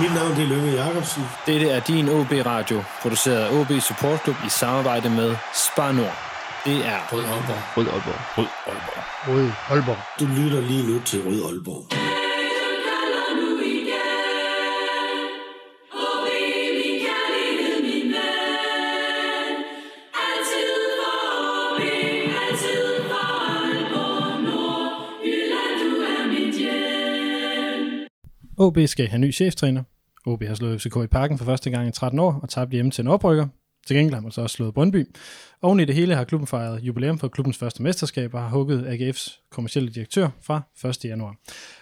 Mit navn det er Lønge Jacobsen. Dette er din OB Radio, produceret af OB Support Club i samarbejde med Spar Nord. Det er Rød Aalborg. Rød Aalborg. Rød Aalborg. Rød Aalborg. Du lytter lige nu til Rød Aalborg. OB skal have ny cheftræner. OB har slået FCK i parken for første gang i 13 år og tabt hjemme til en oprykker. Til gengæld har man så også slået Brøndby. Oven i det hele har klubben fejret jubilæum for klubbens første mesterskab og har hugget AGF's kommercielle direktør fra 1. januar.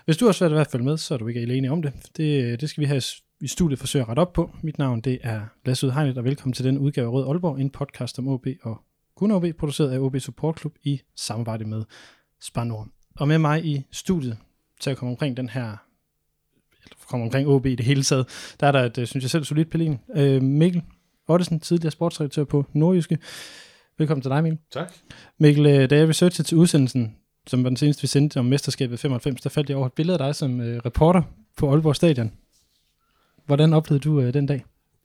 Hvis du har svært ved at følge med, så er du ikke alene om det. Det, det skal vi have i studiet forsøge at rette op på. Mit navn det er Lasse Udhegnet, og velkommen til den udgave af Rød Aalborg, en podcast om OB og kun OB, produceret af OB Support Club i samarbejde med Spar Nord. Og med mig i studiet til at komme omkring den her kommer omkring OB i det hele taget, der er der et, øh, synes jeg selv, solidt Pelin. Øh, Mikkel Ottesen, tidligere sportsredaktør på Nordjyske. Velkommen til dig, Mikkel. Tak. Mikkel, øh, da jeg researchede til udsendelsen, som var den seneste, vi sendte om mesterskabet 95, der faldt jeg over et billede af dig som øh, reporter på Aalborg Stadion. Hvordan oplevede du øh, den dag?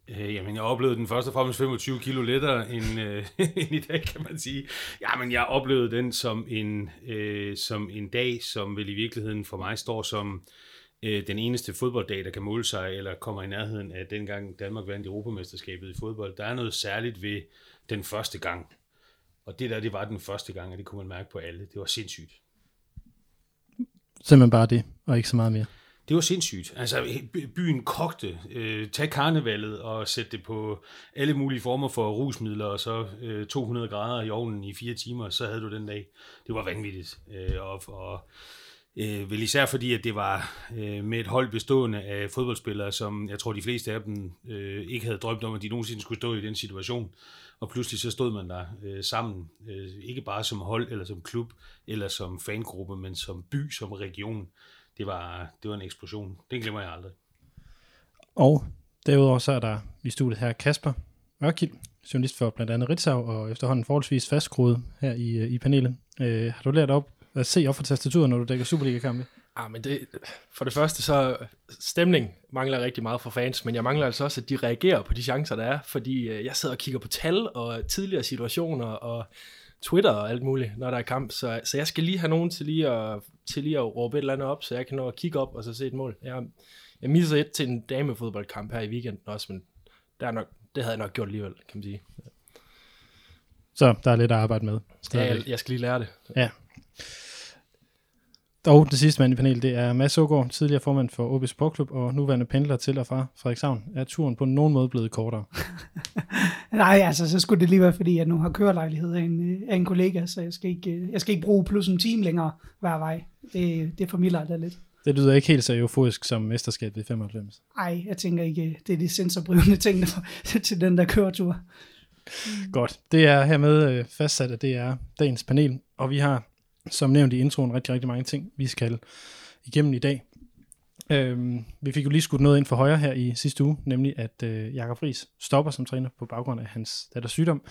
Øh, jamen, jeg oplevede den først og fremmest 25 kilo lettere end, øh, end i dag, kan man sige. Jamen, jeg oplevede den som en, øh, som en dag, som vel i virkeligheden for mig står som øh, den eneste fodbolddag, der kan måle sig, eller kommer i nærheden af dengang Danmark vandt Europamesterskabet i fodbold. Der er noget særligt ved den første gang. Og det der, det var den første gang, og det kunne man mærke på alle. Det var sindssygt. Simpelthen bare det, og ikke så meget mere. Det var sindssygt. Altså, byen kogte. Øh, tag karnevalet og sætte det på alle mulige former for rusmidler, og så øh, 200 grader i ovnen i fire timer, så havde du den dag. Det var vanvittigt. Øh, og, og øh, vel især fordi, at det var øh, med et hold bestående af fodboldspillere, som jeg tror, de fleste af dem øh, ikke havde drømt om, at de nogensinde skulle stå i den situation. Og pludselig så stod man der øh, sammen, øh, ikke bare som hold, eller som klub, eller som fangruppe, men som by, som region det var, det var en eksplosion. Det glemmer jeg aldrig. Og derudover så er der i studiet her Kasper Ørkild, journalist for blandt andet Ritzau, og efterhånden forholdsvis fastgroet her i, øh, i panelet. Øh, har du lært op at se op for tastaturet, når du dækker Superliga-kampe? Ah, men det, for det første så stemning mangler rigtig meget for fans, men jeg mangler altså også, at de reagerer på de chancer, der er, fordi øh, jeg sidder og kigger på tal og tidligere situationer og Twitter og alt muligt, når der er kamp, så, så jeg skal lige have nogen til lige at, til lige at råbe et eller andet op, så jeg kan nå at kigge op og så se et mål. Jeg, jeg misser et til en damefodboldkamp her i weekenden også, men der er nok, det havde jeg nok gjort alligevel, kan man sige. Så der er lidt at arbejde med. Ja, jeg, jeg skal lige lære det. Ja. Og det sidste mand i panelet, det er Mads Ågaard, tidligere formand for OB Sportklub og nuværende pendler til og fra Frederikshavn. Er turen på nogen måde blevet kortere? Nej, altså så skulle det lige være, fordi jeg nu har kørelejlighed af en, af en kollega, så jeg skal, ikke, jeg skal ikke bruge plus en time længere hver vej. Det, det formidler det lidt. Det lyder ikke helt så euforisk som mesterskabet i 95. Nej, jeg tænker ikke, det er de sensorbrivende ting der, til den der køretur. Godt. Det er hermed øh, fastsat, at det er dagens panel, og vi har som nævnt i introen, rigtig, rigtig mange ting, vi skal igennem i dag. Øhm, vi fik jo lige skudt noget ind for højre her i sidste uge, nemlig at øh, Jakob Friis stopper som træner på baggrund af hans datters sygdom,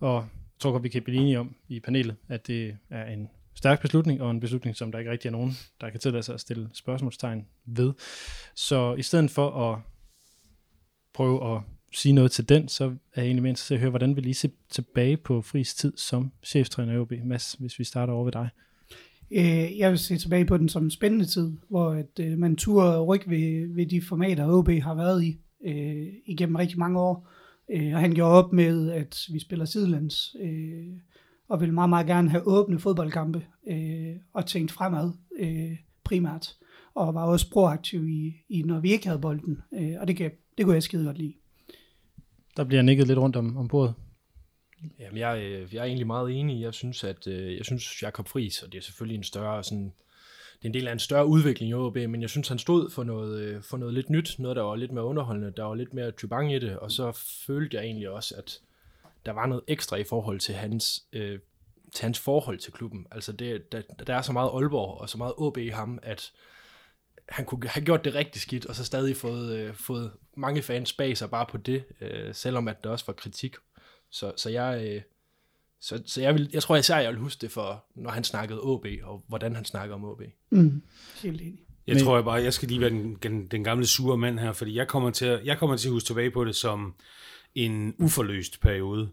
og jeg tror godt, vi kan blive enige om i panelet, at det er en stærk beslutning, og en beslutning, som der ikke rigtig er nogen, der kan tillade sig at stille spørgsmålstegn ved. Så i stedet for at prøve at sige noget til den, så er jeg egentlig mere interesseret at høre, hvordan vi lige se tilbage på Fris tid som cheftræner i OB. Mads, hvis vi starter over ved dig. Øh, jeg vil se tilbage på den som en spændende tid, hvor at, øh, man turde rykke ved, ved de formater, OB har været i øh, igennem rigtig mange år. Øh, og han gjorde op med, at vi spiller sidelands, øh, og vil meget, meget gerne have åbne fodboldkampe, øh, og tænkt fremad øh, primært, og var også proaktiv i, i når vi ikke havde bolden, øh, og det, kan, det kunne jeg skide godt lide. Der bliver nikket lidt rundt om, om bordet. Jamen, jeg, øh, jeg er egentlig meget enig. Jeg synes, at øh, jeg synes, Jakob Friis, og det er selvfølgelig en større sådan, det er en del af en større udvikling i OB, men jeg synes, han stod for noget, øh, for noget lidt nyt, noget, der var lidt mere underholdende, der var lidt mere tribang i det, og så følte jeg egentlig også, at der var noget ekstra i forhold til hans, øh, til hans forhold til klubben. Altså, det, der, der er så meget Aalborg og så meget OB i ham, at han kunne have gjort det rigtig skidt, og så stadig fået, øh, fået mange fans bag sig bare på det, øh, selvom at der også var kritik. Så, så jeg, øh, så, så jeg, vil, jeg tror især, jeg vil huske det for, når han snakkede OB, og hvordan han snakker om OB. Mm, helt enig. Jeg Men- tror jeg bare, jeg skal lige være den, den, den gamle sure mand her, fordi jeg kommer, til at, jeg kommer til at huske tilbage på det som en uforløst periode.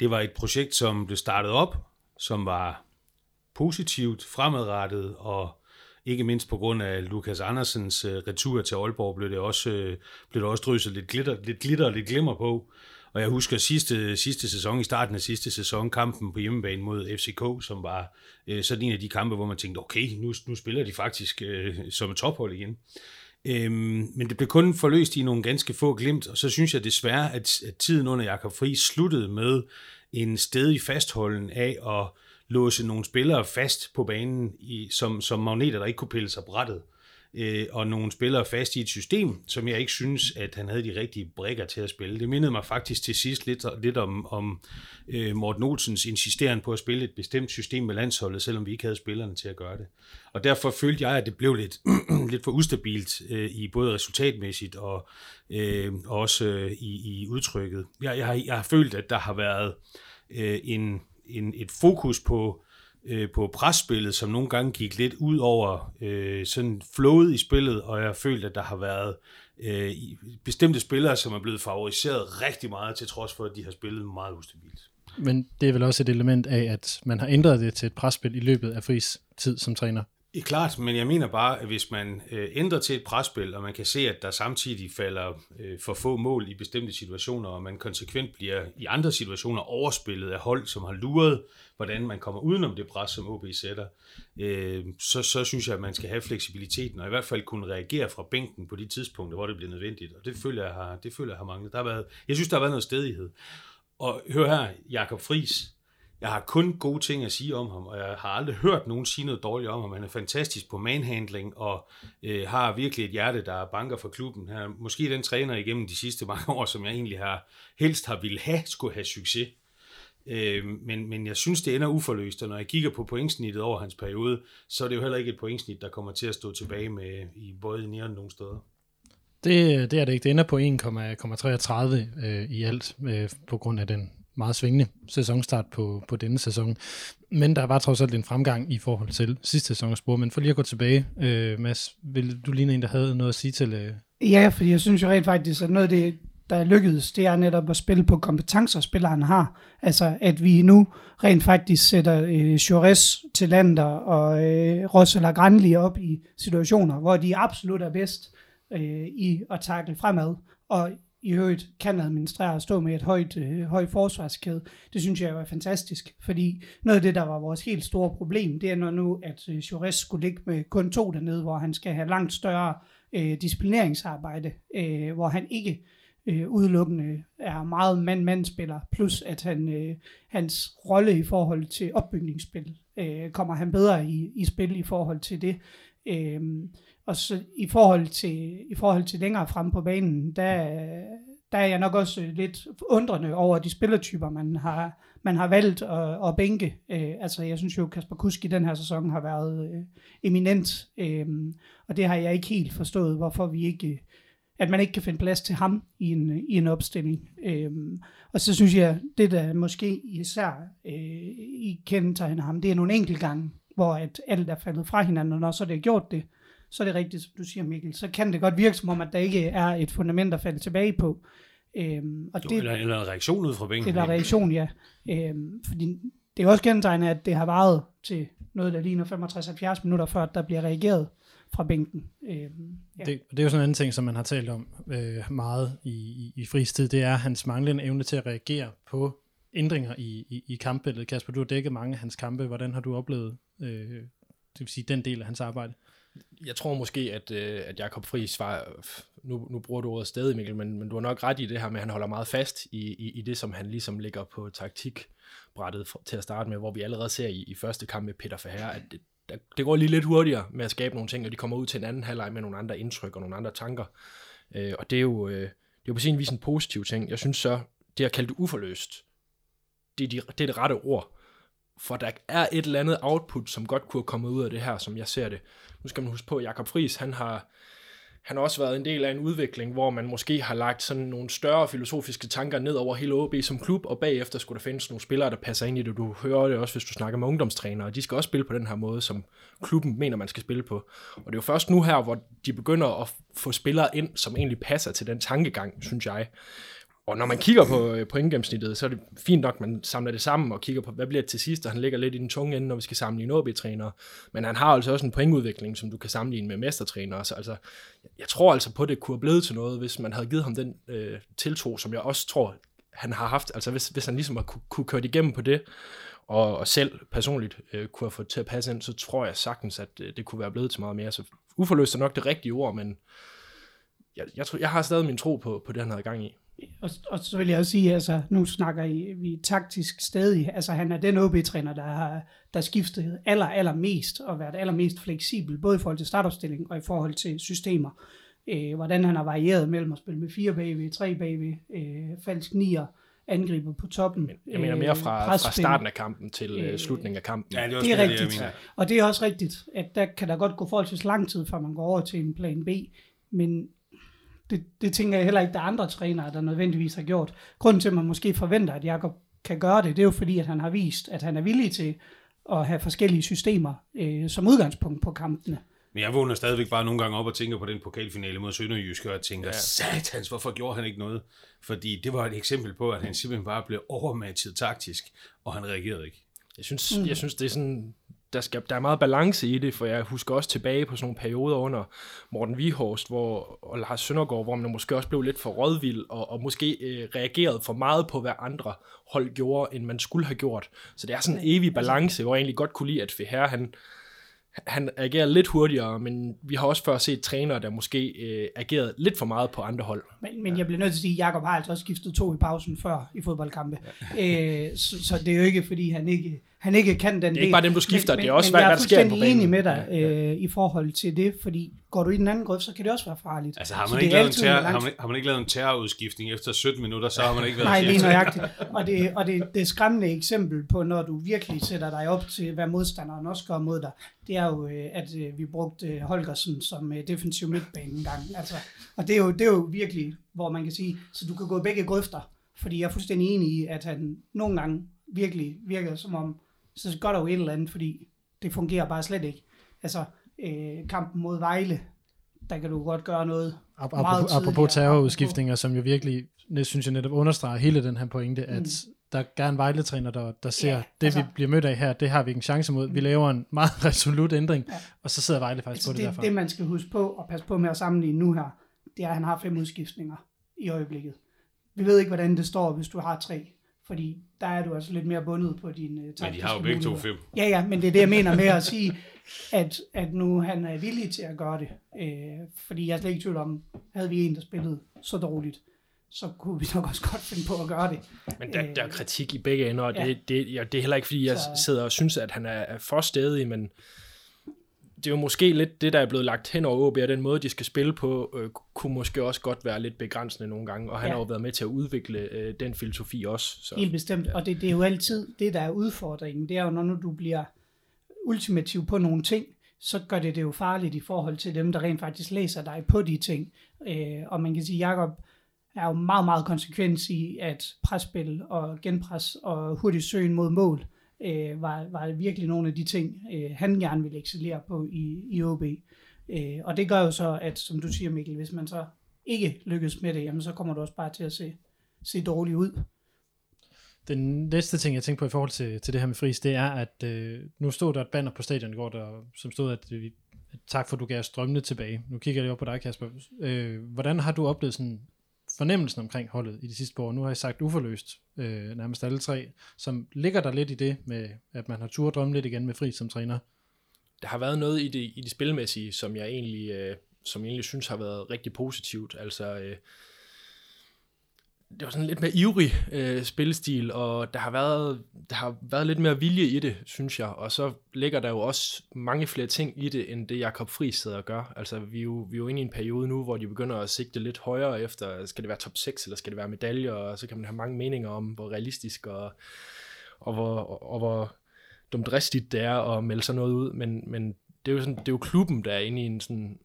Det var et projekt, som blev startet op, som var positivt, fremadrettet, og ikke mindst på grund af Lukas Andersens øh, retur til Aalborg, blev det også, øh, blev det også drysset lidt glitter, lidt glitter og lidt glimmer på. Og jeg husker sidste, sidste sæson, i starten af sidste sæson, kampen på hjemmebane mod FCK, som var øh, sådan en af de kampe, hvor man tænkte, okay, nu, nu spiller de faktisk øh, som et tophold igen. Øhm, men det blev kun forløst i nogle ganske få glimt, og så synes jeg desværre, at, at tiden under Jakob Fri sluttede med en stedig fastholden af at låse nogle spillere fast på banen, i, som, som magneter, der ikke kunne pille sig brættet, øh, og nogle spillere fast i et system, som jeg ikke synes, at han havde de rigtige brækker til at spille. Det mindede mig faktisk til sidst lidt, lidt om, om øh, Morten Olsens insisteren på at spille et bestemt system med landsholdet, selvom vi ikke havde spillerne til at gøre det. Og derfor følte jeg, at det blev lidt, lidt for ustabilt øh, i både resultatmæssigt og øh, også øh, i, i udtrykket. Jeg, jeg, har, jeg har følt, at der har været øh, en, en, et fokus på øh, på presspillet, som nogle gange gik lidt ud over øh, sådan flowet i spillet, og jeg har følt, at der har været øh, bestemte spillere, som er blevet favoriseret rigtig meget, til trods for, at de har spillet meget ustabilt. Men det er vel også et element af, at man har ændret det til et presspil i løbet af Fris tid som træner. Det er klart, men jeg mener bare, at hvis man øh, ændrer til et presspil, og man kan se, at der samtidig falder øh, for få mål i bestemte situationer, og man konsekvent bliver i andre situationer overspillet af hold, som har luret, hvordan man kommer udenom det pres, som OB sætter, øh, så, så synes jeg, at man skal have fleksibiliteten, og i hvert fald kunne reagere fra bænken på de tidspunkter, hvor det bliver nødvendigt. Og det føler jeg har, det føler jeg har manglet. Der har været, jeg synes, der har været noget stedighed. Og hør her, Jakob Fris, jeg har kun gode ting at sige om ham, og jeg har aldrig hørt nogen sige noget dårligt om ham. Han er fantastisk på manhandling, og øh, har virkelig et hjerte, der banker for klubben. Han er måske den træner igennem de sidste mange år, som jeg egentlig har helst har ville have, skulle have succes. Øh, men, men jeg synes, det ender uforløst, og når jeg kigger på pointsnittet over hans periode, så er det jo heller ikke et pointsnit, der kommer til at stå tilbage med i både i nære nogle steder. Det, det er det ikke. Det ender på 1,33 øh, i alt, øh, på grund af den meget svingende sæsonstart på, på denne sæson. Men der var trods alt en fremgang i forhold til sidste sæsons spor. Men for lige at gå tilbage, øh, Mads, vil du ligne en, der havde noget at sige til... Øh, Ja, fordi jeg synes jo rent faktisk, at noget af det, der er lykkedes, det er netop at spille på kompetencer, spilleren har. Altså, at vi nu rent faktisk sætter øh, Jores til Lander og øh, og Granli op i situationer, hvor de absolut er bedst øh, i at takle fremad, og i øvrigt kan administrere og stå med et højt, øh, højt forsvarskæde. Det synes jeg jo er fantastisk, fordi noget af det, der var vores helt store problem, det er når nu, at øh, Jores skulle ligge med kun to dernede, hvor han skal have langt større øh, disciplineringsarbejde, øh, hvor han ikke øh, udelukkende er meget mand-mand-spiller, plus at han, øh, hans rolle i forhold til opbygningsspil, øh, kommer han bedre i, i spil i forhold til det. Øh, og så i forhold til, i forhold til længere frem på banen, der, der er jeg nok også lidt undrende over de spillertyper, man har, man har valgt at, at bænke. Øh, altså jeg synes jo, Kasper Kusk i den her sæson har været øh, eminent, øh, og det har jeg ikke helt forstået, hvorfor vi ikke at man ikke kan finde plads til ham i en, i en opstilling. Øh, og så synes jeg, det der måske især øh, i kendetegner ham, det er nogle enkelte gange, hvor at alt er faldet fra hinanden, og når så det er gjort det, så er det rigtigt, som du siger, Mikkel, så kan det godt virke som om, at der ikke er et fundament at falde tilbage på. Øhm, og Jo, det, eller, eller en reaktion ud fra bænken. eller reaktion, ja. Øhm, fordi det er også kendetegnet, at det har varet til noget, der ligner 65-70 minutter, før der bliver reageret fra bænken. Øhm, ja. det, det er jo sådan en anden ting, som man har talt om øh, meget i, i, i fristid, det er hans manglende evne til at reagere på ændringer i, i, i kampbilledet. Kasper, du har dækket mange af hans kampe. Hvordan har du oplevet øh, det vil sige, den del af hans arbejde? Jeg tror måske, at, øh, at Jakob Friis var, nu, nu bruger du ordet stadig, Mikkel, men, men du har nok ret i det her med, at han holder meget fast i, i, i det, som han ligesom ligger på taktikbrættet for, til at starte med, hvor vi allerede ser i, i første kamp med Peter Verheer, at det, der, det går lige lidt hurtigere med at skabe nogle ting, og de kommer ud til en anden halvleg med nogle andre indtryk og nogle andre tanker. Øh, og det er, jo, øh, det er jo på sin vis en positiv ting. Jeg synes så, det at kalde det uforløst, det er, de, det er det rette ord. For der er et eller andet output, som godt kunne have kommet ud af det her, som jeg ser det. Nu skal man huske på, at Jakob Friis, han har, han har også været en del af en udvikling, hvor man måske har lagt sådan nogle større filosofiske tanker ned over hele OB som klub, og bagefter skulle der findes nogle spillere, der passer ind i det. Du hører det også, hvis du snakker med ungdomstrænere, og de skal også spille på den her måde, som klubben mener, man skal spille på. Og det er jo først nu her, hvor de begynder at få spillere ind, som egentlig passer til den tankegang, synes jeg. Og når man kigger på øh, pointgennemsnittet, så er det fint nok, at man samler det sammen og kigger på, hvad bliver det til sidst, og han ligger lidt i den tunge ende, når vi skal sammenligne OB-trænere. Men han har altså også en pointudvikling, som du kan sammenligne med mestertrænere. Så altså, jeg tror altså på, at det kunne have blevet til noget, hvis man havde givet ham den øh, tiltro, som jeg også tror, han har haft. Altså hvis, hvis han ligesom har kunne, kunne køre igennem på det, og, og selv personligt øh, kunne have fået til at passe ind, så tror jeg sagtens, at øh, det kunne være blevet til meget mere. Så uforløst er nok det rigtige ord, men jeg, jeg, tror, jeg har stadig min tro på, på det, han havde gang i. Og, og så vil jeg også sige, altså nu snakker I, vi taktisk stadig, altså han er den OB-træner, der har der skiftet aller, aller mest og været allermest fleksibel, både i forhold til startopstilling og i forhold til systemer. Øh, hvordan han har varieret mellem at spille med fire bagved, tre bagved, øh, falsk nier, angriber på toppen. Jeg mener mere fra, fra starten af kampen til øh, slutningen af kampen. Ja, det er, det er det, rigtigt. Jeg og det er også rigtigt, at der kan der godt gå forholdsvis lang tid, før man går over til en plan B. Men det, det tænker jeg heller ikke, der er andre trænere, der nødvendigvis har gjort. Grunden til, at man måske forventer, at Jakob kan gøre det, det er jo fordi, at han har vist, at han er villig til at have forskellige systemer øh, som udgangspunkt på kampene. Men jeg vågner stadigvæk bare nogle gange op og tænker på den pokalfinale mod Sønderjysk, og tænker, ja. satans, hvorfor gjorde han ikke noget? Fordi det var et eksempel på, at han simpelthen bare blev overmatchet taktisk, og han reagerede ikke. Jeg synes, mm. jeg synes det er sådan, der, skal, der er meget balance i det, for jeg husker også tilbage på sådan nogle perioder under Morten Vihorst hvor, og Lars Søndergaard, hvor man måske også blev lidt for rådvild, og, og måske øh, reagerede for meget på, hvad andre hold gjorde, end man skulle have gjort. Så det er sådan en evig balance, hvor jeg egentlig godt kunne lide, at Feher, han, han agerer lidt hurtigere, men vi har også før set trænere, der måske øh, agerede lidt for meget på andre hold. Men, men jeg bliver nødt til at sige, at Jacob har altså også skiftet to i pausen før i fodboldkampe. Ja. Øh, så, så det er jo ikke, fordi han ikke han ikke kan den del. Det er ikke bare dem, du skifter, men, det er også, men, hvad, hvad der sker på banen. Jeg er enig med dig øh, i forhold til det, fordi går du i den anden grøft, så kan det også være farligt. Altså har man, ikke lavet, en terror, har, man, har man ikke lavet en terrorudskiftning efter 17 minutter, så har man ikke været Nej, lige nøjagtigt. Og, det, og det, det skræmmende eksempel på, når du virkelig sætter dig op til, hvad modstanderen også gør mod dig, det er jo, øh, at øh, vi brugte Holgersen som defensiv midtbane en gang. Altså, og det er, jo, det er jo virkelig, hvor man kan sige, så du kan gå i begge grøfter, fordi jeg er fuldstændig enig i, at han nogle gange virkelig virker som om, så gør der jo et eller andet, fordi det fungerer bare slet ikke. Altså, øh, kampen mod Vejle, der kan du godt gøre noget Ap- meget apropos, apropos terrorudskiftninger, som jo virkelig, synes jeg netop understreger hele den her pointe, at mm. der er en Vejle-træner, der, der ser, ja, det altså, vi bliver mødt af her, det har vi ikke en chance mod. Vi laver en meget resolut ændring, ja. og så sidder Vejle faktisk altså, på det, det derfra. Det, man skal huske på, og passe på med at sammenligne nu her, det er, at han har fem udskiftninger i øjeblikket. Vi ved ikke, hvordan det står, hvis du har tre fordi der er du altså lidt mere bundet på din uh, Men de har jo begge to fem. Ja, ja, men det er det, jeg mener med at sige, at, at nu han er villig til at gøre det. Øh, fordi jeg er slet ikke i tvivl om, havde vi en, der spillede så dårligt, så kunne vi nok også godt finde på at gøre det. Men der, der er kritik i begge ender, og det, ja. det, ja, det er heller ikke, fordi jeg så... sidder og synes, at han er, er for stedig, men det er jo måske lidt det, der er blevet lagt hen over OB, og den måde, de skal spille på, øh, kunne måske også godt være lidt begrænsende nogle gange, og han ja. har jo været med til at udvikle øh, den filosofi også. Så. Helt bestemt, ja. og det, det er jo altid det, der er udfordringen. Det er jo, når nu du bliver ultimativ på nogle ting, så gør det det jo farligt i forhold til dem, der rent faktisk læser dig på de ting. Øh, og man kan sige, Jacob er jo meget, meget konsekvens i, at presspil og genpres og hurtigt søgen mod mål, øh, var, var virkelig nogle af de ting, øh, han gerne ville excellere på i, i OB. Øh, og det gør jo så, at som du siger Mikkel, hvis man så ikke lykkes med det, jamen så kommer du også bare til at se, se dårligt ud. Den næste ting, jeg tænker på i forhold til, til det her med fris, det er, at øh, nu stod der et banner på stadion i går, der, som stod, at vi, tak for, at du gav os drømmene tilbage. Nu kigger jeg lige op på dig, Kasper. Øh, hvordan har du oplevet sådan fornemmelsen omkring holdet i de sidste år. Nu har jeg sagt uforløst, øh, nærmest alle tre, som ligger der lidt i det med, at man har tur drømme lidt igen med fri som træner. Der har været noget i det, i det spilmæssige, som jeg egentlig, øh, som jeg egentlig synes har været rigtig positivt. Altså, øh, det var sådan lidt mere ivrig øh, spillestil, og der har, været, der har været lidt mere vilje i det, synes jeg. Og så ligger der jo også mange flere ting i det, end det Jakob Friis sidder og gør. Altså, vi er, jo, vi er jo inde i en periode nu, hvor de begynder at sigte lidt højere efter, skal det være top 6, eller skal det være medaljer, og så kan man have mange meninger om, hvor realistisk og, og, hvor, og, og hvor dumdristigt det er at melde sig noget ud. Men, men det er jo, sådan, det er jo klubben, der er inde i en sådan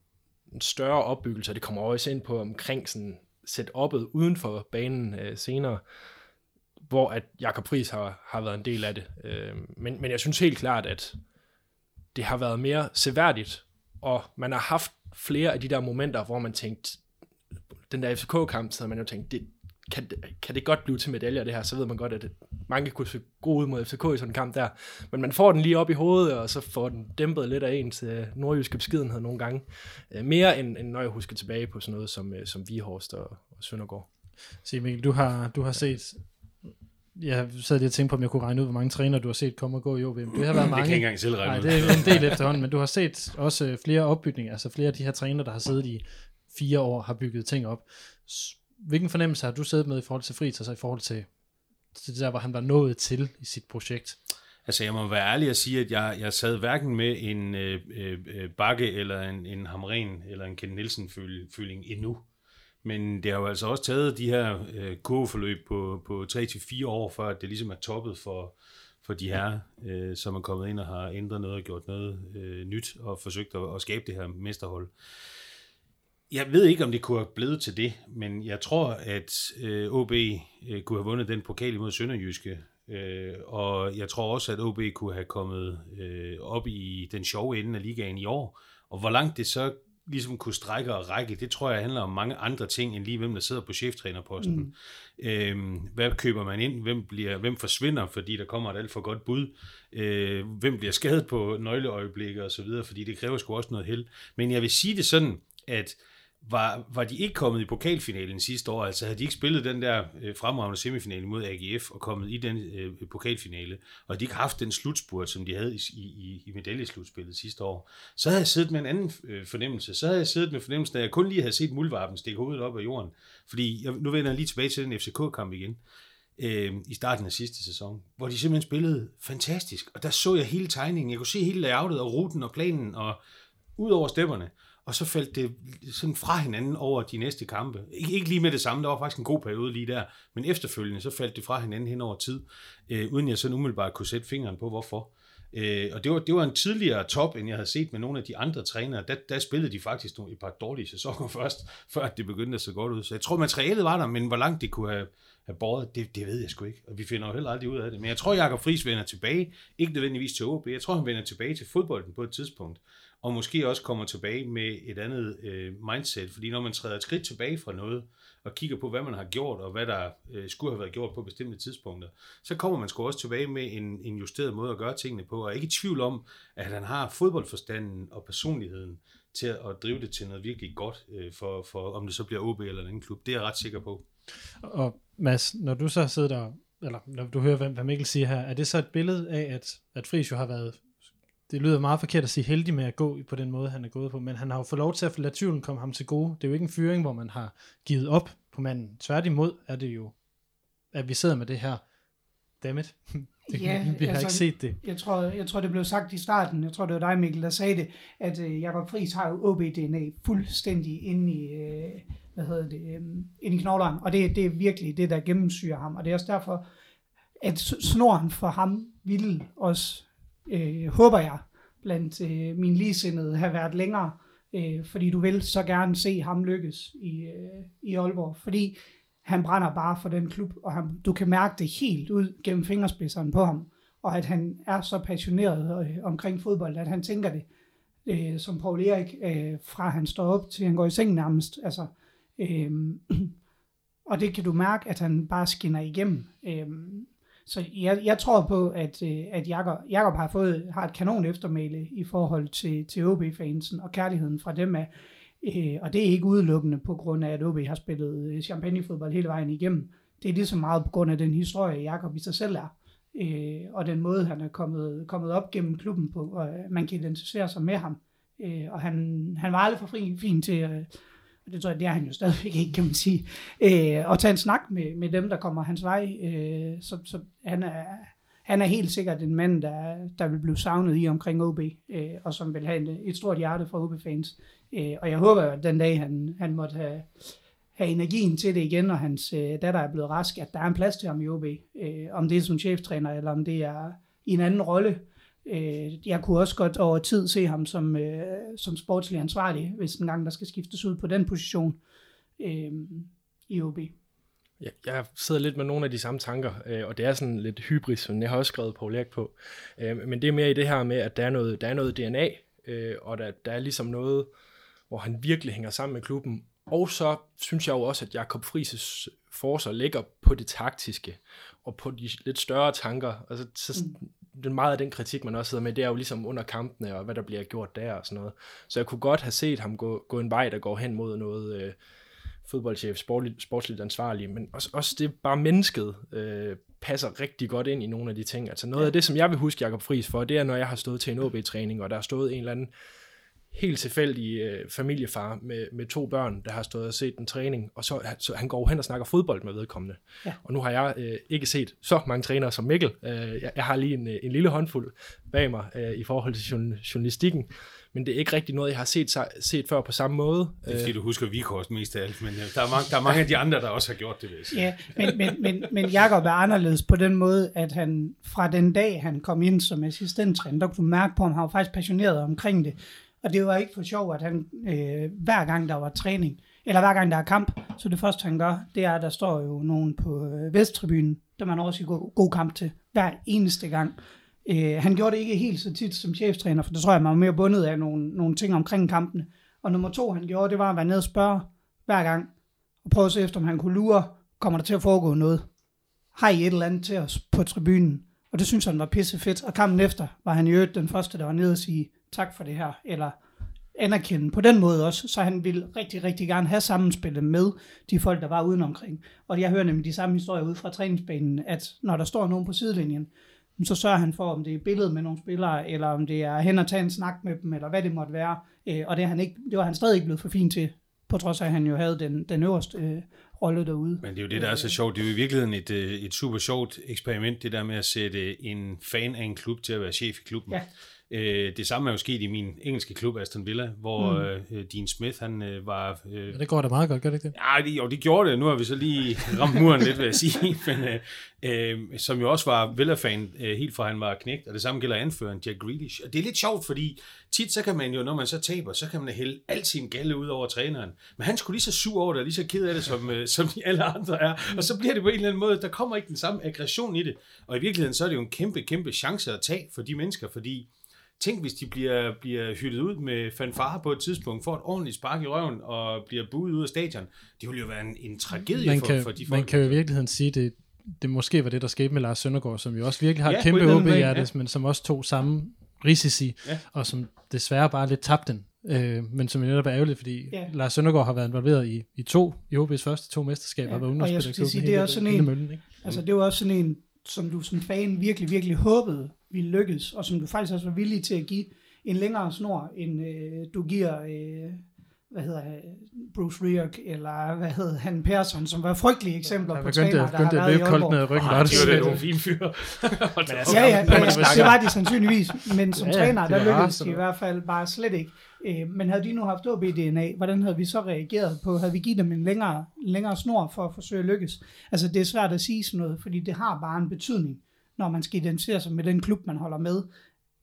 en større opbyggelse, og det kommer også ind på omkring sådan setup'et uden for banen øh, senere, hvor at Jakob Friis har, har været en del af det. Øh, men, men jeg synes helt klart, at det har været mere seværdigt, og man har haft flere af de der momenter, hvor man tænkte, den der FCK-kamp, så man jo tænkt, det, kan, kan det godt blive til medaljer det her, så ved man godt, at mange kunne se gode ud mod FCK i sådan en kamp der. Men man får den lige op i hovedet, og så får den dæmpet lidt af ens øh, nordjyske beskedenhed nogle gange. Øh, mere end, end når jeg husker tilbage på sådan noget som, øh, som Vihorst og, og Søndergaard. Se Mikkel, du har, du har set jeg sad lige og tænkte på, om jeg kunne regne ud, hvor mange træner du har set komme og gå i OB. Det har været mange. Det kan jeg ikke engang selv regne Nej, det er en del efterhånden, men du har set også øh, flere opbygninger, altså flere af de her træner, der har siddet i fire år, har bygget ting op. Hvilken fornemmelse har du siddet med i forhold til Fritz, altså i forhold til, til det der, hvor han var nået til i sit projekt? Altså, jeg må være ærlig og sige, at jeg, jeg sad hverken med en øh, øh, øh Bakke eller en, en Hamren eller en Ken Nielsen-føling endnu. Men det har jo altså også taget de her øh, kurveforløb på, på 3-4 år, før at det ligesom er toppet for, for de her, øh, som er kommet ind og har ændret noget og gjort noget øh, nyt og forsøgt at, at skabe det her mesterhold. Jeg ved ikke, om det kunne have blevet til det, men jeg tror, at øh, OB øh, kunne have vundet den pokal imod Sønderjyske, øh, og jeg tror også, at OB kunne have kommet øh, op i den sjove ende af ligaen i år. Og hvor langt det så ligesom kunne strække og række, det tror jeg handler om mange andre ting, end lige hvem der sidder på cheftrænerposten. Mm. Øhm, hvad køber man ind? Hvem, bliver, hvem forsvinder, fordi der kommer et alt for godt bud? Øh, hvem bliver skadet på nøgleøjeblikke og så videre, fordi det kræver sgu også noget held. Men jeg vil sige det sådan, at var, var de ikke kommet i pokalfinalen sidste år, altså havde de ikke spillet den der øh, fremragende semifinale mod AGF og kommet i den øh, pokalfinale, og de ikke haft den slutspurt, som de havde i, i, i medaljeslutspillet sidste år, så havde jeg siddet med en anden øh, fornemmelse. Så havde jeg siddet med fornemmelsen, at jeg kun lige havde set muldvarpen stikke hovedet op af jorden. Fordi jeg, nu vender jeg lige tilbage til den FCK-kamp igen øh, i starten af sidste sæson, hvor de simpelthen spillede fantastisk, og der så jeg hele tegningen. Jeg kunne se hele layoutet og ruten og planen og ud over stepperne og så faldt det sådan fra hinanden over de næste kampe. Ikke, ikke lige med det samme, der var faktisk en god periode lige der, men efterfølgende så faldt det fra hinanden hen over tid, øh, uden jeg sådan umiddelbart kunne sætte fingeren på, hvorfor. Øh, og det var, det var en tidligere top, end jeg havde set med nogle af de andre trænere. Der, der spillede de faktisk nogle, et par dårlige sæsoner først, før det begyndte at se godt ud. Så jeg tror, materialet var der, men hvor langt det kunne have, have båret, det, det ved jeg sgu ikke. Og vi finder jo heller aldrig ud af det. Men jeg tror, Jakob Friis vender tilbage, ikke nødvendigvis til OB. Jeg tror, han vender tilbage til fodbolden på et tidspunkt og måske også kommer tilbage med et andet øh, mindset, fordi når man træder et skridt tilbage fra noget, og kigger på, hvad man har gjort, og hvad der øh, skulle have været gjort på bestemte tidspunkter, så kommer man sgu også tilbage med en, en justeret måde at gøre tingene på, og ikke i tvivl om, at han har fodboldforstanden og personligheden til at drive det til noget virkelig godt, øh, for, for om det så bliver OB eller en anden klub. Det er jeg ret sikker på. Og Mads, når du så sidder der, eller når du hører, hvad Mikkel siger her, er det så et billede af, at, at Friis jo har været det lyder meget forkert at sige heldig med at gå på den måde, han er gået på, men han har jo fået lov til at lade tvivlen komme ham til gode. Det er jo ikke en fyring, hvor man har givet op på manden. Tværtimod er det jo, at vi sidder med det her. Dammit. Det, Ja, vi har altså, ikke set det. Jeg tror, jeg tror, det blev sagt i starten, jeg tror, det var dig, Mikkel, der sagde det, at øh, Jakob Friis har jo OB-DNA fuldstændig inde i, øh, hvad hedder det, øh, inde i knoglerne, og det, det er virkelig det, der gennemsyrer ham, og det er også derfor, at snoren for ham ville også, øh, håber jeg, blandt øh, mine ligesindede have været længere, øh, fordi du vil så gerne se ham lykkes i, øh, i Aalborg, fordi han brænder bare for den klub, og han, du kan mærke det helt ud gennem fingerspidserne på ham, og at han er så passioneret øh, omkring fodbold, at han tænker det, øh, som Paul Erik, øh, fra han står op til han går i seng nærmest, altså, øh, og det kan du mærke, at han bare skinner igennem. Øhm, så jeg, jeg tror på, at, øh, at Jakob, Jakob har, fået, har et kanon eftermæle i forhold til, til OB-fansen og kærligheden fra dem af. Øh, og det er ikke udelukkende på grund af, at OB har spillet øh, champagnefodbold hele vejen igennem. Det er lige så meget på grund af den historie, Jakob i sig selv er. Øh, og den måde, han er kommet, kommet op gennem klubben på, og man kan identificere sig med ham. Øh, og han, han var aldrig for fri, fin til øh, det tror jeg, det er han jo stadigvæk ikke, kan man sige, øh, og tage en snak med, med dem, der kommer hans vej. Øh, så så han, er, han er helt sikkert en mand, der, der vil blive savnet i omkring OB, øh, og som vil have en, et stort hjerte for OB-fans. Øh, og jeg håber at den dag, han, han måtte have, have energien til det igen, og hans øh, datter er blevet rask, at der er en plads til ham i OB. Øh, om det er som cheftræner, eller om det er i en anden rolle. Øh, jeg kunne også godt over tid se ham som, øh, som sportslig ansvarlig, hvis en gang der skal skiftes ud på den position øh, i OB. Ja, jeg sidder lidt med nogle af de samme tanker, øh, og det er sådan lidt hybris, men jeg har også skrevet Paul Erik på. Øh, men det er mere i det her med, at der er noget, der er noget DNA, øh, og der, der er ligesom noget, hvor han virkelig hænger sammen med klubben. Og så synes jeg jo også, at Jakob Frises forser ligger på det taktiske, og på de lidt større tanker. Altså, så, den meget af den kritik, man også sidder med, det er jo ligesom under kampene, og hvad der bliver gjort der og sådan noget. Så jeg kunne godt have set ham gå, gå en vej, der går hen mod noget øh, fodboldchef, sportligt, sportsligt ansvarlig, men også, også det bare mennesket øh, passer rigtig godt ind i nogle af de ting. Altså noget af det, som jeg vil huske Jakob Friis for, det er, når jeg har stået til en OB-træning, og der har stået en eller anden helt tilfældig øh, familiefar med, med to børn, der har stået og set en træning, og så, så han går hen og snakker fodbold med vedkommende. Ja. Og nu har jeg øh, ikke set så mange trænere som Mikkel. Øh, jeg, jeg har lige en, øh, en lille håndfuld bag mig øh, i forhold til journalistikken, men det er ikke rigtig noget, jeg har set, set før på samme måde. Det er fordi, du husker Vikhorst mest af alt, men øh, der er, mange, der er mange af de andre, der også har gjort det, vil jeg sige. Ja, men, men, men, men Jacob er anderledes på den måde, at han fra den dag, han kom ind som assistenttræner, der kunne du mærke på, at han var faktisk passioneret omkring det. Og det var ikke for sjov, at han øh, hver gang der var træning, eller hver gang der er kamp, så det første han gør, det er, at der står jo nogen på øh, Vesttribunen, der man også i god, god kamp til, hver eneste gang. Øh, han gjorde det ikke helt så tit som cheftræner, for det tror jeg, man var mere bundet af nogle, nogle ting omkring kampene. Og nummer to, han gjorde, det var at være nede og spørge hver gang, og prøve at se efter, om han kunne lure, kommer der til at foregå noget? Har I et eller andet til os på tribunen? Og det synes han var pisse fedt. Og kampen efter var han i øvrigt den første, der var nede og sige tak for det her, eller anerkende på den måde også, så han vil rigtig, rigtig gerne have sammenspillet med de folk, der var udenomkring. Og jeg hører nemlig de samme historier ud fra træningsbanen, at når der står nogen på sidelinjen, så sørger han for, om det er billedet med nogle spillere, eller om det er hen og tage en snak med dem, eller hvad det måtte være. Øh, og det, han ikke, det var han stadig ikke blevet for fint til, på trods af, at han jo havde den, den øverste øh, rolle derude. Men det er jo det, der er så sjovt. Det er jo i virkeligheden et, øh, et super sjovt eksperiment, det der med at sætte en fan af en klub til at være chef i klubben. Ja. Øh, det samme er jo sket i min engelske klub, Aston Villa, hvor mm. øh, Dean Smith, han øh, var... Øh, ja, det går da meget godt, gør det ikke det? Ja, det, jo, det gjorde det. Nu har vi så lige ramt muren lidt, vil jeg sige. Men, øh, øh, som jo også var Villa-fan øh, helt fra han var knægt, og det samme gælder anføreren Jack Grealish. Og det er lidt sjovt, fordi tit så kan man jo, når man så taber, så kan man hælde alt sin galle ud over træneren. Men han skulle lige så sur over det, og lige så ked af det, som, øh, som de alle andre er. Og så bliver det på en eller anden måde, der kommer ikke den samme aggression i det. Og i virkeligheden så er det jo en kæmpe, kæmpe chance at tage for de mennesker, fordi Tænk, hvis de bliver, bliver hyttet ud med fanfare på et tidspunkt, får et ordentligt spark i røven og bliver buet ud af stadion. Det ville jo være en, en tragedie man for, kan, for de folk. Man kan jo i virkeligheden sige, det, det måske var det, der skete med Lars Søndergaard, som jo også virkelig har ja, et kæmpe håb ja. men som også tog samme risici, ja. og som desværre bare lidt tabte den. Øh, men som jo netop er ærgerligt, fordi ja. Lars Søndergaard har været involveret i, i to, i OB's første to mesterskaber, ja. og været og jeg skulle sige, det er også sådan en, møllen, ikke? altså det var også sådan en, som du som fan virkelig, virkelig håbede ville lykkes, og som du faktisk også var villig til at give en længere snor, end øh, du giver, øh, hvad hedder Bruce Rioch, eller hvad hedder han, Persson, som var frygtelige eksempler ja, på træner, der har været i Aalborg. Ned ryggen, ah, det var det nogle fine fyre. altså, ja, ja, ja, det var de sandsynligvis, men som ja, træner, der lykkedes de i hvert fald bare slet ikke. Øh, men havde de nu haft OB-DNA, hvordan havde vi så reageret på? Havde vi givet dem en længere, længere snor for at forsøge at lykkes? Altså, det er svært at sige sådan noget, fordi det har bare en betydning, når man skal identificere sig med den klub, man holder med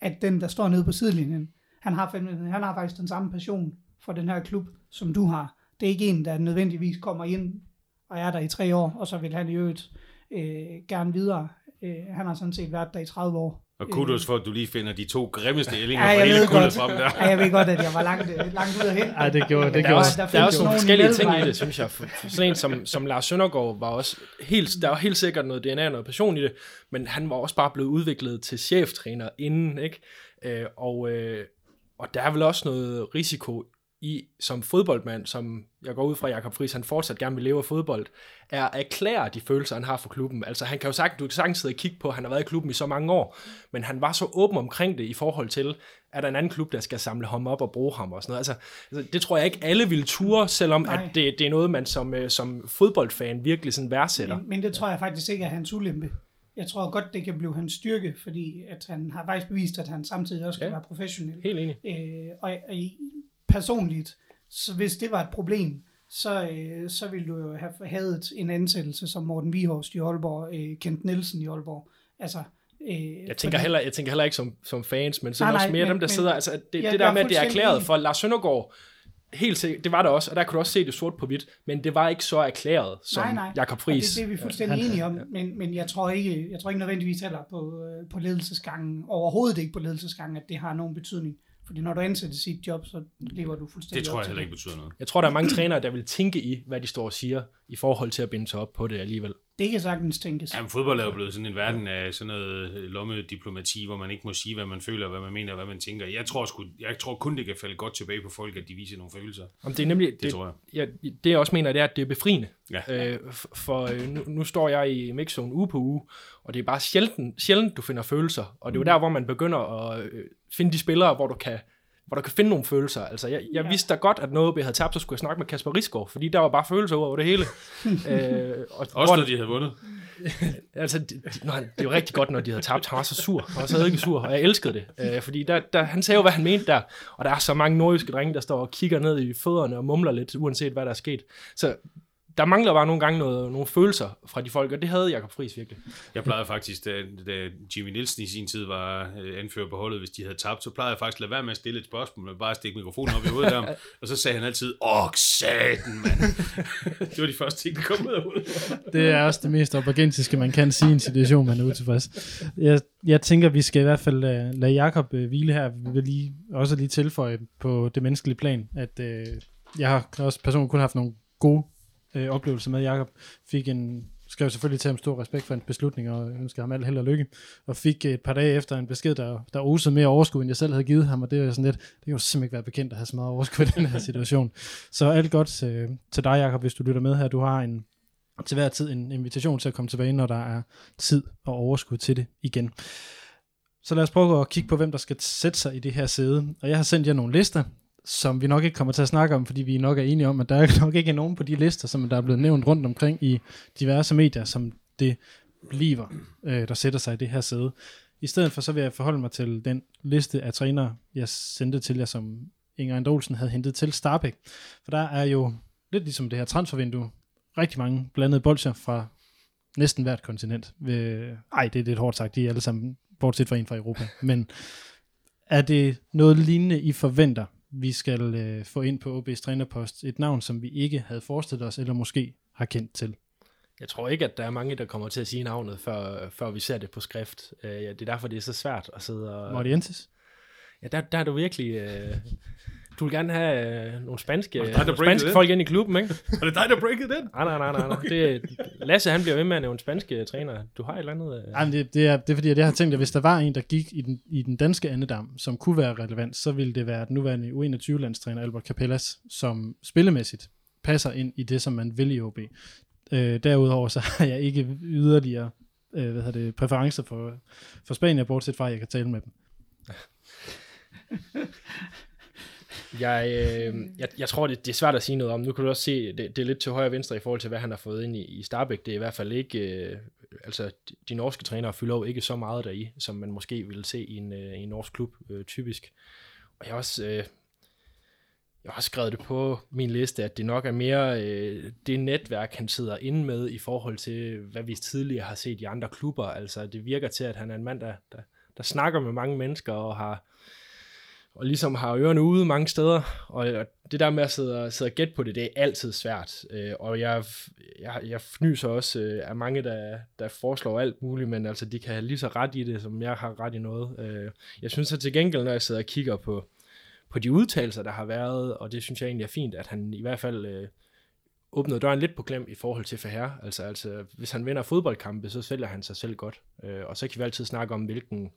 at den, der står nede på sidelinjen, han har, han har faktisk den samme passion for den her klub, som du har. Det er ikke en, der nødvendigvis kommer ind og er der i tre år, og så vil han i øvrigt øh, gerne videre. Øh, han har sådan set været der i 30 år. Og kudos for, at du lige finder de to grimmeste ællinger ja, fra hele kuldet frem der. Ja, jeg ved godt, at jeg var langt, langt ud af hen. Ja, det gjorde, det der gjorde. Også, der, der er også nogle forskellige ting i det, synes jeg. For, for sådan en som, som Lars Søndergaard var også helt, der var helt sikkert noget DNA og noget passion i det, men han var også bare blevet udviklet til cheftræner inden, ikke? Øh, og, øh, og der er vel også noget risiko i, som fodboldmand, som jeg går ud fra, Jakob Friis, han fortsat gerne vil leve af fodbold, er at erklære de følelser, han har for klubben. Altså han kan jo sagt, du kan sagtens sidde og kigge på, at han har været i klubben i så mange år, men han var så åben omkring det i forhold til, at der er en anden klub, der skal samle ham op og bruge ham og sådan noget. Altså, altså det tror jeg ikke alle vil ture, selvom at det, det er noget, man som, øh, som fodboldfan virkelig sådan værdsætter. Men, men det tror jeg faktisk ikke er hans ulempe jeg tror godt, det kan blive hans styrke, fordi at han har faktisk bevist, at han samtidig også kan ja, være professionel. Helt enig. Øh, og, og personligt, så hvis det var et problem, så, øh, så ville du jo have haft en ansættelse som Morten Vihorst i Aalborg, øh, Kent Nielsen i Aalborg. Altså, Øh, Jeg tænker, heller, jeg tænker heller ikke som, som fans, men så Nej, også nej, mere men- dem, der men- sidder, altså det, Ja, det der er med, at det er erklæret for Lars Søndergaard, helt sikkert, det var der også, og der kunne du også se det sort på hvidt, men det var ikke så erklæret som nej, nej. Jakob Og Friis. Det, det er vi fuldstændig Han- enige om, men, men jeg tror ikke, jeg tror ikke nødvendigvis heller på, øh, på ledelsesgangen, overhovedet ikke på ledelsesgangen, at det har nogen betydning. Fordi når du ansætter sit job, så lever du fuldstændig Det tror jeg heller ikke betyder noget. Jeg tror, der er mange trænere, der vil tænke i, hvad de står og siger, i forhold til at binde sig op på det alligevel. Det kan sagtens tænkes. Jamen, fodbold er jo blevet sådan en verden af sådan noget øh, lommediplomati, hvor man ikke må sige, hvad man føler, hvad man mener, hvad man tænker. Jeg tror, sgu, jeg tror kun, det kan falde godt tilbage på folk, at de viser nogle følelser. Om det er nemlig, det, Det tror jeg. Ja, det jeg også mener, det er, at det er befriende. Ja. Øh, for øh, nu, nu står jeg i mixzone uge på uge, og det er bare sjældent, sjældent du finder følelser. Og det er jo der, hvor man begynder at øh, finde de spillere, hvor du kan hvor du kan finde nogle følelser. Altså, jeg, jeg Ja. vidste da godt, at noget vi havde tabt, så skulle jeg snakke med Kasper Risgaard, fordi der var bare følelser over det hele. øh, og, Også når de havde vundet. altså, det, det, nej, det er jo rigtig godt, når de havde tabt. Han var så sur. Han var så ikke sur, og jeg elskede det. Øh, fordi der, der, han sagde jo, hvad han mente der. Og der er så mange nordjyske drenge, der står og kigger ned i fødderne og mumler lidt, uanset hvad der er sket. Så der mangler bare nogle gange noget, nogle følelser fra de folk, og det havde Jakob Friis virkelig. Jeg plejede faktisk, da, da Jimmy Nielsen i sin tid var øh, anfører på holdet, hvis de havde tabt, så plejede jeg faktisk at lade være med at stille et spørgsmål, men bare at stikke mikrofonen op i hovedet af ham. Og så sagde han altid, åh, satan, mand. det var de første ting, der kom ud af hovedet. Det er også det mest opergentiske, man kan sige i en situation, man er utilfreds. Jeg, jeg tænker, vi skal i hvert fald lade, lade Jacob øh, hvile her. Vi vil lige, også lige tilføje på det menneskelige plan, at øh, jeg har også personligt kun haft nogle gode øh, oplevelse med Jakob Fik en, skrev selvfølgelig til ham stor respekt for hans beslutning, og ønsker ham alt held og lykke. Og fik et par dage efter en besked, der, der osede mere overskud, end jeg selv havde givet ham, og det er sådan lidt, det kan jo simpelthen ikke være bekendt at have så meget overskud i den her situation. Så alt godt øh, til dig, Jakob, hvis du lytter med her. Du har en, til hver tid en invitation til at komme tilbage, når der er tid og overskud til det igen. Så lad os prøve at kigge på, hvem der skal sætte sig i det her sæde. Og jeg har sendt jer nogle lister, som vi nok ikke kommer til at snakke om, fordi vi nok er enige om, at der nok ikke er nogen på de lister, som der er blevet nævnt rundt omkring i diverse medier, som det bliver, øh, der sætter sig i det her sæde. I stedet for, så vil jeg forholde mig til den liste af trænere, jeg sendte til jer, som Inger Andolsen havde hentet til Starbæk. For der er jo lidt ligesom det her transfervindue, rigtig mange blandede bolcher fra næsten hvert kontinent. Ej, det er lidt hårdt sagt, de er alle sammen, bortset fra en fra Europa. Men er det noget lignende, I forventer, vi skal øh, få ind på OB's trænerpost? Et navn, som vi ikke havde forestillet os, eller måske har kendt til? Jeg tror ikke, at der er mange, der kommer til at sige navnet, før, før vi ser det på skrift. Øh, ja, det er derfor, det er så svært at sidde og... Morientes? Ja, der, der er du virkelig... Øh, du vil gerne have øh, nogle spanske, dig, nogle spanske folk ind i klubben, ikke? Var det dig, der breakede den? Nej, nej, nej, nej. nej. Det, Lasse, han bliver ved med at nævne spanske træner. Du har et eller andet... Øh, Ej, men det, det, er, det er fordi, at jeg har tænkt, at hvis der var en, der gik i den, i den danske andedam, som kunne være relevant, så ville det være den nuværende U21-landstræner Albert Capellas, som spillemæssigt passer ind i det, som man vil i OB. Øh, derudover så har jeg ikke yderligere øh, hvad hedder det, præferencer for, for Spanien, bortset fra, at jeg kan tale med dem. Jeg, øh, jeg, jeg tror, det, det er svært at sige noget om. Nu kan du også se, det, det er lidt til højre og venstre i forhold til, hvad han har fået ind i, i Starbæk. Det er i hvert fald ikke... Øh, altså, de, norske trænere fylder jo ikke så meget deri, som man måske ville se i en, øh, i en norsk klub, øh, typisk. Og jeg har også... Øh, jeg har skrevet det på min liste, at det nok er mere øh, det netværk, han sidder inde med i forhold til, hvad vi tidligere har set i andre klubber. Altså, det virker til, at han er en mand, der, der, der snakker med mange mennesker og har og ligesom har ørerne ude mange steder, og det der med at sidde, og- sidde og gætte på det, det er altid svært, Øh, og jeg, jeg, jeg fnyser også øh, af mange, der, der foreslår alt muligt, men altså, de kan have lige så ret i det, som jeg har ret i noget. Øh, Jeg synes så til gengæld, når jeg sidder og kigger på, på de udtalelser, der har været, og det synes jeg egentlig er fint, at han i hvert fald øh, åbnede døren lidt på klem i forhold til Faher. Altså, altså, hvis han vinder fodboldkampe, så sælger han sig selv godt. Øh, og så kan vi altid snakke om, hvilken,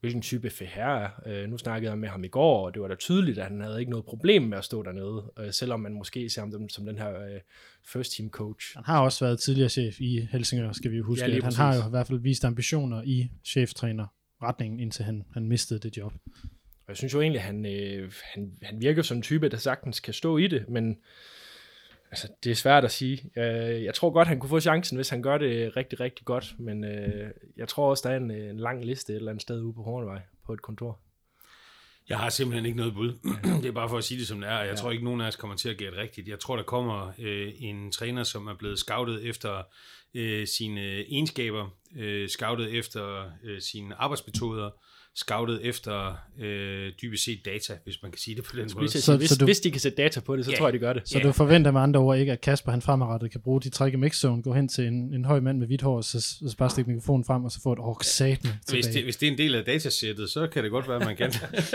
hvilken type Faher er. Øh, nu snakkede jeg med ham i går, og det var da tydeligt, at han havde ikke noget problem med at stå dernede, øh, selvom man måske ser ham som den her øh, first team coach. Han har også været tidligere chef i Helsingør, skal vi jo huske. Ja, han har jo i hvert fald vist ambitioner i cheftræner retningen, indtil han, han mistede det job. Og jeg synes jo egentlig, at han, øh, han, han virker som en type, der sagtens kan stå i det, men altså, det er svært at sige. Øh, jeg tror godt, han kunne få chancen, hvis han gør det rigtig, rigtig godt, men øh, jeg tror også, der er en, en lang liste et eller andet sted ude på Hornevej på et kontor. Jeg har simpelthen ikke noget bud. det er bare for at sige det som det er. Jeg ja. tror ikke, nogen af os kommer til at gætte rigtigt. Jeg tror, der kommer øh, en træner, som er blevet scoutet efter øh, sine egenskaber, øh, scoutet efter øh, sine arbejdsmetoder, scoutet efter øh, dybest set data, hvis man kan sige det på den måde. Så, Så- hvis, så du- hvis de kan sætte data på det, så Ja. tror jeg, de gør det. Så Ja. du forventer med andre ord ikke, at Kasper han fremadrettet kan bruge de træk i mixzone, gå hen til en, en høj mand med hvidt hår, og så, så bare stikke mikrofonen frem, og så få et åh, sat med Hvis det, hvis det er en del af datasættet, så kan det godt være, at man kan.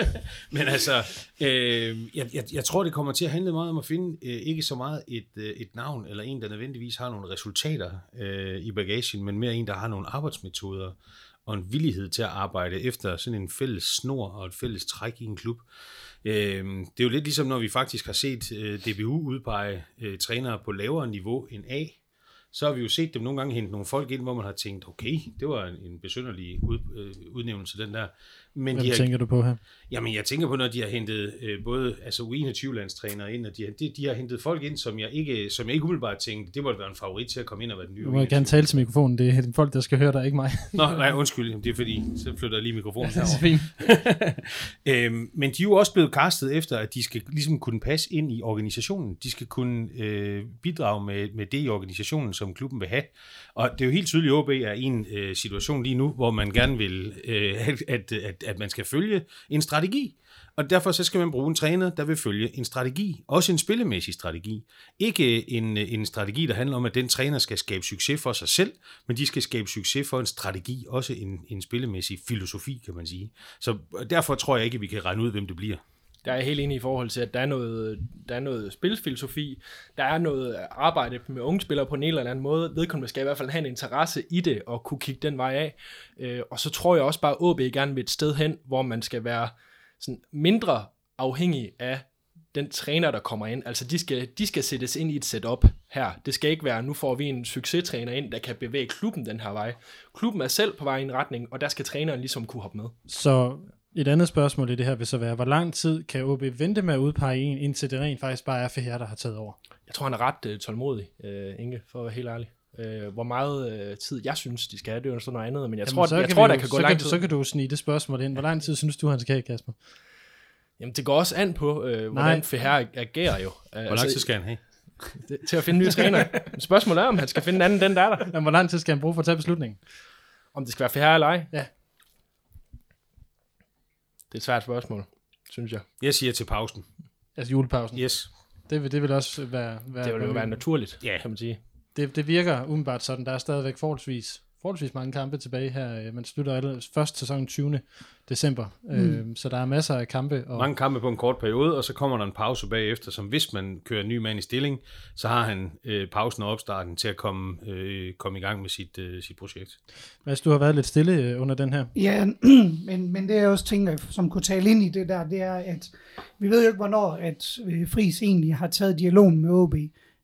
Men altså, øh, jeg, jeg, jeg tror, det kommer til at handle meget om at finde øh, ikke så meget et, øh, et navn, eller en, der nødvendigvis har nogle resultater øh, i bagagen, men mere en, der har nogle arbejdsmetoder og en villighed til at arbejde efter sådan en fælles snor og et fælles træk i en klub. Øh, det er jo lidt ligesom, når vi faktisk har set øh, DBU udpege øh, trænere på lavere niveau end A, så har vi jo set dem nogle gange hente nogle folk ind, hvor man har tænkt, okay, det var en, en besynderlig ud, øh, udnævnelse, den der. Men Hvem de har, tænker du på her? jamen, jeg tænker på, når de har hentet øh, både altså U21-landstrænere ind, og de har, de, de har hentet folk ind, som jeg ikke, som jeg ikke umiddelbart tænkte, det måtte være en favorit til at komme ind og være den nye Du må U21. gerne tale til mikrofonen, det er folk, der skal høre dig, ikke mig. Nå, nej, undskyld, det er fordi, så flytter jeg lige mikrofonen det er fint. øhm, men de er jo også blevet castet efter, at de skal ligesom kunne passe ind i organisationen. De skal kunne øh, bidrage med, med det i organisationen, som klubben vil have. Og det er jo helt tydeligt, at OB er i en øh, situation lige nu, hvor man gerne vil, øh, at, at, at, at man skal følge en strategi. Og derfor så skal man bruge en træner, der vil følge en strategi. Også en spillemæssig strategi. Ikke øh, en, øh, en strategi, der handler om, at den træner skal skabe succes for sig selv, men de skal skabe succes for en strategi. Også en, en spillemæssig filosofi, kan man sige. Så derfor tror jeg ikke, at vi kan regne ud, hvem det bliver. Der er jeg helt enig i forhold til, at der er noget, der er noget spilfilosofi, der er noget arbejde med unge spillere på en eller anden måde. Vedkommende skal i hvert fald have en interesse i det og kunne kigge den vej af. Øh, og så tror jeg også bare, at OB gerne vil et sted hen, hvor man skal være sådan mindre afhængig af den træner, der kommer ind. Altså, de skal, de skal sættes ind i et setup her. Det skal ikke være, nu får vi en succestræner ind, der kan bevæge klubben den her vej. Klubben er selv på vej i en retning, og der skal træneren ligesom kunne hoppe med. Så et andet spørgsmål i det her vil så være, hvor lang tid kan OB vente med at udpege en, indtil det rent faktisk bare er for her, der har taget over? Jeg tror, han er ret øh, tålmodig, øh, Inge, for at være helt ærlig. Øh, hvor meget øh, tid jeg synes, de skal have, det er jo sådan noget andet, men jeg Jamen, tror, så jeg kan tror der kan gå så lang kan, tid. Så kan du snige det spørgsmål ind. Hvor lang tid synes du, han skal have, Kasper? Jamen, det går også an på, øh, hvordan Feher agerer jo. Øh, Hvor lang tid skal han have? det, til at finde nye træner. Spørgsmålet er, om han skal finde en anden, den der er der. Jamen, hvor lang tid skal han bruge for at tage beslutningen? Om det skal være Feher eller ej. Ja. Det er et svært spørgsmål, synes jeg. Jeg siger til pausen. Altså julepausen. Yes. Det, vil, det vil også være... være Det vil jo være naturligt, Ja. kan man sige. det, det virker umiddelbart sådan. Der er stadigvæk forholdsvis, forholdsvis mange kampe tilbage her. Øh, Man slutter først sæson 20. december. Mm. Øh, så der er masser af kampe. Og, Mange kampe på en kort periode, og så kommer der en pause bagefter, som hvis man kører en ny mand i stilling, så har han øh, pausen og opstarten til at komme, øh, komme i gang med sit, øh, sit projekt. Mads, du har været lidt stille øh, under den her. Ja, men, men det jeg også tænker, som kunne tale ind i det der, det er, at vi ved jo ikke, hvornår at øh, Friis egentlig har taget dialogen med OB.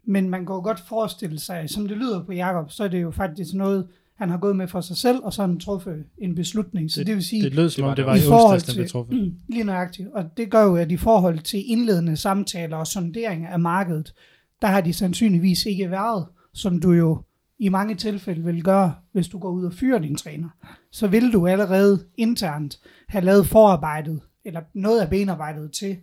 Men man kan jo godt forestille sig, som det lyder på Jakob, så er det jo faktisk noget, han har gået med for sig selv, og så har han truffet en beslutning. Så det, det vil sige, Det lød som det om, var det var i i forhold onsdags, den blev til, truffet. mm, lige nøjagtigt. Og det gør jo, at i forhold til indledende samtaler og sonderinger af markedet, der har de sandsynligvis ikke været, som du jo i mange tilfælde vil gøre, hvis du går ud og fyrer din træner. Så vil du allerede internt have lavet forarbejdet, eller noget af benarbejdet til,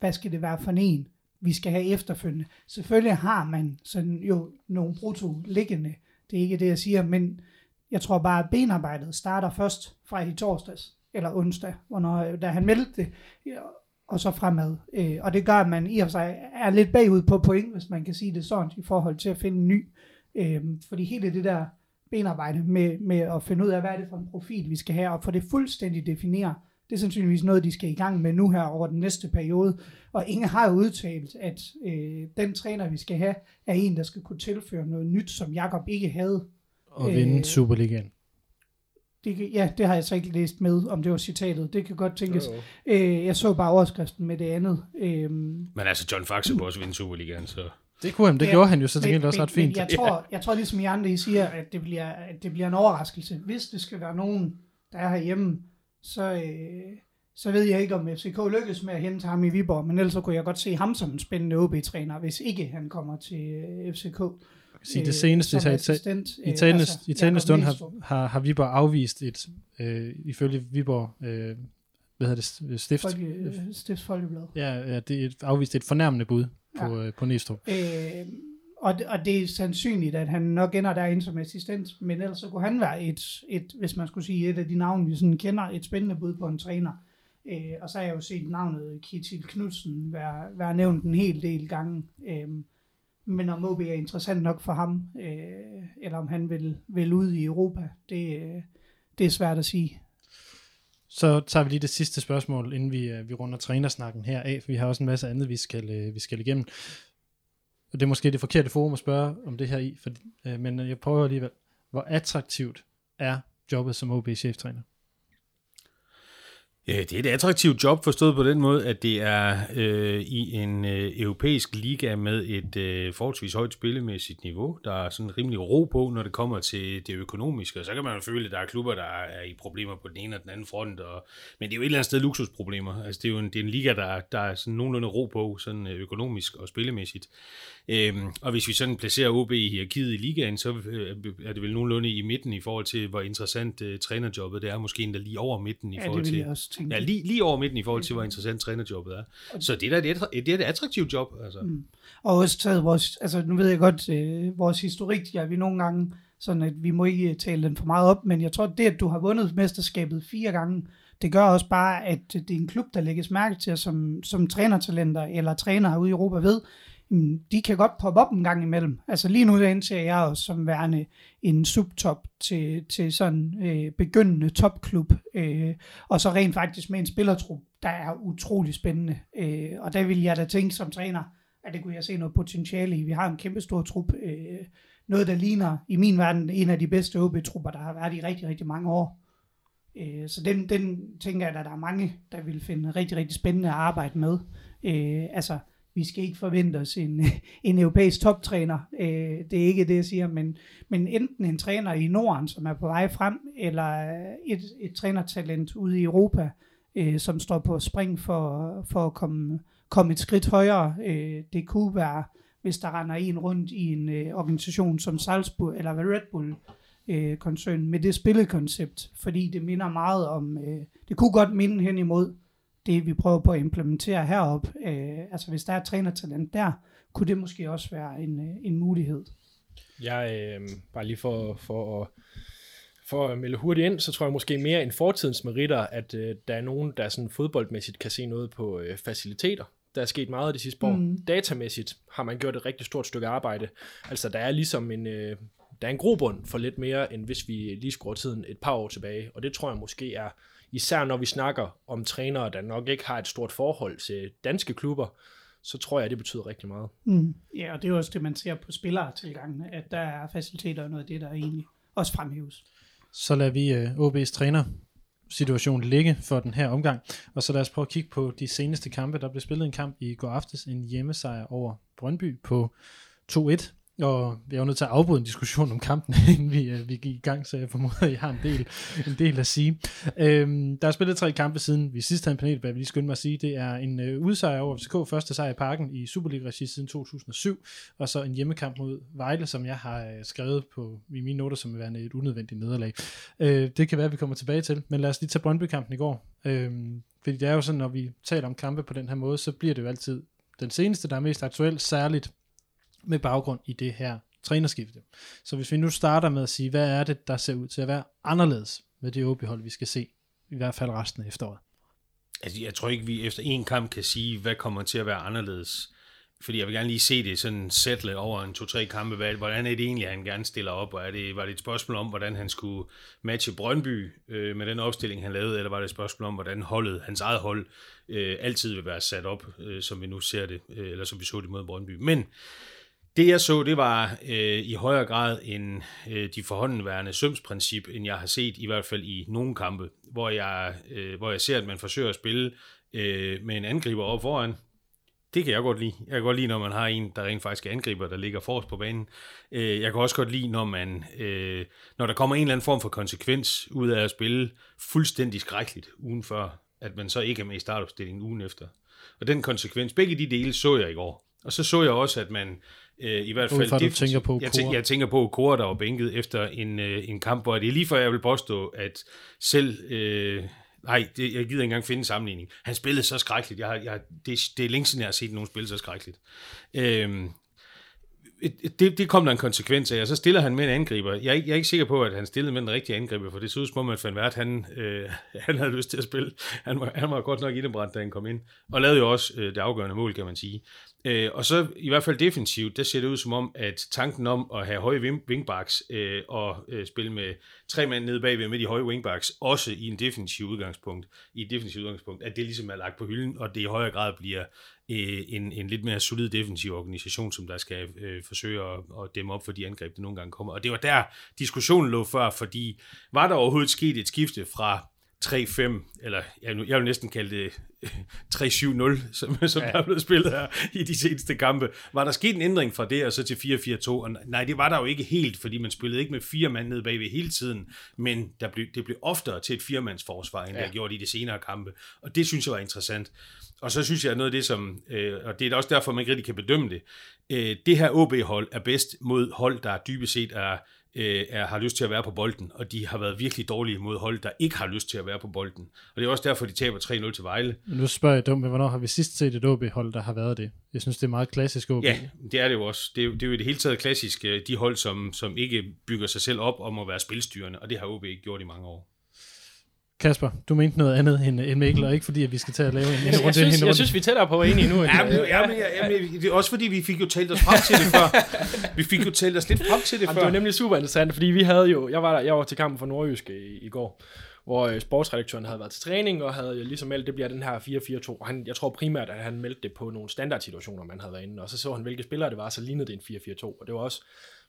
hvad skal det være for en, vi skal have efterfølgende. Selvfølgelig har man sådan jo nogle brutto liggende, det er ikke det, jeg siger, men jeg tror bare, at benarbejdet starter først fra i torsdags, eller onsdag, hvornår, øh, da han meldte det, og så fremad. Øh, og det gør, at man i og for sig er lidt bagud på point, hvis man kan sige det sådan, i forhold til at finde en ny. Øh, fordi hele det der benarbejde med, med at finde ud af, hvad er det for en profil, vi skal have, og få det fuldstændig definere, det er sandsynligvis noget, de skal i gang med nu her over den næste periode. Og ingen har jo udtalt, at øh, den træner, vi skal have, er en, der skal kunne tilføre noget nyt, som Jakob ikke havde. Og vinde Øh, Superligaen. Det, ja, det har jeg så ikke læst med, om det var citatet. Det kan godt tænkes. Jo, jo. Øh, jeg så bare overskriften med det andet. Øh, Men altså, John Faxe kunne også vinde Superligaen, så... Det kunne han, det Ja, gjorde han jo så til gengæld også ret fint. Jeg, tror, jeg tror ligesom I andre, I siger, at det, bliver, at det bliver en overraskelse. Hvis det skal være nogen, der er herhjemme, så, øh, så ved jeg ikke, om FCK lykkes med at hente ham i Viborg, men ellers så kunne jeg godt se ham som en spændende OB-træner, hvis ikke han kommer til øh, FCK. Sige, det seneste, som i, assistent, i øh, talende, altså i talende Jakob stund Nielstrup. har, har, har Viborg afvist et, øh, ifølge Viborg, øh, hvad hedder det, stift? Folke, øh, Stifts Folkeblad. Ja, ja, det er et, afvist et fornærmende bud på, ja. øh, på Næstrup. Øh, og, og det er sandsynligt, at han nok ender derinde som assistent, men ellers så kunne han være et, et, hvis man skulle sige et af de navne, vi sådan kender, et spændende bud på en træner. Øh, og så har jeg jo set navnet Kjetil Knudsen være, være nævnt en hel del gange. Øh, men om OB er interessant nok for ham, øh, eller om han vil, vil ud i Europa, det, øh, det er svært at sige. Så tager vi lige det sidste spørgsmål, inden vi, øh, vi runder trænersnakken her af, for vi har også en masse andet, vi skal, øh, vi skal igennem. Og det er måske det forkerte forum at spørge om det her i, for, øh, men jeg prøver alligevel. Hvor attraktivt er jobbet som OB-cheftræner? Det er et attraktivt job forstået på den måde, at det er øh, i en øh, europæisk liga med et øh, forholdsvis højt spillemæssigt niveau. Der er sådan rimelig ro på, når det kommer til det økonomiske. Og så kan man jo føle, at der er klubber, der er i problemer på den ene og den anden front. Og, men det er jo et eller andet sted luksusproblemer. Altså, det er jo en, det er en liga, der, der er sådan nogenlunde ro på, sådan øh, økonomisk og spillemæssigt. Øhm, og hvis vi sådan placerer OB i hierarkiet i ligaen, så øh, er det vel nogenlunde i midten i forhold til, hvor interessant uh, trænerjobbet det er. Måske endda lige over midten i Ja, forhold til... Ja, lige, lige over midten i forhold til, hvor interessant trænerjobbet er. Så det er da et, det er et attraktivt job. Altså. Mm. Og også taget vores, altså nu ved jeg godt, øh, vores historik, ja, vi nogle gange, sådan at vi må ikke tale den for meget op, men jeg tror, det, at du har vundet mesterskabet fire gange, det gør også bare, at det er en klub, der lægges mærke til, som, som trænertalenter eller trænere ude i Europa ved, Mm, de kan godt poppe op en gang imellem. Altså lige nu indser jeg også som værende en subtop til, til sådan øh, begyndende topklub, øh, og så rent faktisk med en spillertrup, der er utrolig spændende. Øh, og der vil jeg da tænke som træner, at det kunne jeg se noget potentiale i. Vi har en kæmpe stor trup, øh, noget der ligner i min verden en af de bedste OB-trupper, der har været i rigtig, rigtig mange år. Øh, så den, den tænker jeg, at der er mange, der vil finde rigtig, rigtig spændende at arbejde med. Øh, altså, vi skal ikke forvente os en, en europæisk toptræner. Øh, det er ikke det, jeg siger, men, men enten en træner i Norden, som er på vej frem, eller et, et trænertalent ude i Europa, øh, som står på spring for, for at komme, komme et skridt højere. Øh, det kunne være, hvis der render en rundt i en øh, organisation som Salzburg eller Red Bull, øh, koncern med det spillekoncept, fordi det minder meget om, øh, det kunne godt minde hen imod det, vi prøver på at implementere herop. Øh, altså hvis der er trænertalent der, kunne det måske også være en, øh, en mulighed. Jeg, øh, bare lige for, for at for at melde hurtigt ind, så tror jeg måske mere end fortidens meritter, at øh, der er nogen, der sådan fodboldmæssigt kan se noget på øh, faciliteter. Der er sket meget de sidste år. Mm. Datamæssigt har man gjort et rigtig stort stykke arbejde. Altså der er ligesom en, øh, der er en grobund for lidt mere, end hvis vi lige skruer tiden et par år tilbage. Og det tror jeg måske er, især når vi snakker om trænere, der nok ikke har et stort forhold til danske klubber, så tror jeg, at det betyder rigtig meget. Mm. Ja, og det er jo også det, man ser på spillertilgangen, at der er faciliteter og noget af det, der egentlig også fremhæves. Så lader vi uh, OB's træner situation ligge for den her omgang. Og så lad os prøve at kigge på de seneste kampe. Der blev spillet en kamp i går aftes, en hjemmesejr over Brøndby på 2-1. Og jeg er jo nødt til at afbryde en diskussion om kampen, inden vi, uh, vi gik i gang, så jeg formoder, at jeg har en del, en del at sige. Øhm, der er spillet tre kampe siden vi sidst havde en panel, jeg lige skynde mig at sige. Det er en uh, udsejr over FCK, første sejr i parken i Superliga-regi siden 2007, og så en hjemmekamp mod Vejle, som jeg har uh, skrevet på i mine noter som værende et unødvendigt nederlag. Øh, det kan være, at vi kommer tilbage til, men lad os lige tage Brøndby-kampen i går. Øh, fordi det er jo sådan, når vi taler om kampe på den her måde, så bliver det jo altid den seneste, der er mest aktuel, særligt med baggrund i det her trænerskifte. Så hvis vi nu starter med at sige, hvad er det, der ser ud til at være anderledes med det OB-hold, vi skal se, i hvert fald resten af efteråret? Altså, jeg tror ikke, vi efter en kamp kan sige, hvad kommer til at være anderledes. Fordi jeg vil gerne lige se det sådan sætte over en to-tre kampe. Hvad, hvordan er det egentlig, han gerne stiller op? Og er det, var det et spørgsmål om, hvordan han skulle matche Brøndby øh, med den opstilling, han lavede? Eller var det et spørgsmål om, hvordan holdet, hans eget hold, øh, altid vil være sat op, øh, som vi nu ser det, øh, eller som vi så det mod Brøndby? Men det jeg så, det var øh, i højere grad en øh, de forhåndenværende sømsprincip, end jeg har set i hvert fald i nogle kampe, hvor jeg, øh, hvor jeg ser, at man forsøger at spille øh, med en angriber op foran. Det kan jeg godt lide. Jeg kan godt lide, når man har en, der rent faktisk er angriber, der ligger forrest på banen. Øh, jeg kan også godt lide, når man, øh, når der kommer en eller anden form for konsekvens ud af at spille fuldstændig skrækkeligt ugen før, at man så ikke er med i startopstillingen ugen efter. Og den konsekvens, begge de dele så jeg i går. Og så så jeg også, at man øh, i hvert fald... Udefra, du tænker på jeg, tænker, jeg tænker på Kåre, der var bænket efter en, øh, en kamp, hvor det er lige før, jeg vil påstå, at selv øh, Nej, det, jeg gider ikke engang finde en sammenligning. Han spillede så skrækkeligt. Jeg har, jeg, det, det er længe siden, jeg har set nogen spille så skrækkeligt. Øhm, det, det kom der en konsekvens af, og så stiller han med en angriber. Jeg er, ikke, jeg er ikke sikker på, at han stillede med en rigtig angriber, for det så ud som om, at Van Vært, han, øh, han havde lyst til at spille. Han var, han var godt nok indebrændt, da han kom ind, og lavede jo også øh, det afgørende mål, kan man sige. Øh, og så i hvert fald defensivt, der ser det ud som om, at tanken om at have høje wingbacks øh, og øh, spille med tre mænd nede bagved med de høje wingbacks, også i en defensiv udgangspunkt, i et defensivt udgangspunkt, at det ligesom er lagt på hylden, og det i højere grad bliver øh, en, en lidt mere solid defensiv organisation, som der skal øh, forsøge at, at dæmme op for de angreb, der nogle gange kommer. Og det var der diskussionen lå før, fordi var der overhovedet sket et skifte fra 3-5, eller jeg, jeg vil næsten kalde det 3-7-0, som, som ja. der er blevet spillet her i de seneste kampe. Var der sket en ændring fra det og så til 4-4-2? Og nej, det var der jo ikke helt, fordi man spillede ikke med fire mand nede bagved hele tiden, men der blev, det blev oftere til et firemandsforsvar, end ja. der gjorde i de senere kampe. Og det synes jeg var interessant. Og så synes jeg, at noget af det, som, øh, og det er også derfor, man ikke rigtig kan bedømme det, øh, det her OB-hold er bedst mod hold, der dybest set er øh, er, har lyst til at være på bolden, og de har været virkelig dårlige mod hold, der ikke har lyst til at være på bolden. Og det er også derfor, de taber 3-0 til Vejle. Nu spørger jeg dumt, men hvornår har vi sidst set et OB-hold, der har været det? Jeg synes, det er meget klassisk OB. Ja, det er det jo også. Det er, det er jo i det hele taget klassisk, øh, de hold, som, som ikke bygger sig selv op om at være spilstyrende, og det har OB ikke gjort i mange år. Kasper, du mente noget andet end, end Mikkel, og ikke fordi, at vi skal til at lave en, en runde. Jeg synes, jeg synes, vi er tættere på enige nu. Ja, men, ja, men, ja, men, det er også fordi, vi fik jo talt os frem til det før. Vi fik jo talt os lidt frem til det Jamen, før. Det var nemlig super interessant, fordi vi havde jo, jeg var, der, jeg var til kampen for Nordjysk i, i går, hvor øh, sportsredaktøren havde været til træning, og havde ligesom meldt, det bliver den her 4-4-2, og han, jeg tror primært, at han meldte det på nogle standardsituationer, man havde været inde, og så så han, hvilke spillere det var, så lignede det en 4-4-2, og det var også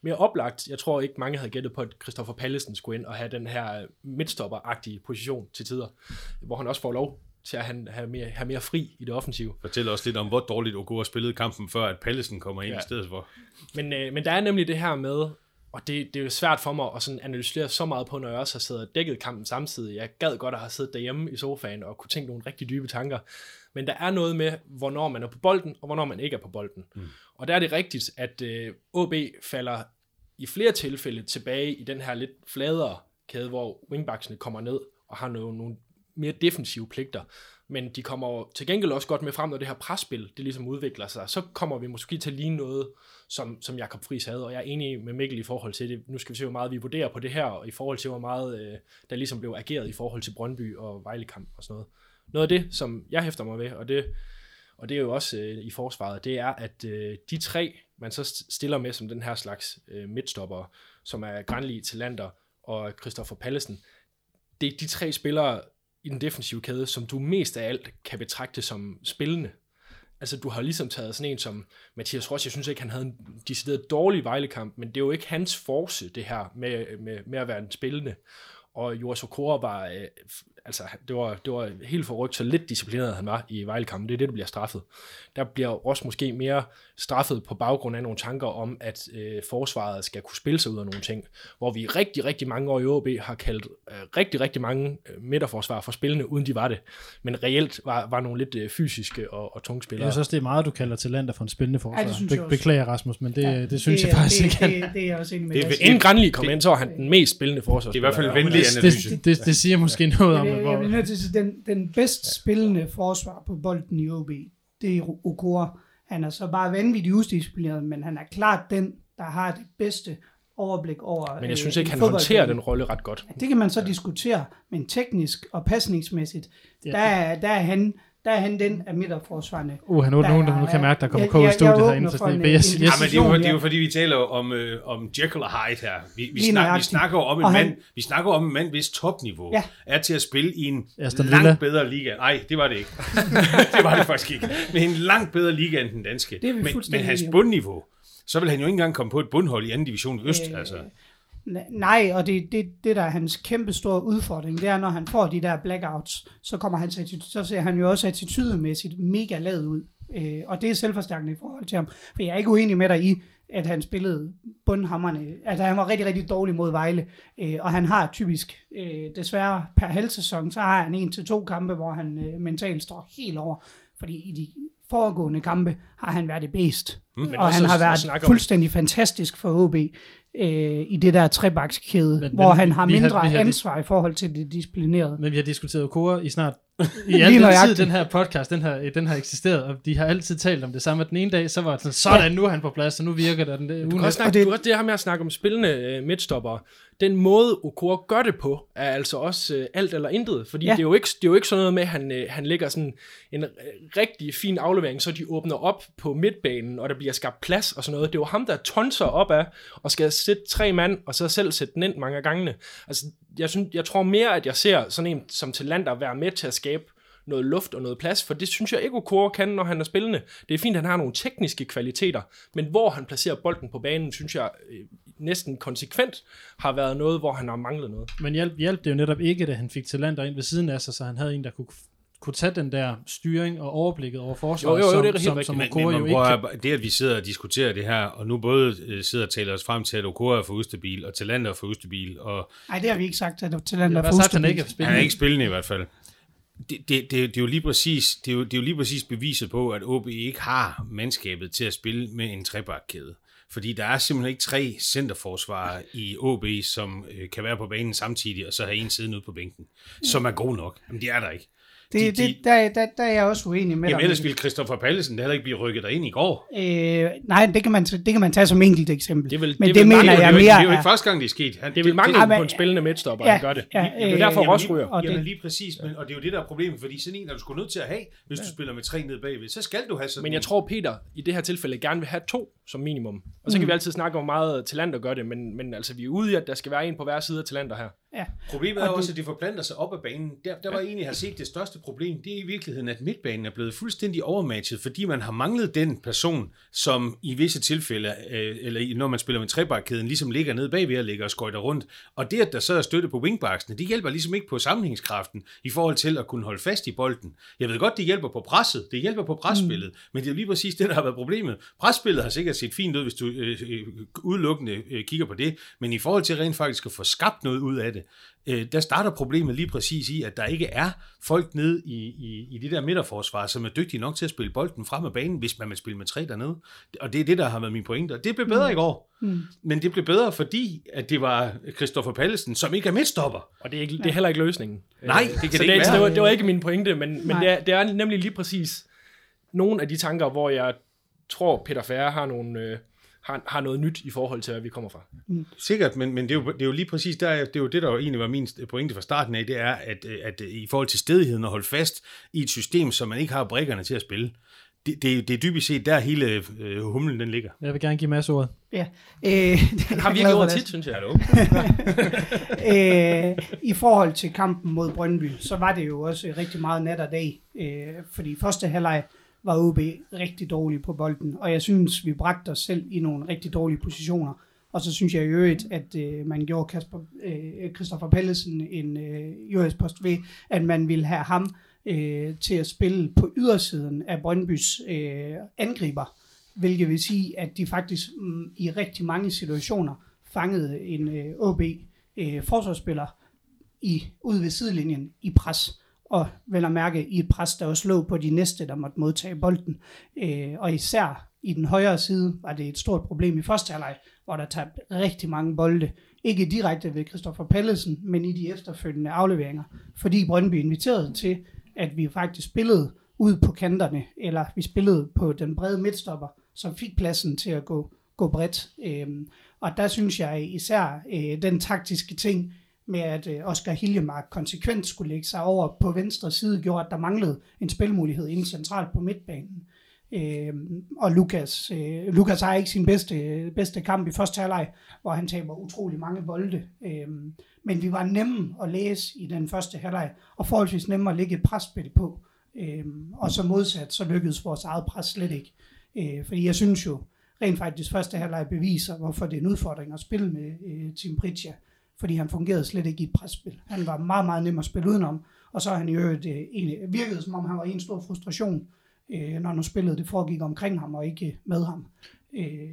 mere oplagt. Jeg tror ikke, mange havde gættet på, at Christoffer Pallesen skulle ind og have den her midtstopper-agtige position til tider, hvor han også får lov til at have, have, mere, have mere fri i det offensive. Fortæl os lidt om, hvor dårligt Ogo har spillet kampen, før at Pallesen kommer ind ja. i stedet for. Men, øh, men der er nemlig det her med, og det, det er jo svært for mig at sådan analysere så meget på, når jeg også har siddet og dækket kampen samtidig. Jeg gad godt at have siddet derhjemme i sofaen og kunne tænke nogle rigtig dybe tanker. Men der er noget med, hvornår man er på bolden, og hvornår man ikke er på bolden. Mm. Og der er det rigtigt, at øh, OB falder i flere tilfælde tilbage i den her lidt fladere kæde, hvor wingbacksene kommer ned og har nogle, nogle mere defensive pligter. Men de kommer til gengæld også godt med frem, når det her presspil, det ligesom udvikler sig. Så kommer vi måske til at ligne noget, som, som Jakob Friis havde, og jeg er enig med Mikkel i forhold til det. Nu skal vi se, hvor meget vi vurderer på det her, og i forhold til, hvor meget øh, der ligesom blev ageret i forhold til Brøndby og Vejlekamp og sådan noget. Noget af det, som jeg hæfter mig ved, og det, og det er jo også øh, i forsvaret, det er, at øh, de tre, man så stiller med som den her slags øh, midtstopper, som er Granli, Talander og Christoffer Pallesen, det er de tre spillere i den defensive kæde, som du mest af alt kan betragte som spillende. Altså, du har ligesom taget sådan en som Mathias Ross. Jeg synes ikke, han havde en decideret dårlig vejlekamp, men det er jo ikke hans force, det her med, med, med at være en spillende. Og Joris Okora var øh, altså, det var, det var helt forrygt, så lidt disciplineret han var i Vejlekampen. Det er det, der bliver straffet. Der bliver også måske mere straffet på baggrund af nogle tanker om, at øh, forsvaret skal kunne spille sig ud af nogle ting, hvor vi rigtig, rigtig mange år i OB har kaldt øh, rigtig, rigtig mange øh, midterforsvar for spillende, uden de var det. Men reelt var, var nogle lidt øh, fysiske og, og tunge spillere. Jeg synes det er meget, du kalder talenter for en spillende forsvar. Ja, det Be- beklager, Rasmus, men det, ja, det synes det, jeg faktisk det, ikke. Det, det, det er jeg også enig med. Det, Inden Granli kom ind, så var han den mest spillende forsvar. Det er i hvert fald en venlig analyse. Det, det, det siger måske noget om, jeg, jeg vil nødt til at sige, den, den bedst spillende forsvar på bolden i OB, det er Okora. Han er så bare vanvittigt udisciplineret, men han er klart den, der har det bedste overblik over Men jeg synes ikke, han håndterer den rolle ret godt. Ja, det kan man så diskutere, men teknisk og pasningsmæssigt, ja. der, der er han der er han den af midterforsvarende. Uh, nu, nu, nu kan jeg mærke, der kommer kog i studiet herinde. Så det, yes, yes. Ja, men det er, jo, det er jo fordi, vi taler om, øh, om Jekyll og Hyde her. Vi, vi, snak, vi snakker om en mand, vi snakker om en mand, hvis topniveau ja. er til at spille i en langt bedre liga. Nej, det var det ikke. det var det faktisk ikke. Men en langt bedre liga end den danske. Det men, men hans bundniveau, så vil han jo ikke engang komme på et bundhold i anden division i Øst. Øh, altså. Nej, og det, det, det der er hans kæmpe store udfordring, det er, når han får de der blackouts, så kommer han til, så ser han jo også attitydemæssigt mega lavet ud. Øh, og det er selvforstærkende i forhold til ham. For jeg er ikke uenig med dig i, at han spillede bundhammerne. Altså han var rigtig, rigtig dårlig mod Vejle. Øh, og han har typisk, øh, desværre per halv sæson, så har han en til to kampe, hvor han øh, mentalt står helt over. Fordi i de foregående kampe har han været det bedst. Men og også han har været snakke om- fuldstændig fantastisk for OB øh, i det der trebakskæde, Men- hvor men han har har- mindre vi har- ansvar i forhold til det disciplinerede. Men vi har diskuteret Okora i snart i al den tid, den her podcast, den har, den har eksisteret, og de har altid talt om det samme. Den ene dag, så var det sådan, sådan, nu er han på plads, og nu virker det, den der Du kan også snakke, Og det- det, du kan også det her med at snakke om spillende øh, midtstopper. Den måde, Okora gør det på, er altså også øh, alt eller intet. Fordi Ja. ja. det, er jo ikke, det er jo ikke sådan noget med, at han, øh, han lægger sådan en øh, rigtig fin aflevering, så de åbner op på midtbanen, og der bliver skabt plads og sådan noget. Det er jo ham, der tonser op af, og skal sætte tre mand, og så selv sætte den ind mange af gangene. Altså, jeg, synes, jeg tror mere, at jeg ser sådan en som Talander være med til at skabe noget luft og noget plads, for det synes jeg ikke, Okoro kan, når han er spillende. Det er fint, at han har nogle tekniske kvaliteter, men hvor han placerer bolden på banen, synes jeg øh, næsten konsekvent har været noget, hvor han har manglet noget. Men hjælp, hjælp det jo netop ikke, da han fik talenter ind ved siden af sig, så han havde en, der kunne, kunne tage den der styring og overblikket over forsvaret, Jo, jo, jo, som, det er helt som, som Men, Okora men jo ikke kan. at- det, at vi sidder og diskuterer det her, og nu både øh, sidder og taler os frem til, at Okora er for ustabil, og Talander er for ustabil, og Nej, det har vi ikke sagt, at til den Jeg der har sagt, at han ikke er han er ikke spillende i hvert fald. Det, det, det, det, er jo lige præcis, det, er jo, det er jo lige præcis beviset på, at OB ikke har mandskabet til at spille med en trebakkæde. Fordi der er simpelthen ikke tre centerforsvarer i OB, som øh, kan være på banen samtidig, og så have en siden ude på bænken, som er god nok. Jamen, det er der ikke. Det, de- det, der, der, der er jeg også uenig med Jamen, dig. ellers ville Christopher Pallesen heller ikke blive rykket derind i går. Øh, nej, det kan, man, det kan man tage som enkelt eksempel. Det er vel- Men det det, er mener mange- det, er jeg mere det er jo ikke er- første gang, det er sket. Han, Det er vel mangel det- på en spillende midtstopper, Ja, ja, gør det. ja, det er øh, derfor jamen, Ross ryger. og Jamen det- lige præcis, men, og det er jo det, der er problemet, fordi sådan en, der du skulle nødt til at have, hvis du spiller med tre ned bagved, så skal du have sådan Men jeg en- tror, Peter i det her tilfælde gerne vil have to som minimum. Og så kan vi altid snakke om, hvor meget Talander gør det, men, men altså, vi er ude i, at der skal være en på hver side af Talander her. Ja. Problemet er også, at det forplanter sig op ad banen. Der, der var egentlig har set det største problem, det er i virkeligheden, at midtbanen er blevet fuldstændig overmatchet, fordi man har manglet den person, som i visse tilfælde, øh, eller når man spiller med trebakkæden, ligesom ligger nede bagved og ligger og skøjter rundt. Og det, at der så er støtte på wingbacksene, det hjælper ligesom ikke på sammenhængskraften i forhold til at kunne holde fast i bolden. Jeg ved godt, det hjælper på presset, det hjælper på presspillet, mm. men det er lige præcis det, der har været problemet. Presspillet har sikkert set fint ud, hvis du øh, øh, udelukkende øh, kigger på det, men i forhold til rent faktisk at få skabt noget ud af det, øh, der starter problemet lige præcis i, at der ikke er folk nede i, i, i det der midterforsvar, som er dygtige nok til at spille bolden frem af banen, hvis man vil spille med tre dernede. Og det er det, der har været min pointe. Og det blev bedre mm. i går. Mm. Men det blev bedre, fordi at det var Christoffer Pallesen, som ikke er midtstopper. Og det er, ikke, det er heller ikke løsningen. Nej, Øh, det kan så det ikke det, være. Det var, det var ikke min pointe, men, men Nej. det, er, det er nemlig lige præcis nogle af de tanker, hvor jeg tror, Peter Færre har, nogle, øh, har, har noget nyt i forhold til, hvad vi kommer fra. Sikkert, men, men det, er jo, det er jo lige præcis der, det er jo det, der jo egentlig var min pointe fra starten af, det er, at, øh, at i forhold til stedigheden at holde fast i et system, som man ikke har brikkerne til at spille, det, det, det er dybest set der hele øh, humlen den ligger. Jeg vil gerne give masse ordet. Ja. Øh, det Har vi ikke for, gjort det. tit, synes jeg. Hallo? øh, I forhold til kampen mod Brøndby, så var det jo også rigtig meget nat og dag. Øh, fordi første halvleg var OB rigtig dårlig på bolden, og jeg synes, vi bragte os selv i nogle rigtig dårlige positioner. Og så synes jeg i øvrigt, at øh, man gjorde Kasper, øh, Christoffer Pallesen en øh, US-post ved, at man ville have ham øh, til at spille på ydersiden af Brøndbys øh, angriber, hvilket vil sige, at de faktisk mm, i rigtig mange situationer fangede en øh, OB øh, forsvarsspiller i, ude ved sidelinjen i pres, og vel at mærke i et pres, der også lå på de næste, der måtte modtage bolden. Øh, og især i den højre side var det et stort problem i første halvleg, hvor der tabte rigtig mange bolde. Ikke direkte ved Christoffer Pallesen, men i de efterfølgende afleveringer. Fordi Brøndby inviterede til, at vi faktisk spillede ud på kanterne, eller vi spillede på den brede midtstopper, som fik pladsen til at gå, gå bredt. Øh, og der synes jeg især øh, den taktiske ting med, at øh, Oscar Hiljemark konsekvent skulle lægge sig over på venstre side, gjorde, at der manglede en spilmulighed inde centralt på midtbanen. Øh, og Lukas, øh, Lukas har ikke sin bedste, bedste kamp i første halvleg, hvor han taber utrolig mange bolde. Øh, men vi var nemme at læse i den første halvleg, og forholdsvis nemme at lægge et presspil på. Øh, og så modsat, så lykkedes vores eget pres slet ikke. Øh, fordi jeg synes jo, rent faktisk første halvleg beviser, hvorfor det er en udfordring at spille med øh, Tim Pritja. Fordi han fungerede slet ikke i et presspil. Han var meget, meget nem at spille udenom. Og så han i øvrigt øh, egentlig virkede, som om han var en stor frustration, øh, når nu spillet det foregik omkring ham og ikke med ham øh,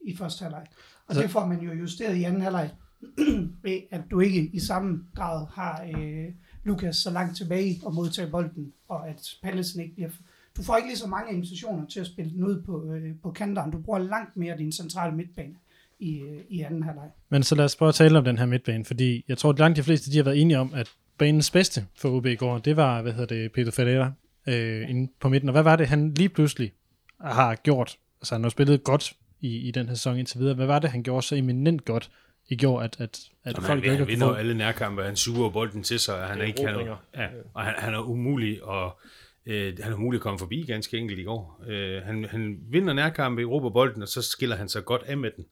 i første halvleg. Og det får man jo justeret i anden halvleg, ved at du ikke i samme grad har øh, Lukas så langt tilbage og modtage bolden, og at Pallesen ikke bliver du får ikke lige så mange invitationer til at spille den ud på, øh, på kanteren. Du bruger langt mere din centrale midtbane i, i anden halvleg. Men så lad os prøve at tale om den her midtbane, fordi jeg tror, at langt de fleste de har været enige om, at banens bedste for OB i går, det var, hvad hedder det, Peter Ferreira øh, inde på midten. Og hvad var det, han lige pludselig har gjort? Altså han har spillet godt i, i den her sæson indtil videre. Hvad var det, han gjorde så eminent godt i går, at, at, at Jamen, folk han, ikke han vinder få... alle nærkampe, han suger bolden til sig, og han er er ikke han, ja, og han, han er umulig, og øh, han er umulig at komme forbi ganske enkelt i går. Øh, han, han vinder nærkampe, råber bolden, og så skiller han sig godt af med den.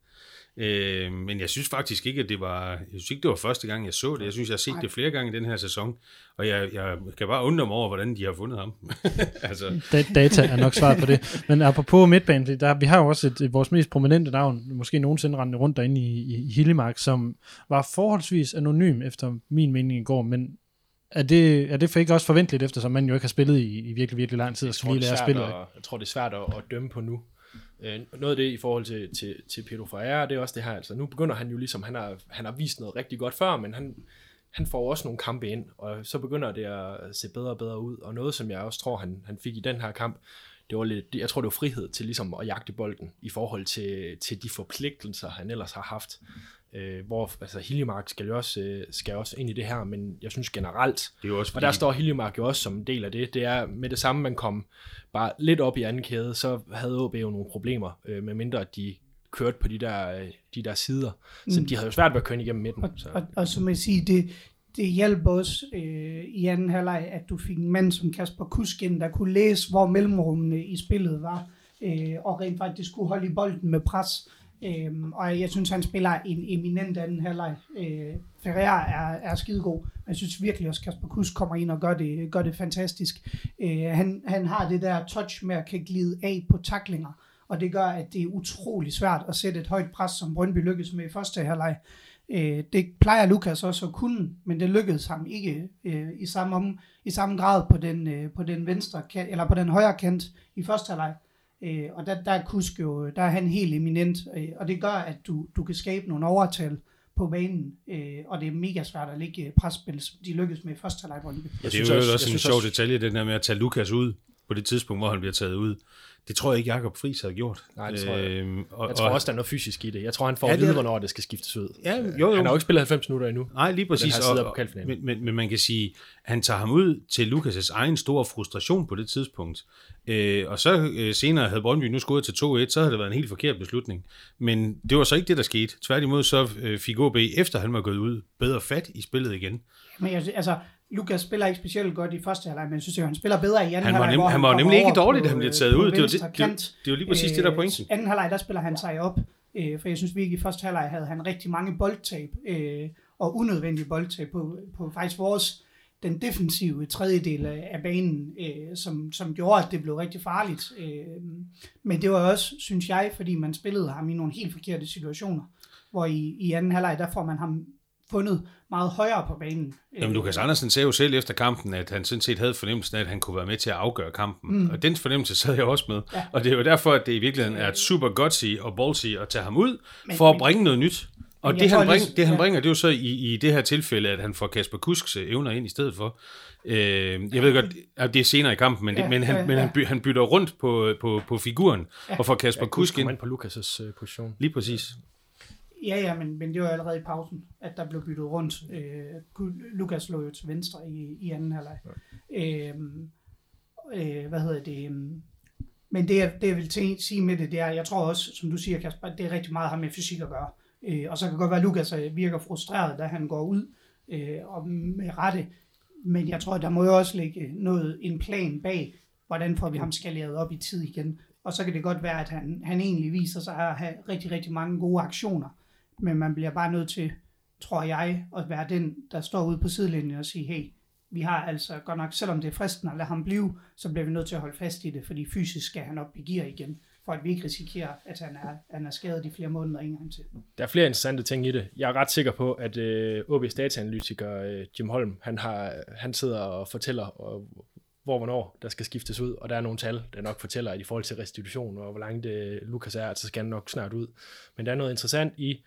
Øh, men jeg synes faktisk ikke, at det var, jeg synes ikke, det var første gang, jeg så det. Jeg synes, jeg har set det flere gange i den her sæson, og jeg, jeg kan bare undre mig over, hvordan de har fundet ham. altså, Da- data er nok svaret på det. Men apropos midtbanen, der, vi har jo også et, et, vores mest prominente navn, måske nogensinde rendende rundt derinde i, i, i Hillemark, som var forholdsvis anonym efter min mening i går, men er det, er det for ikke også forventeligt, eftersom man jo ikke har spillet i, i virkelig, virkelig lang tid, og Jeg skal tror, lige det er lære at svært spille? at, jeg tror, det er svært at, at dømme på nu. Øh, noget af det i forhold til, til, til Pedro Ferreira, det er også det her, altså nu begynder han jo ligesom, han har, han har vist noget rigtig godt før, men han, han får også nogle kampe ind, og så begynder det at se bedre og bedre ud, og noget, som jeg også tror, han, han fik i den her kamp, det var lidt, jeg tror, det var frihed til ligesom at jagte bolden, i forhold til, til de forpligtelser, han ellers har haft. Øh, hvor, altså Hiljemark skal jo også, øh, skal også ind i det her, men jeg synes generelt, det er jo også og der står Hiljemark jo også som en del af det. Det er med det samme, man kom bare lidt op i anden kæde, så havde OB jo nogle problemer, øh, med mindre at de kørte på de der, øh, de der sider. Så de havde jo svært ved at køre igennem midten. Og, Så. og, og som jeg siger, det, det hjælper også øh, i anden halvleg, at du fik en mand som Kasper Kusk ind, der kunne læse, hvor mellemrummene i spillet var, øh, og rent faktisk kunne holde i bolden med pres. Øhm, og jeg synes, han spiller en eminent anden halvleg. Øh, Ferreira er, er skidegod. Jeg synes virkelig også, Kasper Kusk kommer ind og gør det, gør det fantastisk. Øh, han, han har det der touch med at kan glide af på taklinger, og det gør, at det er utrolig svært at sætte et højt pres, som Brøndby lykkedes med i første halvleg. Øh, det plejer Lukas også at kunne, men det lykkedes ham ikke øh, i, samme om, i samme grad på den, øh, på den venstre kant, eller på den højre kant i første halvleg. Øh, og der, der er Kusk jo, der er han helt eminent, øh, og det gør, at du, du kan skabe nogle overtal på banen, øh, og det er mega svært at ligge presspil, som de lykkedes med i første halvleg. Brøndby. Jeg det er synes jo også- også, jeg en synes sjov detalje, den der med at tage Lukas ud på det tidspunkt, hvor han bliver taget ud. Det tror jeg ikke, Jakob Friis havde gjort. Nej, det tror jeg. Øhm, og, Jeg tror og, også, der er noget fysisk i det. Jeg tror, han får Ja, at det vide, er- hvornår det skal skiftes ud. Ja, jo, jo. Han har jo ikke spillet 90 minutter endnu. Nej, lige præcis. her side af og- pokalfinalen. men, men, men man kan sige, han tager ham ud til Lukas' egen store frustration på det tidspunkt. Øh, og så øh, senere havde Brøndby nu skåret til 2-1, så havde det været en helt forkert beslutning. Men det var så ikke det, der skete. Tværtimod så øh, fik OB, efter han var gået ud, bedre fat i spillet igen. Men jeg, altså, Lukas spiller ikke specielt godt i første halvleg, men jeg synes, at han spiller bedre i anden Han var, halvleg, nem, hvor han var nemlig ikke dårlig, da han blev øh, taget på ud. Det var, det, det, det, det var lige præcis det, der er pointen. Øh, anden halvleg, der spiller han sig op, øh, for jeg synes virkelig, i første halvleg havde han rigtig mange boldtab, øh, og unødvendige boldtab på, på faktisk vores, den defensive tredjedel af, af banen, øh, som, som gjorde, at det blev rigtig farligt. Øh, men det var også, synes jeg, fordi man spillede ham i nogle helt forkerte situationer, hvor i, i anden halvleg, der får man ham fundet meget højere på banen. Jamen, Lukas Andersen sagde jo selv efter kampen, at han sådan set havde fornemmelsen af, at han kunne være med til at afgøre kampen. Mm. Og den fornemmelse sad jeg også med. Ja. Og det er jo derfor, at det i virkeligheden er et super gutsy og ballsy at tage ham ud, Men- for at men- bringe noget nyt. Og det han, bring, lige- det han ja. bringer, det er jo så i, i det her tilfælde, at han får Kasper Kusks øh, evner ind i stedet for. Øh, jeg ved godt, at det er senere i kampen, men, det, Ja, men, han, ja, men ja. han, by, han bytter rundt på, på, på figuren og får Kasper Jeg Kusk ind. på Lukas' øh, position. Lige præcis. Ja, ja, men, men det var allerede i pausen, at der blev byttet rundt. Øh, Lukas lå jo til venstre i, i anden halvleg. Ja. Øh, øh, hvad hedder det? øhm, Men det, jeg- det jeg vil tæ- sige med det, det er, jeg tror også, som du siger, Kasper, det er rigtig meget har med fysik at gøre. Øh, og så kan det godt være, at Lukas øh, virker frustreret, da han går ud, øh, og med rette. Men jeg tror, der må jo også ligge noget, en plan bag, hvordan får vi ham skaleret op i tid igen. Og så kan det godt være, at han, han egentlig viser sig at have rigtig, rigtig mange gode aktioner. Men man bliver bare nødt til, tror jeg, at være den, der står ude på sidelinjen og sige, hey, vi har altså godt nok, selvom det er fristende at lade ham blive, så bliver vi nødt til at holde fast i det, fordi fysisk skal han op i gear igen, for at vi ikke risikerer, at han er, han er skadet i flere måneder en gang til. Der er flere interessante ting i det. Jeg er ret sikker på, at øh, OB's dataanalytiker øh, Jim Holm, han, har, han sidder og fortæller, og, hvor hvornår der skal skiftes ud, og der er nogle tal, der nok fortæller, at i forhold til restitution, og hvor langt øh, det Lukas er, at så skal han nok snart ud. Men der er noget interessant i,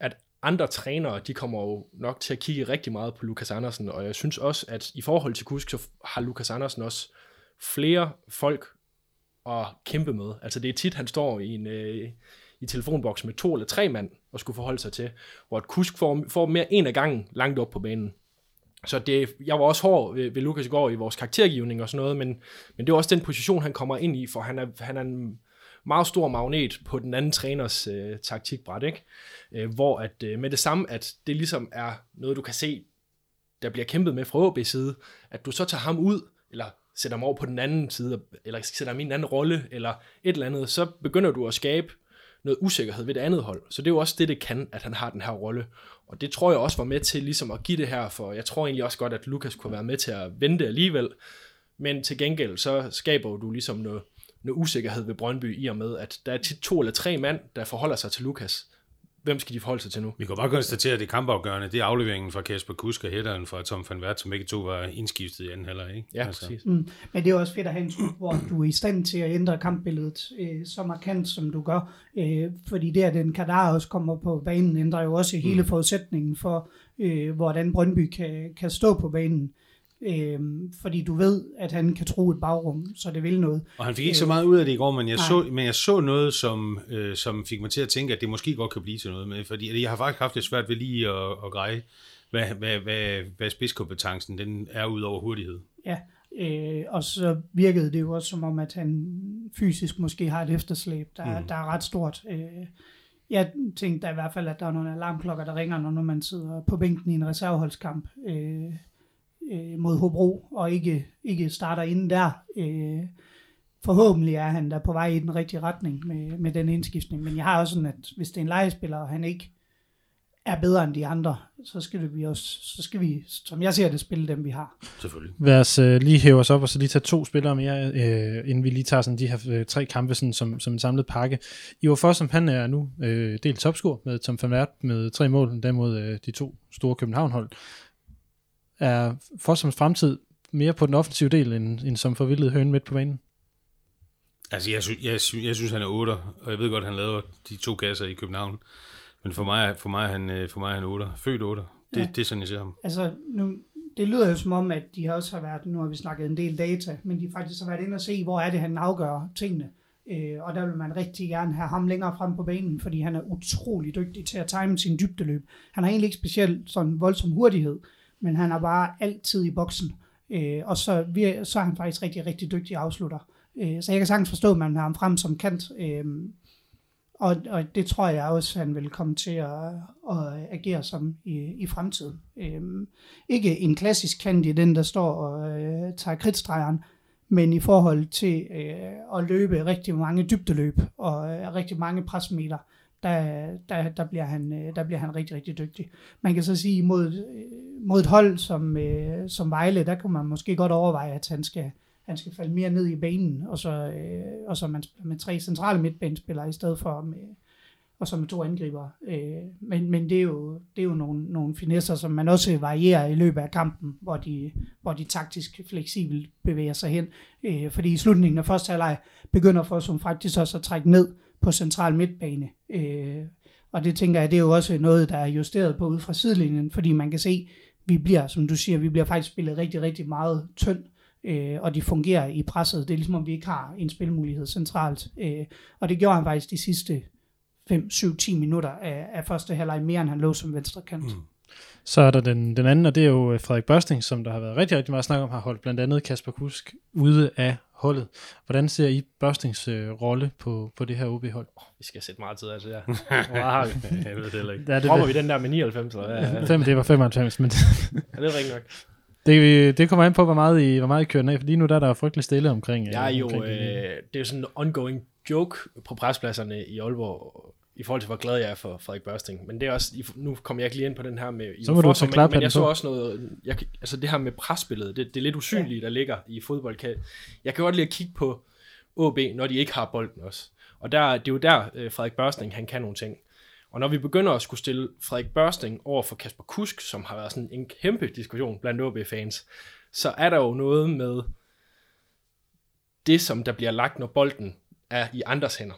at andre trænere, de kommer jo nok til at kigge rigtig meget på Lukas Andersen, og jeg synes også, at i forhold til Kusk, så har Lukas Andersen også flere folk at kæmpe med. Altså det er tit, han står i en, øh, i telefonboks med to eller tre mand og skulle forholde sig til, hvor et kusk får, får mere en af gangen langt op på banen. Så det, jeg var også hård ved, ved Lukas i går i vores karaktergivning og sådan noget, men, men det er også den position, han kommer ind i, for han er, han er en meget stor magnet på den anden træners øh, taktikbræt, ikke? Øh, hvor at, øh, med det samme, at det ligesom er noget, du kan se, der bliver kæmpet med fra AB's side, at du så tager ham ud, eller sætter ham over på den anden side, eller sætter ham i en anden rolle, eller et eller andet, så begynder du at skabe noget usikkerhed ved det andet hold. Så det er jo også det, det kan, at han har den her rolle. Og det tror jeg også var med til ligesom at give det her, for jeg tror egentlig også godt, at Lukas kunne være med til at vente alligevel. Men til gengæld, så skaber du ligesom noget, noget usikkerhed ved Brøndby i og med, at der er tit to eller tre mand, der forholder sig til Lukas hvem skal de forholde sig til nu? Vi kan bare konstatere, at det kampafgørende, det er afleveringen fra Kasper Kusk og hætteren fra Tom van Wert, som begge to var indskiftet i anden halvleg. Ikke? Ja, altså. præcis. Mm. Men det er også fedt at have en trup, hvor du er i stand til at ændre kampbilledet øh, så markant, som du gør. Øh, fordi det, at den Kadar også kommer på banen, ændrer jo også hele mm. forudsætningen for, øh, hvordan Brøndby kan, kan stå på banen. Øhm, fordi du ved, at han kan tro et bagrum, så det vil noget. Og han fik ikke så meget ud af det i går, men jeg, så, men jeg så noget, som, øh, som fik mig til at tænke, at det måske godt kan blive til noget med, fordi jeg har faktisk haft det svært ved lige at, at greje, hvad, hvad, hvad, hvad spidskompetencen den er ud over hurtighed. Ja, øh, og så virkede det jo også som om, at han fysisk måske har et efterslæb, der, mm. der er ret stort. Øh, jeg tænkte da i hvert fald, at der er nogle alarmklokker, der ringer, når man sidder på bænken i en reserveholdskamp. Øh, øh, mod Hobro, og ikke, ikke starter inden der. Øh, forhåbentlig er han der på vej i den rigtige retning med, med den indskiftning, men jeg har også sådan, at hvis det er en legespiller, og han ikke er bedre end de andre, så skal vi også, så skal vi, som jeg ser det, spille dem, vi har. Selvfølgelig. Lad os uh, lige hæve os op og så lige tage to spillere mere, uh, inden vi lige tager sådan de her uh, tre kampe sådan, som, som en samlet pakke. Ivar Foss, som han er nu uh, delt topscore med Tom van Wert med tre mål, derimod uh, de to store København-hold er Fossums fremtid mere på den offensive del, end, end som forvildet høn midt på banen? Altså, jeg, sy- jeg, sy- jeg synes, han er 8, og jeg ved godt, at han laver de to kasser i København. Men for mig, for mig, han, øh, for mig er han 8. Født 8. Det, ja. det er sådan, jeg ser ham. Altså, nu, det lyder jo som om, at de også har været, nu har vi snakket en del data, men de faktisk har været inde og se, hvor er det, han afgør tingene. Øh, og der vil man rigtig gerne have ham længere frem på banen, fordi han er utrolig dygtig til at time sin dybdeløb. Han har egentlig ikke specielt sådan voldsom hurtighed, men han er bare altid i boksen. Øh, og så, vi, så er han faktisk rigtig, rigtig dygtig afslutter. Øh, så jeg kan sagtens forstå, at man har ham frem som kant. Øh, og, og det tror jeg også, han vil komme til at, at agere som i, i fremtiden. Øh, ikke en klassisk kant i den, der står og øh, tager kridtstregeren, men i forhold til øh, at løbe rigtig mange dybdeløb og øh, rigtig mange presmeter, der, der, der, bliver han, øh, der bliver han rigtig, rigtig dygtig. Man kan så sige, mod, mod et hold som, øh, som Vejle, der kunne man måske godt overveje, at han skal, han skal falde mere ned i banen, og så, øh, og så man med tre centrale midtbanespillere i stedet for med, og så med to angriber. Øh, men, men det er jo, det er jo nogle, nogle finesser, som man også varierer i løbet af kampen, hvor de, hvor de taktisk fleksibelt bevæger sig hen. fordi i slutningen af første halvleg begynder for som faktisk også at trække ned, på central midtbane. Øh, og det tænker jeg, det er jo også noget, der er justeret på ud fra sidelinjen, fordi man kan se, vi bliver, som du siger, vi bliver faktisk spillet rigtig, rigtig meget tynd, øh, og de fungerer i presset. Det er ligesom, om vi ikke har en spilmulighed centralt. Øh, og det gjorde han faktisk de sidste 5, 7, 10 minutter af, af første halvleg, mere end han lå som venstre kant. Mm. Så er der den, den anden, og det er jo øh, Frederik Børsting, som der har været rigtig, rigtig meget snak om, har holdt blandt andet Kasper Kusk ude af holdet. Hvordan ser I Børstings øh, rolle på, på det her OB-hold? Oh, vi skal sætte meget tid af det der. Hvor har vi? jeg ved det heller ikke. Ja, det, Hopper vi den der med 99? Eller hvad? Ja, Fem, det var 95, men... ja, det er rigtig nok. Det, det kommer an på, hvor meget I, hvor meget I kører af, for lige nu der er der frygtelig stille omkring... Ja, jo, omkring øh, det er jo sådan en ongoing joke på prespladserne i Aalborg, i forhold til, hvor glad jeg er for Frederik Børsting. Men det er også, nu kommer jeg ikke lige ind på den her med... Så må du så men, men jeg så også noget... Jeg, altså det her med presspillet, det, det er lidt usynligt, der ligger i fodbold. Kan, jeg kan godt lide at kigge på OB, når de ikke har bolden også. Og der, det er jo der, øh, Frederik Børsting, han kan nogle ting. Og når vi begynder at skulle stille Frederik Børsting over for Kasper Kusk, som har været sådan en kæmpe diskussion blandt OB-fans, så er der jo noget med det, som der bliver lagt, når bolden er i andres hænder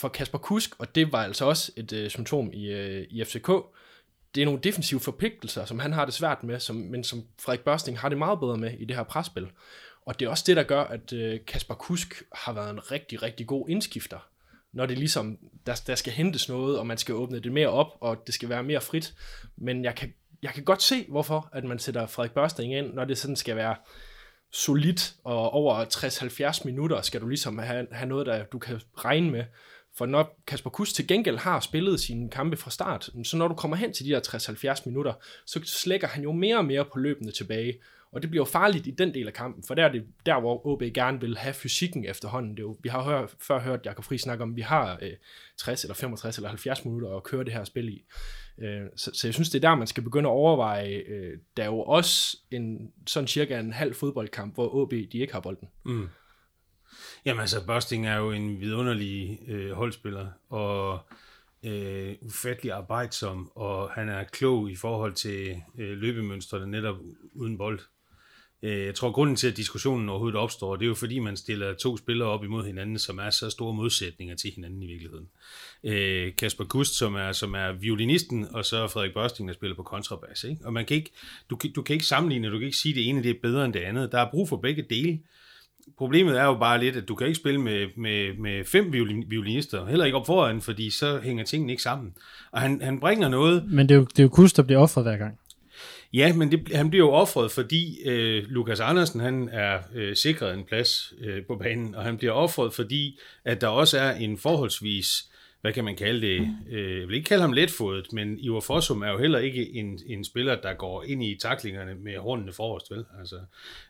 for Kasper Kusk, og det var altså også et øh, symptom i, øh, i FCK, det er nogle defensive forpligtelser, som han har det svært med, som, men som Frederik Børsting har det meget bedre med i det her presspil. Og det er også det, der gør, at øh, Kasper Kusk har været en rigtig, rigtig god indskifter. Når det ligesom, der, der skal hentes noget, og man skal åbne det mere op, og det skal være mere frit. Men jeg kan, jeg kan godt se, hvorfor at man sætter Frederik Børsting ind, når det sådan skal være solidt, og over 60-70 minutter skal du ligesom have, have noget, der du kan regne med. For når Kasper Kuss til gengæld har spillet sine kampe fra start, så når du kommer hen til de der 60-70 minutter, så slækker han jo mere og mere på løbende tilbage. Og det bliver jo farligt i den del af kampen, for der er det der, hvor OB gerne vil have fysikken efterhånden. Det er jo, vi har hør, før hørt Jakob Fri snakke om, at vi har øh, 60 eller 65 eller 70 minutter at køre det her spil i. Øh, så, så jeg synes, det er der, man skal begynde at overveje. Øh, der er jo også en, sådan cirka en halv fodboldkamp, hvor OB de ikke har bolden. Mm. Jamen altså, Børsting er jo en vidunderlig øh, holdspiller, og øh, ufattelig arbejdsom, og han er klog i forhold til øh, løbemønstrene netop uden bold. Øh, jeg tror, grunden til, at diskussionen overhovedet opstår, det er jo fordi, man stiller to spillere op imod hinanden, som er så store modsætninger til hinanden i virkeligheden. Øh, Kasper Gust, som er, som er violinisten, og så Frederik Børsting, der spiller på kontrabas. Ikke? Og man kan ikke, du, du kan ikke sammenligne, du kan ikke sige, at det ene det er bedre end det andet. Der er brug for begge dele. Problemet er jo bare lidt, at du kan ikke spille med, med, med fem violinister, heller ikke op foran, fordi så hænger tingene ikke sammen. Og han, han bringer noget... Men det er jo, det er jo Kust, der bliver offret hver gang. Ja, men det, han bliver jo offret, fordi øh, Lukas Andersen han er øh, sikret en plads øh, på banen, og han bliver offret, fordi at der også er en forholdsvis hvad kan man kalde det, øh, jeg vil ikke kalde ham letfodet, men Ivar Fossum er jo heller ikke en, en spiller, der går ind i taklingerne med håndene forrest, vel? Altså,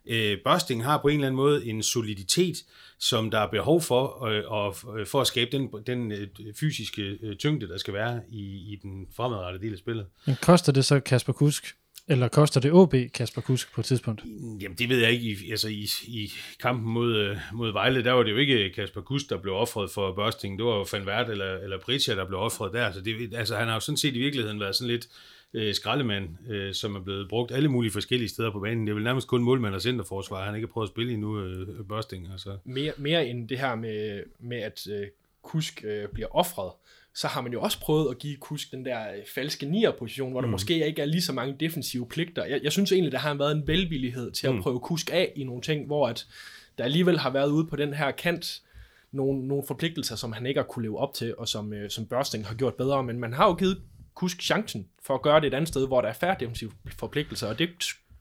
øh, Busting har på en eller anden måde en soliditet, som der er behov for, øh, og for at skabe den, den øh, fysiske øh, tyngde, der skal være i, i den fremadrettede del af spillet. Men koster det så Kasper Kusk eller koster det OB Kasper Kusk på et tidspunkt? Jamen det ved jeg ikke. I, altså i, i kampen mod, øh, mod Vejle, der var det jo ikke Kasper Kusk, der blev offret for Børsting. Det var jo Van Wert eller, eller Britja, der blev offret der. Så det, altså han har jo sådan set i virkeligheden været sådan lidt øh, skraldemand, øh, som er blevet brugt alle mulige forskellige steder på banen. Det er vel nærmest kun målmand og centerforsvar. Han har ikke prøvet at spille endnu, øh, Børsting. Altså. Mere, mere end det her med, med at øh, Kusk øh, bliver offret så har man jo også prøvet at give Kusk den der øh, falske nier-position, hvor der mm. måske ikke er lige så mange defensive pligter. Jeg, jeg synes egentlig, der har været en velvillighed til at mm. prøve Kusk af i nogle ting, hvor at der alligevel har været ude på den her kant nogle, nogle forpligtelser, som han ikke har kunne leve op til, og som, øh, som Børsting har gjort bedre. Men man har jo givet Kusk chancen for at gøre det et andet sted, hvor der er færre defensive forpligtelser, og det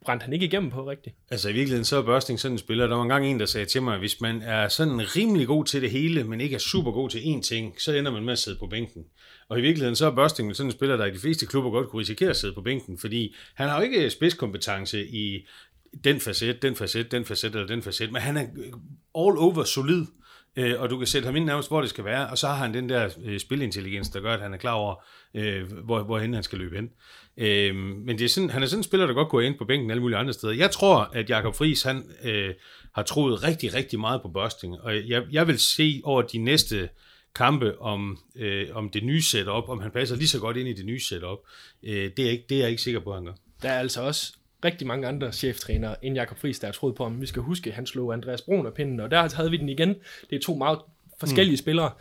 brændte han ikke igennem på rigtigt. Altså i virkeligheden så er Børsting sådan en spiller. Der var engang en, der sagde til mig, at hvis man er sådan rimelig god til det hele, men ikke er super god til én ting, så ender man med at sidde på bænken. Og i virkeligheden så er Børsting sådan en spiller, der i de fleste klubber godt kunne risikere at sidde på bænken, fordi han har jo ikke spidskompetence i den facet, den facet, den facet eller den facet, men han er all over solid øh, og du kan sætte ham ind nærmest, hvor det skal være, og så har han den der øh, spilintelligens, der gør, at han er klar over, øh, hvor, hvorhen han skal løbe hen. Øh, men det er sådan, han er sådan en spiller, der godt kunne ind på bænken alle mulige andre steder. Jeg tror, at Jakob Friis, han øh, har troet rigtig, rigtig meget på børsting, og jeg, jeg vil se over de næste kampe om, øh, om det nye setup, om han passer lige så godt ind i det nye setup. Øh, det, er ikke, det er jeg ikke sikker på, at han gør. Der er altså også rigtig mange andre cheftrænere end Jakob Friis, der har troet på ham. Vi skal huske, at han slog Andreas Brun af pinden, og der havde vi den igen. Det er to meget forskellige mm. spillere.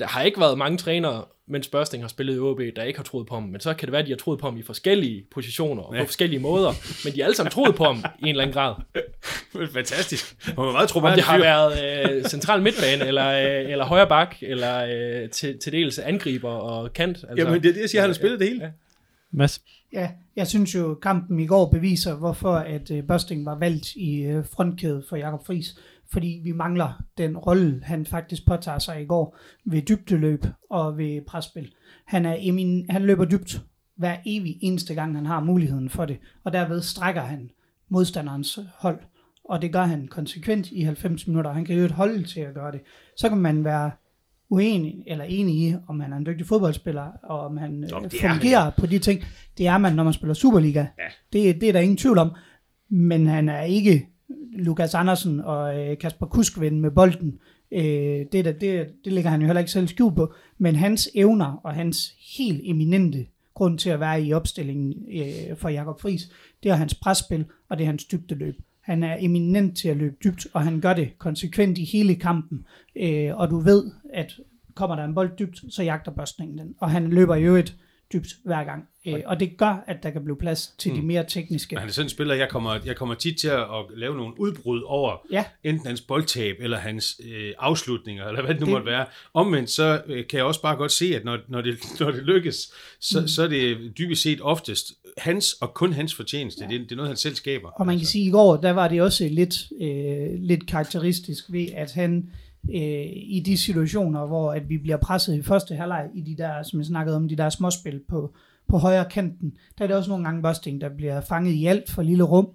Der har ikke været mange trænere, mens Børsting har spillet i OB, der ikke har troet på ham. Men så kan det være, at de har troet på ham i forskellige positioner og ja. på forskellige måder. Men de har alle sammen troet på ham i en eller anden grad. Fantastisk. Man må meget tro, Om det har været øh, central midtbane, eller, øh, eller højre bak, eller øh, til, til dels angriber og kant. Altså, Jamen det er det, jeg siger, han har spillet det hele. Ja. Mads? Ja, jeg synes jo, kampen i går beviser, hvorfor at øh, uh, Busting var valgt i øh, uh, frontkæde for Jakob Friis. Fordi vi mangler den rolle, han faktisk påtager sig i går ved dybdeløb og ved presspil. Han, er emin, han løber dybt hver evig eneste gang, han har muligheden for det. Og derved strækker han modstanderens hold. Og det gør han konsekvent i 90 minutter. Han kan jo et hold til at gøre det. Så kan man være uenig eller enig i, om han er en dygtig fodboldspiller, og om han Nå, øh, fungerer på de ting. Det er man, når man spiller Superliga. Ja. Det, det er der ingen tvivl om. Men han er ikke Lukas Andersen og øh, Kasper Kuskvind med bolden. Øh, det, der, det, det ligger han jo heller ikke selv skjult på. Men hans evner og hans helt eminente grund til at være i opstillingen øh, for Jakob Friis, det er hans presspil, og det er hans dybdeløb. Han er eminent til at løbe dybt, og han gør det konsekvent i hele kampen. Øh, og du ved, at kommer der en bold dybt, så jagter børstningen den. Og han løber i øvrigt dybt hver gang. Øh, og det gør, at der kan blive plads til mm. de mere tekniske. Han er sådan en spiller, jeg kommer, jeg kommer tit til at lave nogle udbrud over Ja. enten hans boldtab eller hans øh, afslutninger, eller hvad det nu Det- måtte være. Omvendt så øh, kan jeg også bare godt se, at når, når, det, når det lykkes, så, mm. så er det dybest set oftest hans og kun hans fortjeneste. Ja. Det, er- det er noget, han selv skaber. Og man kan sige, at i går, der var det også lidt, øh, lidt karakteristisk ved, at han øh, i de situationer, hvor at vi bliver presset i første halvleg, i de der, som jeg snakkede om, de der småspil på, på højre kanten, der er det også nogle gange Busting, der bliver fanget i alt for lille rum,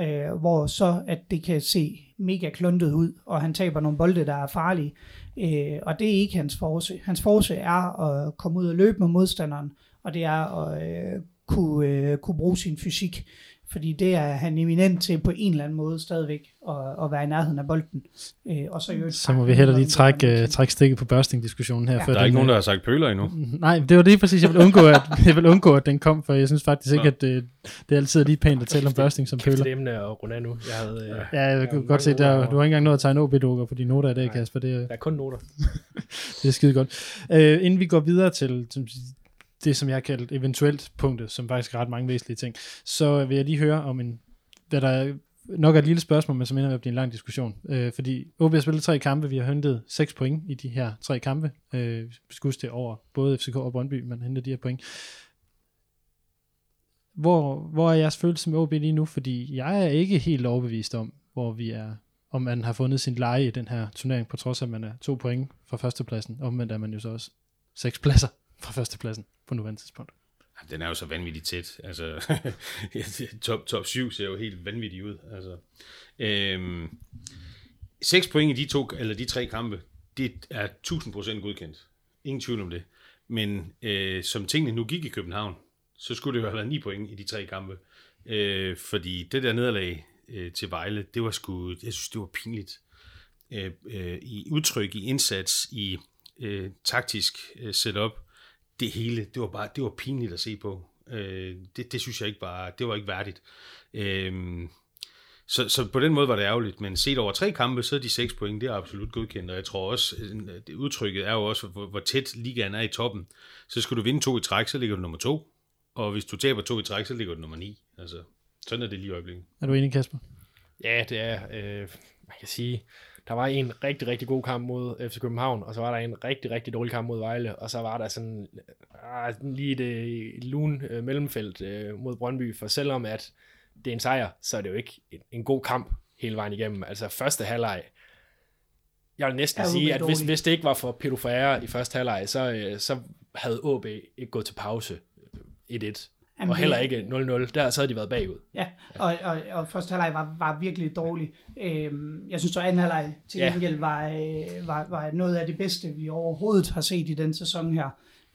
øh, hvor så at det kan se mega kluntet ud, og han taber nogle bolde, der er farlige. Øh, og det er ikke hans force. Hans force er at komme ud og løbe med modstanderen, og det er at øh, kunne, øh, kunne bruge sin fysik. Fordi det er han eminent til på en eller anden måde stadigvæk at, at være i nærheden af bolden. Øh, og så, øvrigt Så må vi heller lige trække, uh, trække stikket på børsting-diskussionen her. Ja. før Der er den, ikke nogen, der øh, har sagt pøler endnu. Nej, det var lige præcis, jeg vil undgå, at, jeg vil undgå, at den kom, for jeg synes faktisk ikke, at det, det er altid lige pænt at tale om børsting som Kæft pøller. det emne at runde af nu. Jeg havde, øh, Ja, jeg kan Ja, godt se, der, du har ikke engang nået at tegne OB-dukker på dine noter i dag, Nej. Kasper. Det, er- der er kun noter. det er skide godt. Uh, inden vi går videre til som, det, som jeg har kaldt eventuelt punktet, som faktisk er ret mange væsentlige ting, så vil jeg lige høre om en, hvad der er nok er et lille spørgsmål, men som ender med at blive en lang diskussion. Øh, fordi OB har spillet tre kampe, vi har hentet seks point i de her tre kampe. Øh, vi det over både FCK og Brøndby, man henter de her point. Hvor, hvor er jeres følelse med OB lige nu? Fordi jeg er ikke helt overbevist om, hvor vi er, om man har fundet sin leje i den her turnering, på trods af, at man er to point fra førstepladsen. Omvendt er man jo så også seks pladser fra førstepladsen på nuværende tidspunkt. Den er jo så vanvittigt tæt. Altså, top, top 7 ser jo helt vanvittigt ud. Altså, øhm, 6 point i de, to, eller de tre kampe, det er 1000% godkendt. Ingen tvivl om det. Men øh, som tingene nu gik i København, så skulle det jo have været 9 point i de tre kampe. Øh, fordi det der nederlag øh, til Vejle, det var sgu, jeg synes, det var pinligt. Øh, øh, I udtryk, i indsats, i øh, taktisk øh, setup, det hele, det var bare, det var pinligt at se på. Øh, det, det synes jeg ikke bare, det var ikke værdigt. Øh, så, så på den måde var det ærgerligt, men set over tre kampe, så er de seks point, det er absolut godkendt, og jeg tror også, øh, det udtrykket er jo også, hvor, hvor tæt ligaen er i toppen. Så skulle du vinde to i træk, så ligger du nummer to, og hvis du taber to i træk, så ligger du nummer ni. Altså, sådan er det lige i øjeblikket. Er du enig, Kasper? Ja, det er, øh, man kan sige, der var en rigtig, rigtig god kamp mod FC København, og så var der en rigtig, rigtig dårlig kamp mod Vejle, og så var der sådan øh, lige det et lun øh, mellemfelt øh, mod Brøndby, for selvom at det er en sejr, så er det jo ikke en, en god kamp hele vejen igennem. Altså første halvleg, jeg vil næsten sige, at hvis, hvis det ikke var for Pedro Ferreira i første halvleg, så, øh, så havde AB ikke gået til pause 1-1. Jamen, og heller ikke 0-0. Der så havde de været bagud. Ja, og, og, og første halvleg var, var virkelig dårlig. Øhm, jeg synes, at anden halvleg til Ja. gengæld var, øh, var, var noget af det bedste, vi overhovedet har set i den sæson her.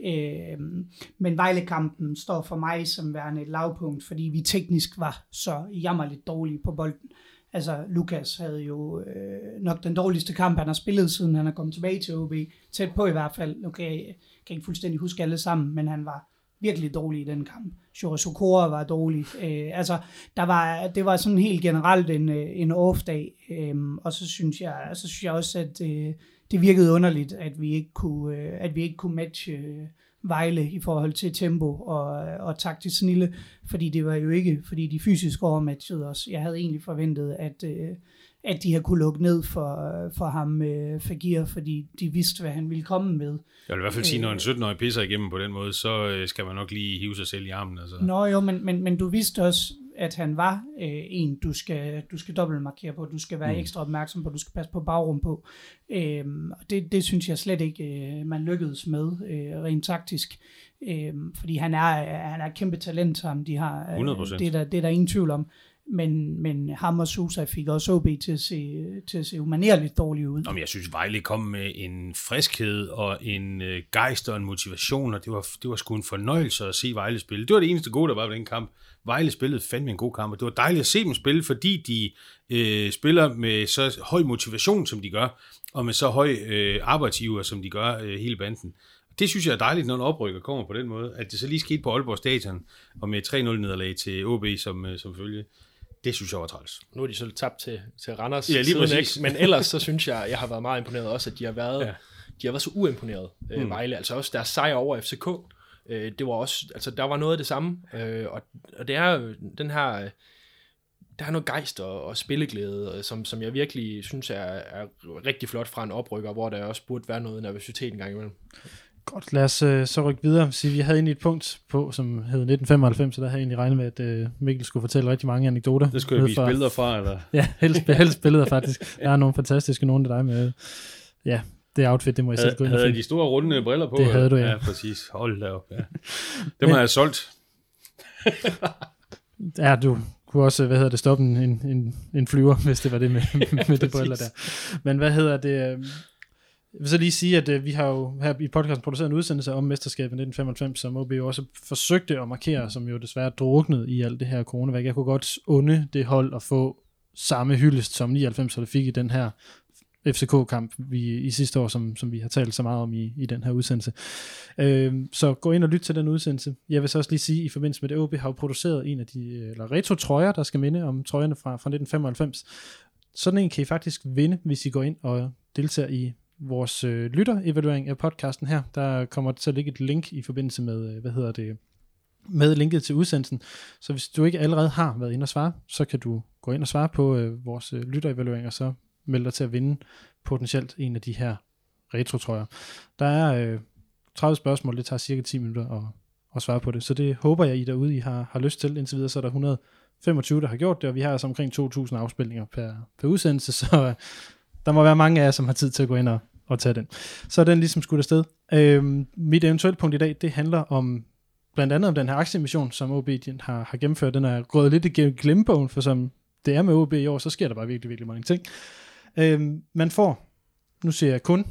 Øhm, men Vejle-kampen står for mig som værende et lavpunkt, fordi vi teknisk var så jammerligt dårlige på bolden. Altså, Lukas havde jo øh, nok den dårligste kamp, han har spillet, siden han er kommet tilbage til OB. Tæt på i hvert fald. Nu kan jeg, kan jeg ikke fuldstændig huske alle sammen, men han var virkelig dårlig i den kamp. Shura Sokora var dårlig. Øh, altså, der var, det var sådan helt generelt en, øh, en off-dag. Øh, og så synes, jeg, så synes jeg også, at øh, det virkede underligt, at vi ikke kunne, øh, at vi ikke kunne matche øh, Vejle i forhold til tempo og, øh, og taktisk snille, fordi det var jo ikke, fordi de fysisk overmatchede os. Jeg havde egentlig forventet, at, øh, at de havde kunne lukke ned for, for ham, øh, Fagir, fordi de vidste, hvad han ville komme med. Jeg vil i hvert fald sige, når en 17-årig pisser igennem på den måde, så øh, skal man nok lige hive sig selv i armen. Altså. Nå jo, men, men, men du vidste også, at han var øh, en, du skal, du skal dobbeltmarkere på, du skal være mm. ekstra opmærksom på, du skal passe på bagrum på. Øhm, og det, det synes jeg slet ikke, øh, man lykkedes med øh, rent taktisk. Øhm, fordi han er, han er et kæmpe talent, ham de har. øh, 100%. Det er, der, det er der ingen tvivl om. Men, men ham og Susa fik også OB til at se, til at se umanerligt dårligt ud. Jamen, men jeg synes, Vejle kom med en friskhed og en øh, gejst og en motivation, og det var, det var sgu en fornøjelse at se Vejle spille. Det var det eneste gode, der var ved den kamp. Vejle spillede fandme en god kamp, og det var dejligt at se dem spille, fordi de øh, spiller med så høj motivation, som de gør, og med så høj øh, arbejdsgiver, som de gør øh, hele banden. Det synes jeg er dejligt, når en oprykker kommer på den måde. At det så lige skete på Aalborg Stadion, og med 3-0-nederlag til OB som, øh, som følge. Det synes jeg var træls. Nu er de så tabt til, til Randers. Ja, lige præcis. ikke? Men ellers så synes jeg, jeg har været meget imponeret også, at de har været, Ja. de har været så uimponeret, øh, Mm. Vejle. Altså også deres sejr over FCK Øh, det var også, altså der var noget af det samme, øh, og, og det er jo den her, øh, der er noget gejst og, og spilleglæde, som, som jeg virkelig synes er, er rigtig flot fra en oprykker, hvor der også burde være noget nervøsitet en gang imellem. Godt, lad os øh, så rykke videre. Så vi havde egentlig et punkt på, som hed 1995, så der havde jeg egentlig regnet med, at øh, Mikkel skulle fortælle rigtig mange anekdoter. Det skulle jeg vise fra- billeder fra, eller? Ja, helst, helst billeder faktisk. Der er nogle fantastiske nogle af dig med. Ja, det outfit, det må jeg selv gå ind og havde de store runde briller på? Det havde du, ja. Ja, præcis. Hold da op, ja. Dem har jeg solgt. Ja, du kunne også, hvad hedder det, stoppe en, en, en, flyver, hvis det var det med, med de briller der. Men hvad hedder det? Jeg vil så lige sige, at øh, vi har jo her i podcasten produceret en udsendelse om mesterskabet 1995, som OB jo også forsøgte at markere, som jo desværre druknede i alt det her coronavæk. Jeg kunne godt unde det hold at få samme hyldest, som 99 det fik i den her FCK-kamp vi, i sidste år, som, som vi har talt så meget om i, i den her udsendelse. Øh, så gå ind og lyt til den udsendelse. Jeg vil så også lige sige, i forbindelse med det, OB har jo produceret en af de, eller retro-trøjer, der skal minde om trøjerne fra, fra 1995. Sådan en kan I faktisk vinde, hvis I går ind og deltager i vores øh, lytter-evaluering af podcasten her. Der kommer til at ligge et link i forbindelse med, øh, hvad hedder det, med linket til udsendelsen. Så hvis du ikke allerede har været inde og svare, så kan du gå ind og svare på øh, vores øh, lytterevaluering, og så melde dig til at vinde potentielt en af de her retro-trøjer. Der er øh, 30 spørgsmål, det tager cirka 10 minutter at, at svare på det, så det håber jeg, I derude I har, har lyst til. Indtil videre så er der 125, der har gjort det, og vi har altså omkring 2.000 afspilninger per, per udsendelse, så øh, der må være mange af jer, som har tid til at gå ind og, og tage den. Så er den ligesom skudt afsted. Øhm, mit eventuelt punkt i dag, det handler om blandt andet om den her aktieemission, som OB har, har gennemført. Den er gået lidt igennem glemmebogen, for som det er med OB i år, så sker der bare virkelig, virkelig mange ting. Øhm, man får, nu siger jeg kun,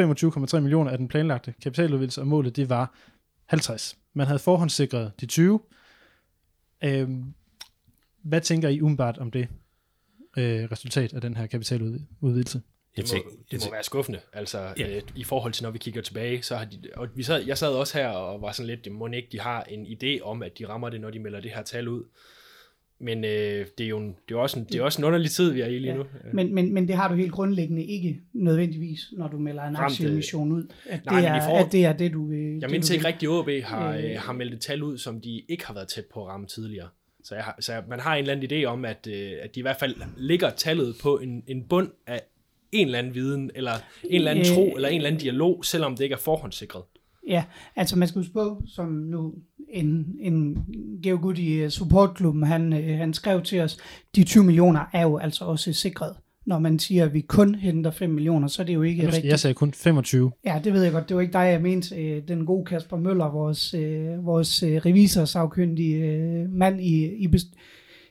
25,3 millioner af den planlagte kapitaludvidelse, og målet det var 50. Man havde forhåndssikret de 20. Øhm, hvad tænker I umiddelbart om det øh, resultat af den her kapitaludvidelse? Det må, det må være skuffende, altså Ja. øh, i forhold til når vi kigger tilbage, så har de, og vi sad, jeg sad også her og var sådan lidt, det må ikke, de har en idé om, at de rammer det, når de melder det her tal ud. Men øh, det er jo en, det er også en, det er også en underlig tid, vi er i lige Ja. nu. Men, men, men det har du helt grundlæggende ikke nødvendigvis, når du melder en aktieemission ud. At, Nej, det er, forhold- at det er det, du vil. Jeg du ikke rigtig, at OB har, øh, har meldt et tal ud, som de ikke har været tæt på at ramme tidligere. Så, jeg har, så man har en eller anden idé om, at, øh, at de i hvert fald ligger tallet på en, en bund af en eller anden viden, eller en eller anden Øh. tro, eller en eller anden dialog, selvom det ikke er forhåndssikret. Ja, altså man skal huske på, som nu en, en geogud i øh, supportklubben, han, øh, han skrev til os, de 20 millioner er jo altså også sikret. Når man siger, at vi kun henter 5 millioner, så er det jo ikke rigtigt. Jeg sagde kun 25. Ja, det ved jeg godt. Det var ikke dig, jeg mente. Øh, Den gode Kasper Møller, vores, øh, vores øh, revisorsafkyndige mand i, i,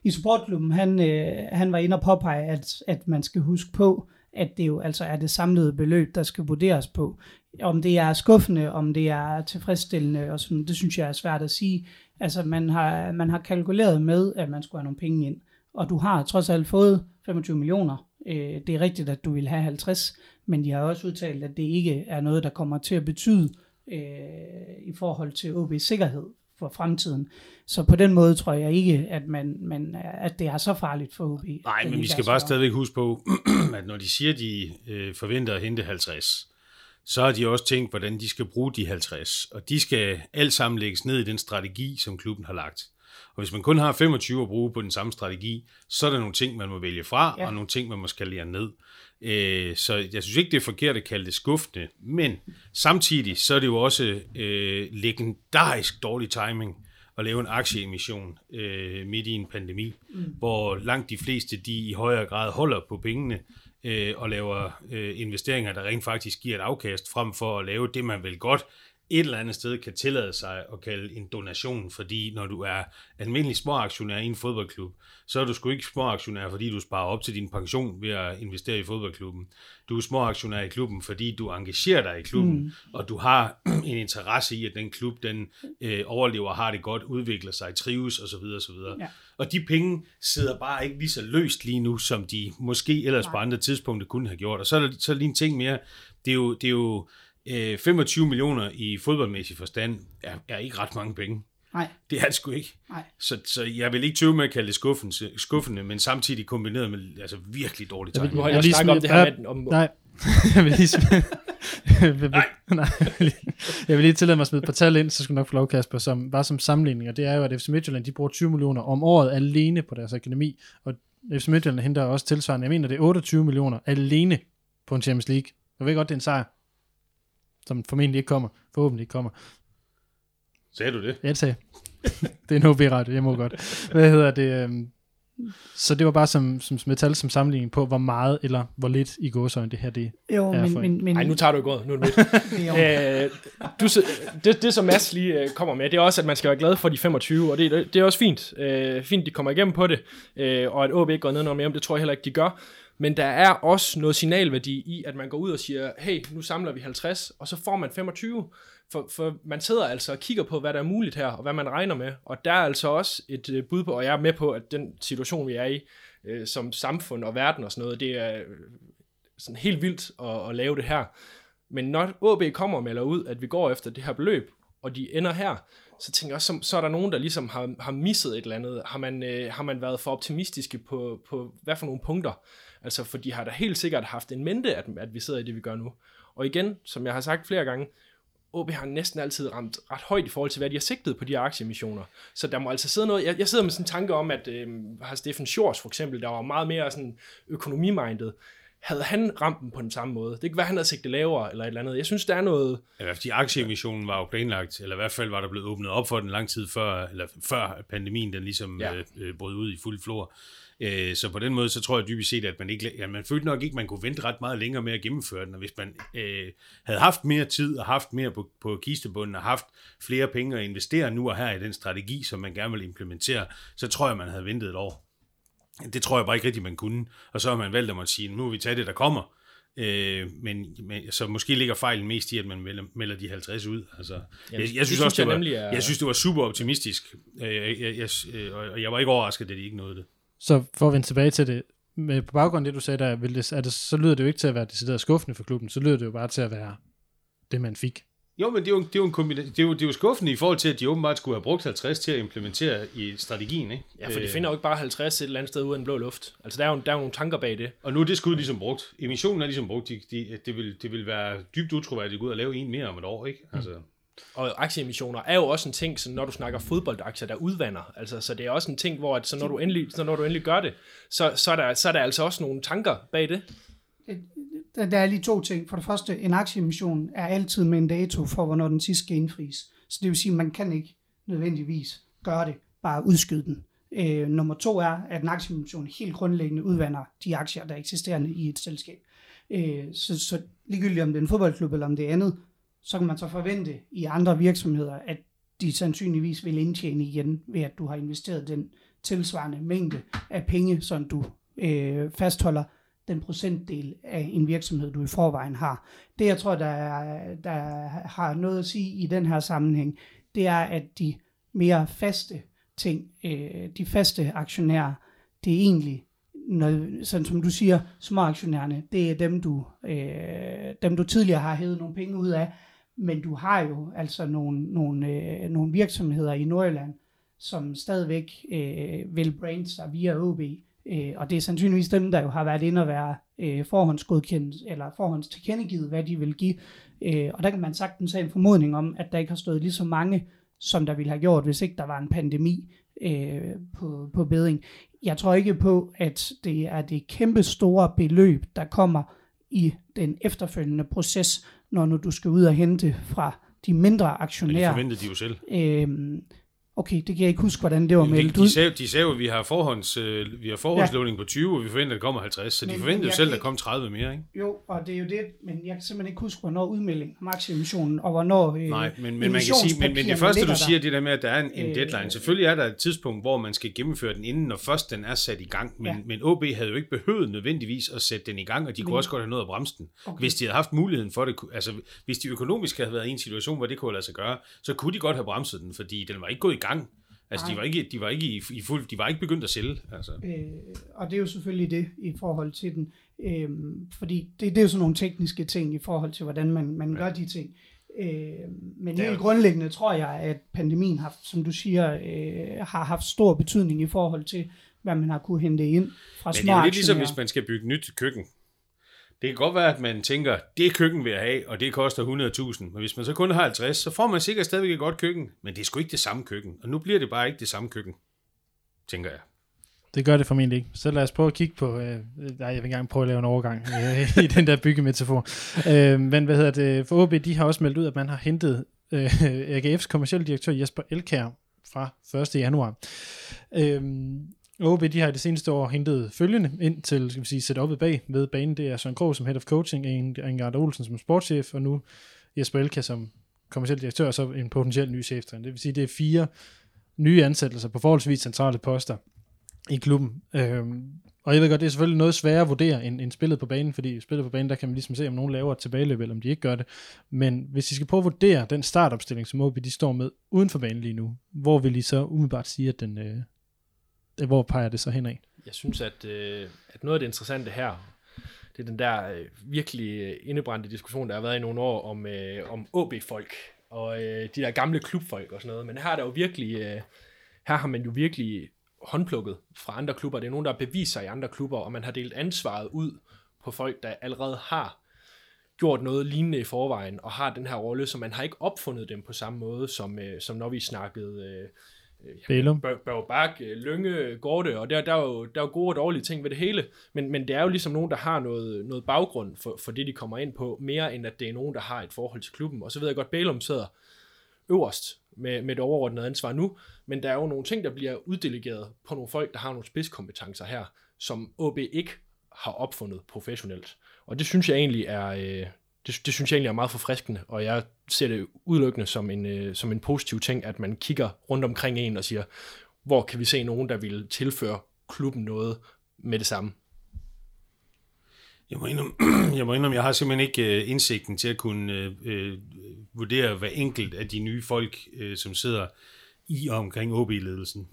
i supportklubben, han, han var inde og påpege, at, at man skal huske på, at det jo altså er det samlede beløb, der skal vurderes på. Om det er skuffende, om det er tilfredsstillende, og sådan, det synes jeg er svært at sige. Altså, man har, man har kalkuleret med, at man skulle have nogle penge ind, og du har trods alt fået 25 millioner. Øh, det er rigtigt, at du vil have 50, men de har også udtalt, at det ikke er noget, der kommer til at betyde øh, i forhold til OB's sikkerhed for fremtiden. Så på den måde tror jeg ikke, at, man, man, at det er så farligt for OB. Nej, men vi skal bare så- stadigvæk huske på, at når de siger, at de øh, forventer at hente 50, så har de også tænkt, hvordan de skal bruge de 50. Og de skal alt sammen lægges ned i den strategi, som klubben har lagt. Og hvis man kun har 25 at bruge på den samme strategi, så er der nogle ting, man må vælge fra, Ja. og nogle ting, man må skalere ned. Øh, så jeg synes ikke, det er forkert at kalde det skuffende, men samtidig så er det jo også øh, legendarisk dårlig timing at lave en aktieemission øh, midt i en pandemi, mm. hvor langt de fleste de i højere grad holder på pengene øh, og laver øh, investeringer, der rent faktisk giver et afkast, frem for at lave det, man vil godt et eller andet sted kan tillade sig at kalde en donation, fordi når du er almindelig småaktionær i en fodboldklub, så er du sgu ikke småaktionær, fordi du sparer op til din pension ved at investere i fodboldklubben. Du er småaktionær i klubben, fordi du engagerer dig i klubben, mm. og du har en interesse i, at den klub, den øh, overlever, har det godt, udvikler sig, trives osv. osv. Ja. Og de penge sidder bare ikke lige så løst lige nu, som de måske ellers Nej. på andre tidspunkter kunne have gjort. Og så er der, så er der lige en ting mere. Det er jo, det er jo øh, 25 millioner i fodboldmæssig forstand, er, er ikke ret mange penge. Nej, Det er det sgu ikke. nej. Så, så jeg vil ikke tøve med at kalde det skuffende, skuffende men samtidig kombineret med altså virkelig dårlig Jeg vil- timing. Nu har Jeg jeg vil lige snakket om det her med, om, Nej, jeg vil lige smide, Nej. Nej. jeg vil lige tillade mig at smide et par tal ind, så skal du nok få lov, Kasper, som bare som sammenligning, og det er jo, at FC Midtjylland, de bruger 20 millioner om året alene på deres akademi, og FC Midtjylland henter også tilsvarende, jeg mener, det er 28 millioner alene på en Champions League. Jeg ved godt, det er en sejr, som formentlig ikke kommer, forhåbentlig ikke kommer. Sagde du det? Ja, det sagde det er en HB-radio, jeg må godt. Hvad hedder det? øhm, Så det var bare som, som metal som sammenligning på, hvor meget eller hvor lidt i gåsøjne det her det Jo, Ja, men, for- men, men Nej, nu tager du i gået. Nu er det er Øh, du, det, det, som Mads lige øh, kommer med, det er også, at man skal være glad for de 25, og det, det er også fint. Øh, fint, de kommer igennem på det, øh, og at OB ikke går ned noget mere, det tror jeg heller ikke, de gør. Men der er også noget signalværdi i, at man går ud og siger, hey, nu samler vi 50, og så får man 25. For, for man sidder altså og kigger på, hvad der er muligt her, og hvad man regner med. Og der er altså også et øh, bud på, og jeg er med på, at den situation, vi er i, øh, som samfund og verden og sådan noget, det er øh, sådan helt vildt at, at lave det her. Men når AB kommer og melder ud, at vi går efter det her beløb, og de ender her, så tænker jeg også, så, så er der nogen, der ligesom har, har misset et eller andet. Har man, øh, har man været for optimistiske på, på hvad for nogle punkter? Altså, for de har da helt sikkert haft en mente, at, at vi sidder i det, vi gør nu. Og igen, som jeg har sagt flere gange, OB har næsten altid ramt ret højt i forhold til, hvad de har sigtet på de her aktiemissioner. Så der må altså sidde noget... Jeg, jeg sidder med sådan en tanke om, at øh, har Steffen Schors for eksempel, der var meget mere sådan økonomimindet, havde han ramt den på den samme måde? Det kan være, han havde sigtet lavere eller et eller andet. Jeg synes, der er noget... Ja, fordi aktieemissionen var jo planlagt, eller i hvert fald var der blevet åbnet op for den lang tid før, eller før pandemien den ligesom Ja. ja. øh, øh, brød ud i fuld flor. Øh, så på den måde, så tror jeg dybest set, at man ikke, ja, man følte nok ikke, man kunne vente ret meget længere med at gennemføre den, og hvis man øh, havde haft mere tid og haft mere på, på kistebunden og haft flere penge at investere nu og her i den strategi, som man gerne vil implementere, så tror jeg, man havde ventet et år. Det tror jeg bare ikke rigtigt, man kunne. Og så har man valgt at måtte sige, nu vil vi tage det, der kommer. Øh, men, men, så måske ligger fejlen mest i, at man melder, melder de 50 ud. Altså, jeg, jeg, synes synes også, jeg det var, nemlig er- jeg synes, det var super optimistisk. Øh, jeg, jeg, jeg, øh, og og jeg var ikke overrasket, at de ikke nåede det. Så for at vende tilbage til det, med, på baggrund af det, du sagde der, vil det, er det, så lyder det jo ikke til at være decideret skuffende for klubben, så lyder det jo bare til at være det, man fik. Jo, men det er jo, det er jo, en kombina- det er jo, det er jo skuffende i forhold til, at de åbenbart skulle have brugt 50 til at implementere i strategien. Ikke? Ja, for de finder jo ikke bare 50 et eller andet sted ud af den blå luft. Altså, der er jo, der er jo nogle tanker bag det. Og nu er det skud ligesom brugt. Emissionen er ligesom brugt. De, de, det, vil, det vil være dybt utroværdigt at gå ud og lave en mere om et år. Ikke? Altså, Og aktieemissioner er jo også en ting, så når du snakker fodboldaktier, der udvander. Altså, så det er også en ting, hvor at, så når du endelig, så når du endelig gør det, så, så, er der, så er der altså også nogle tanker bag det der, der er lige to ting. For det første, en aktieemission er altid med en dato for, hvornår den sidst skal indfries. Så det vil sige, at man kan ikke nødvendigvis gøre det, bare udskyde den. Øh, nummer to er, at en aktieemission helt grundlæggende udvander de aktier, der er eksisterende i et selskab. Øh, så, så ligegyldigt om det er en fodboldklub eller om det er andet, så kan man så forvente i andre virksomheder, at de sandsynligvis vil indtjene igen, ved at du har investeret den tilsvarende mængde af penge, som du øh, fastholder den procentdel af en virksomhed, du i forvejen har. Det, jeg tror, der, er, der har noget at sige i den her sammenhæng, det er, at de mere faste ting, øh, de faste aktionærer, det er egentlig, når, sådan som du siger, små aktionærerne, det er dem du, øh, dem, du tidligere har hævet nogle penge ud af, men du har jo altså nogle, nogle, øh, nogle virksomheder i Nordjylland, som stadigvæk øh, vil brande sig via OB, øh, og det er sandsynligvis dem, der jo har været inde og være øh, forhåndsgodkendt, eller forhåndstilkendegivet, hvad de vil give. Øh, og der kan man sagtens have en formodning om, at der ikke har stået lige så mange, som der ville have gjort, hvis ikke der var en pandemi øh, på, på beding. Jeg tror ikke på, at det er det kæmpe store beløb, der kommer i den efterfølgende proces, når nu du skal ud og hente fra de mindre men det aktionærer. forventede de jo selv. Øhm, okay, det kan jeg ikke huske, hvordan det var de, meldt de, ud. sagde, de sagde jo, at vi har, forhånds, øh, vi har forhåndslovning på 20, og vi forventer, at der kommer 50, så de Men- forventede men jo selv, at der ikke- kom 30 mere. Ikke? Jo, og det er jo det, men jeg kan simpelthen ikke huske, hvornår udmelding om aktieemissionen, og hvornår øh, Nej, men, men man kan sige, men, men det første, du siger, det der med, at der er en, en Øh, deadline. Selvfølgelig er der et tidspunkt, hvor man skal gennemføre den, inden når først den er sat i gang. Men, Ja. ja. men OB havde jo ikke behøvet nødvendigvis at sætte den i gang, og de kunne Men- også godt have nået at bremse den. Okay. Hvis de havde haft muligheden for det, altså hvis de økonomisk havde været i en situation, hvor det kunne lade sig gøre, så kunne de godt have bremset den, fordi den var ikke gået i gang. Altså, de var ikke, de var ikke i, i fuld, de var ikke begyndt at sælge. Altså. Øh, og det er jo selvfølgelig det i forhold til den. Øh, fordi det, det er jo sådan nogle tekniske ting i forhold til, hvordan man, man gør de ting. Øh, men helt grundlæggende tror jeg, at pandemien har, som du siger, øh, har haft stor betydning i forhold til, hvad man har kunne hente ind fra Men det er jo lidt ligesom, hvis man skal bygge nyt køkken. Det kan godt være, at man tænker, det køkken vil jeg have, og det koster 100.000. Men hvis man så kun har 50, så får man sikkert stadigvæk et godt køkken. Men det er sgu ikke det samme køkken. Og nu bliver det bare ikke det samme køkken, tænker jeg. Det gør det formentlig ikke. Så lad os prøve at kigge på... Øh, nej, jeg vil gerne prøve at lave en overgang øh, i den der byggemetafor. Øh, men hvad hedder det? For OB, de har også meldt ud, at man har hentet øh, AGF's kommercielle direktør Jesper Elkær fra 1. januar. Øh, OB, de har i det seneste år hentet følgende ind til, skal vi sige, setupet bag ved banen. Det er Søren Krog som head of coaching, Engard Olsen som sportschef, og nu Jesper Elkær som kommerciel direktør, og så en potentiel ny chef. Det vil sige, det er fire nye ansættelser på forholdsvis centrale poster i klubben. Øhm, og jeg ved godt, det er selvfølgelig noget sværere at vurdere end, end spillet på banen, fordi spillet på banen, der kan man ligesom se, om nogen laver et tilbageløb, eller om de ikke gør det. Men hvis I skal prøve at vurdere den startopstilling, som OB de står med uden for banen lige nu, hvor vil I så umiddelbart sige, at den, øh, hvor peger det så henad? Jeg synes, at, øh, at noget af det interessante her, det er den der øh, virkelig øh, indebrændte diskussion, der har været i nogle år om, øh, om OB-folk, og øh, de der gamle klubfolk og sådan noget. Men her er der jo virkelig, øh, her har man jo virkelig håndplukket fra andre klubber. Det er nogen, der beviser i andre klubber, og man har delt ansvaret ud på folk, der allerede har gjort noget lignende i forvejen, og har den her rolle, så man har ikke opfundet dem på samme måde, som, øh, som når vi snakkede øh, Bælum. Børge Bak, Lønge, Gorte, og der, der, er jo, der er jo gode og dårlige ting ved det hele, men, men det er jo ligesom nogen, der har noget, noget baggrund for, for det, de kommer ind på, mere end at det er nogen, der har et forhold til klubben. Og så ved jeg godt, Bælum sidder øverst med, med et overordnet ansvar nu, men der er jo nogle ting, der bliver uddelegeret på nogle folk, der har nogle spidskompetencer her, som OB ikke har opfundet professionelt. Og det synes jeg egentlig er, øh, det, det synes jeg egentlig er meget forfriskende, og jeg ser det udelukkende som en, øh, som en positiv ting, at man kigger rundt omkring en og siger, hvor kan vi se nogen, der vil tilføre klubben noget med det samme. Jeg må indrømme, jeg, må indrømme, jeg har simpelthen ikke uh, indsigten til at kunne øh, øh, vurdere hver enkelt af de nye folk, øh, som sidder i og omkring OB-ledelsen.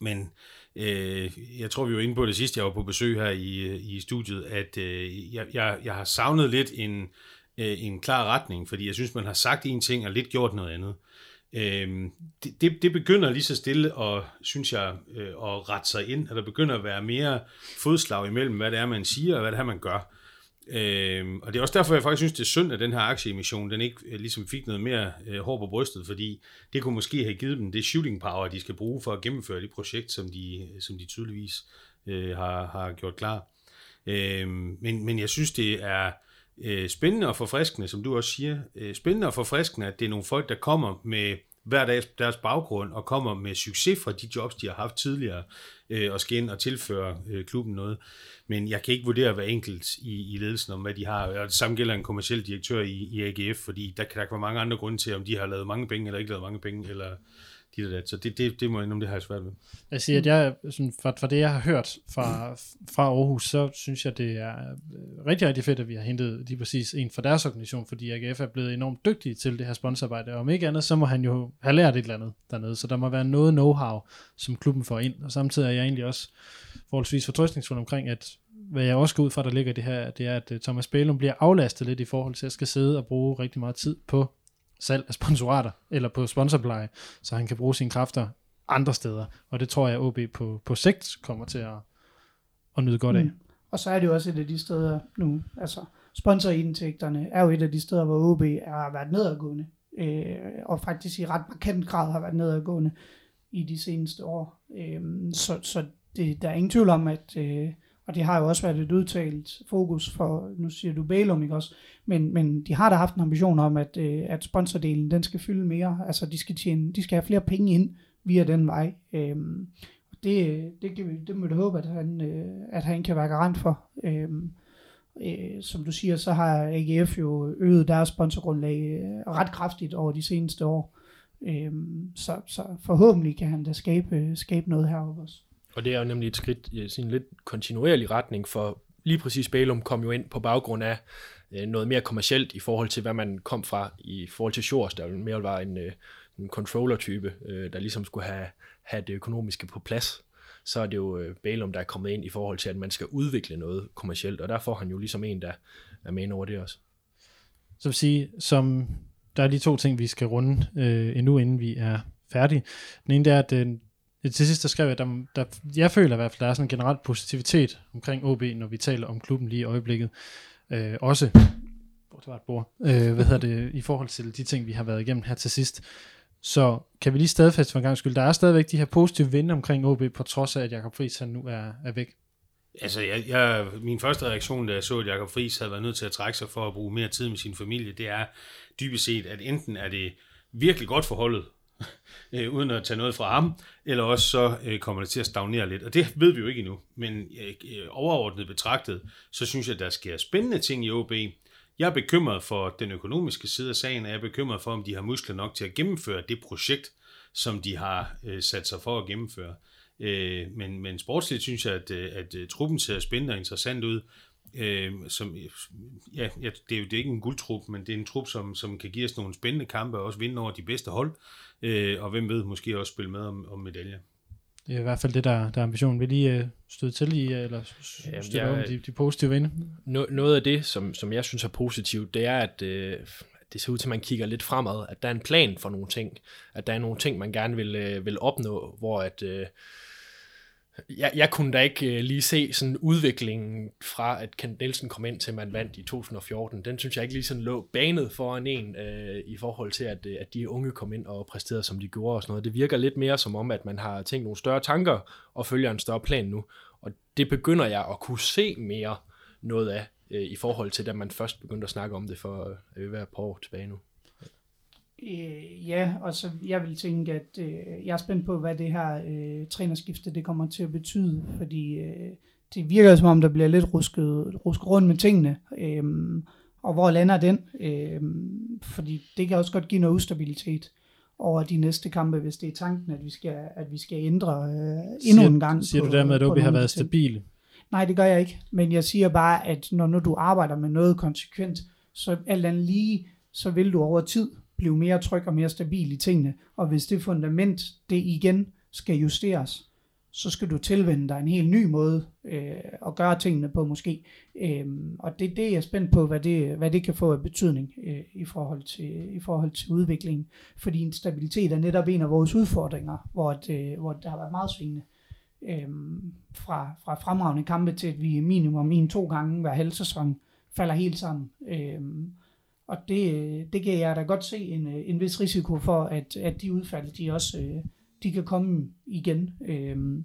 Men øh, jeg tror, vi var inde på det sidste, jeg var på besøg her i, øh, i studiet, at øh, jeg, jeg, jeg har savnet lidt en, Øh, en klar retning, fordi jeg synes, man har sagt en ting og lidt gjort noget andet. Øhm, det, det, det begynder lige så stille og synes jeg øh, at rette sig ind, at der begynder at være mere fodslag imellem, hvad det er, man siger, og hvad det er, man gør. Øhm, og det er også derfor, jeg faktisk synes, det er synd, at den her aktieemission, den ikke øh, ligesom fik noget mere øh, hår på brystet, fordi det kunne måske have givet dem det shooting power, de skal bruge for at gennemføre det projekt, som de, som de tydeligvis øh, har, har gjort klar. Øhm, men, men jeg synes, det er øh, spændende og forfriskende, som du også siger, øh, spændende og forfriskende, at det er nogle folk, der kommer med hver dag deres baggrund og kommer med succes fra de jobs, de har haft tidligere, øh, og skal ind og tilføre øh, klubben noget. Men jeg kan ikke vurdere hver enkelt i, i ledelsen om, hvad de har. Og det samme gælder en kommersiel direktør i, i AGF, fordi der kan der være mange andre grunde til, om de har lavet mange penge eller ikke lavet mange penge, eller dit og dat. Så det, det, det må jeg det har jeg svært ved. Jeg siger, at jeg, sådan, fra, fra det, jeg har hørt fra, fra Aarhus, så synes jeg, det er øh, rigtig, rigtig fedt, at vi har hentet lige præcis en fra deres organisation, fordi AGF er blevet enormt dygtig til det her sponsorarbejde, og om ikke andet, så må han jo have lært et eller andet dernede, så der må være noget know-how, som klubben får ind, og samtidig er jeg egentlig også forholdsvis fortrøstningsfuld omkring, at hvad jeg også går ud fra, der ligger i det her, det er, at øh, Thomas Bælum bliver aflastet lidt i forhold til, at jeg skal sidde og bruge rigtig meget tid på salg af sponsorater, eller på sponsorpleje, så han kan bruge sine kræfter andre steder. Og det tror jeg, OB på, på sigt kommer til at, at nyde godt af. Mm. Og så er det jo også et af de steder nu, altså sponsorindtægterne er jo et af de steder, hvor OB har været nedadgående, øh, og faktisk i ret markant grad har været nedadgående i de seneste år. Øh, så så det, der er ingen tvivl om, at, øh, og det har jo også været et udtalt fokus for, nu siger du Bælum, ikke også, men, men de har da haft en ambition om, at, øh, at sponsordelen, den skal fylde mere, altså de skal, tjene, de skal have flere penge ind via den vej. Øh, det, det, kan vi, det må du håbe, at han, øh, at han kan være garant for. Øhm, øh, som du siger, så har AGF jo øget deres sponsorgrundlag øh, ret kraftigt over de seneste år. Øhm, så, så forhåbentlig kan han da skabe, skabe noget heroppe også. Og det er jo nemlig et skridt i sin lidt kontinuerlig retning, for lige præcis Bælum kom jo ind på baggrund af øh, noget mere kommercielt i forhold til, hvad man kom fra i forhold til Shores, der mere var en, øh, en controller-type, øh, der ligesom skulle have, have det økonomiske på plads. Så er det jo øh, Bælum, der er kommet ind i forhold til, at man skal udvikle noget kommercielt, og der får han jo ligesom en, der er med over det også. Så vil sige, som der er lige to ting, vi skal runde øh, endnu, inden vi er færdige. Den ene er, at øh, til sidst der skrev jeg, der, der, jeg føler i hvert fald, der er sådan en generel positivitet omkring OB, når vi taler om klubben lige i øjeblikket. Øh, også, hvor det var et bord, øh, hvad hedder det, i forhold til de ting, vi har været igennem her til sidst. Så kan vi lige stadfæste for en gang skyld, der er stadigvæk de her positive vinde omkring OB, på trods af, at Jakob Friis han nu er, er væk. Altså, jeg, jeg, min første reaktion, da jeg så, at Jakob Friis havde været nødt til at trække sig for at bruge mere tid med sin familie, det er dybest set, at enten er det virkelig godt for holdet, øh, uden at tage noget fra ham, eller også så øh, kommer det til at stagnere lidt. Og det ved vi jo ikke endnu. Men øh, overordnet betragtet, så synes jeg, at der sker spændende ting i OB. Jeg er bekymret for den økonomiske side af sagen, og jeg er bekymret for, om de har muskler nok til at gennemføre det projekt, som de har øh, sat sig for at gennemføre. Øh, men, men sportsligt synes jeg, at, øh, at, at truppen ser spændende og interessant ud. Øh, som, ja, ja, det, er jo det er ikke en guldtrup, men det er en trup, som, som kan give os nogle spændende kampe og også vinde over de bedste hold. Øh, og hvem ved, måske også spille med om, om medaljer. Det er i hvert fald det, der, der er ambitionen. Vil lige øh, støde til i, eller støtte ja, om de, de positive vinde? No, noget af det, som, som jeg synes er positivt, det er, at øh, det ser ud til, at man kigger lidt fremad, at der er en plan for nogle ting, at der er nogle ting, man gerne vil, øh, vil opnå, hvor at... Øh, jeg, jeg kunne da ikke øh, lige se sådan udviklingen fra, at Kent Nielsen kom ind til, man vandt i 2014. Den synes jeg ikke lige sådan lå banet foran en øh, i forhold til, at, øh, at de unge kom ind og præsterede, som de gjorde og sådan noget. Det virker lidt mere som om, at man har tænkt nogle større tanker og følger en større plan nu. Og det begynder jeg at kunne se mere noget af øh, i forhold til, da man først begyndte at snakke om det for øh, hver par år tilbage nu. Øh, ja, og så jeg vil tænke, at øh, jeg er spændt på, hvad det her øh, trænerskifte det kommer til at betyde, fordi øh, det virker som om, der bliver lidt rusket, rusket rundt med tingene, øh, og hvor lander den? Øh, fordi det kan også godt give noget ustabilitet over de næste kampe, hvis det er tanken, at vi skal, at vi skal ændre øh, endnu siger, en gang. Siger på, du dermed, at OB har været stabile? Nej, det gør jeg ikke. Men jeg siger bare, at når, når du arbejder med noget konsekvent, så alt andet lige, så vil du over tid blive mere tryg og mere stabil i tingene. Og hvis det fundament, det igen skal justeres, så skal du tilvende dig en helt ny måde øh, at gøre tingene på måske. Øh, og det, det er jeg spændt på, hvad det, hvad det kan få af betydning øh, i, forhold til, i forhold til udviklingen. Fordi en stabilitet er netop en af vores udfordringer, hvor, øh, det, hvor der har været meget svingende. Øh, fra, fra fremragende kampe til, at vi minimum en-to gange hver halv sæson falder helt sammen. Øh, og det, øh, det kan jeg da godt se en, øh, en vis risiko for, at, at de udfald, de også øh, de kan komme igen, øh,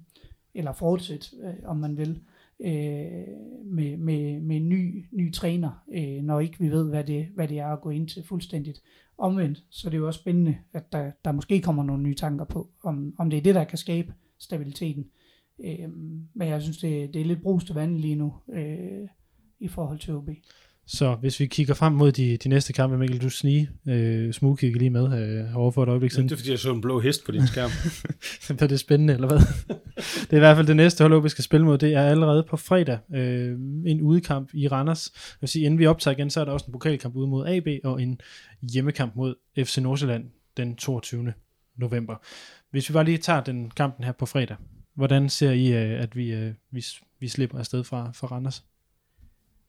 eller fortsætte, om man vil, øh, med, med, med en ny, ny træner, øh, når ikke vi ved, hvad det, hvad det er at gå ind til fuldstændigt. Omvendt, så det er det jo også spændende, at der, der måske kommer nogle nye tanker på, om, om det er det, der kan skabe stabiliteten. Øh, men jeg synes, det, det er lidt brust vand lige nu øh, i forhold til OB. Så hvis vi kigger frem mod de, de næste kampe, Mikkel, du snige, øh, smugkigger lige med øh, over for et øjeblik siden. Det er fordi, jeg så en blå hest på din skærm. er det spændende, eller hvad? det er i hvert fald det næste hold, vi skal spille mod. Det er allerede på fredag. Øh, en udekamp i Randers. Jeg vil sige, inden vi optager igen, så er der også en pokalkamp ude mod AB, og en hjemmekamp mod FC Nordsjælland den 22. november. Hvis vi bare lige tager den kampen her på fredag, hvordan ser I, øh, at vi, øh, vi, vi slipper afsted fra, fra Randers?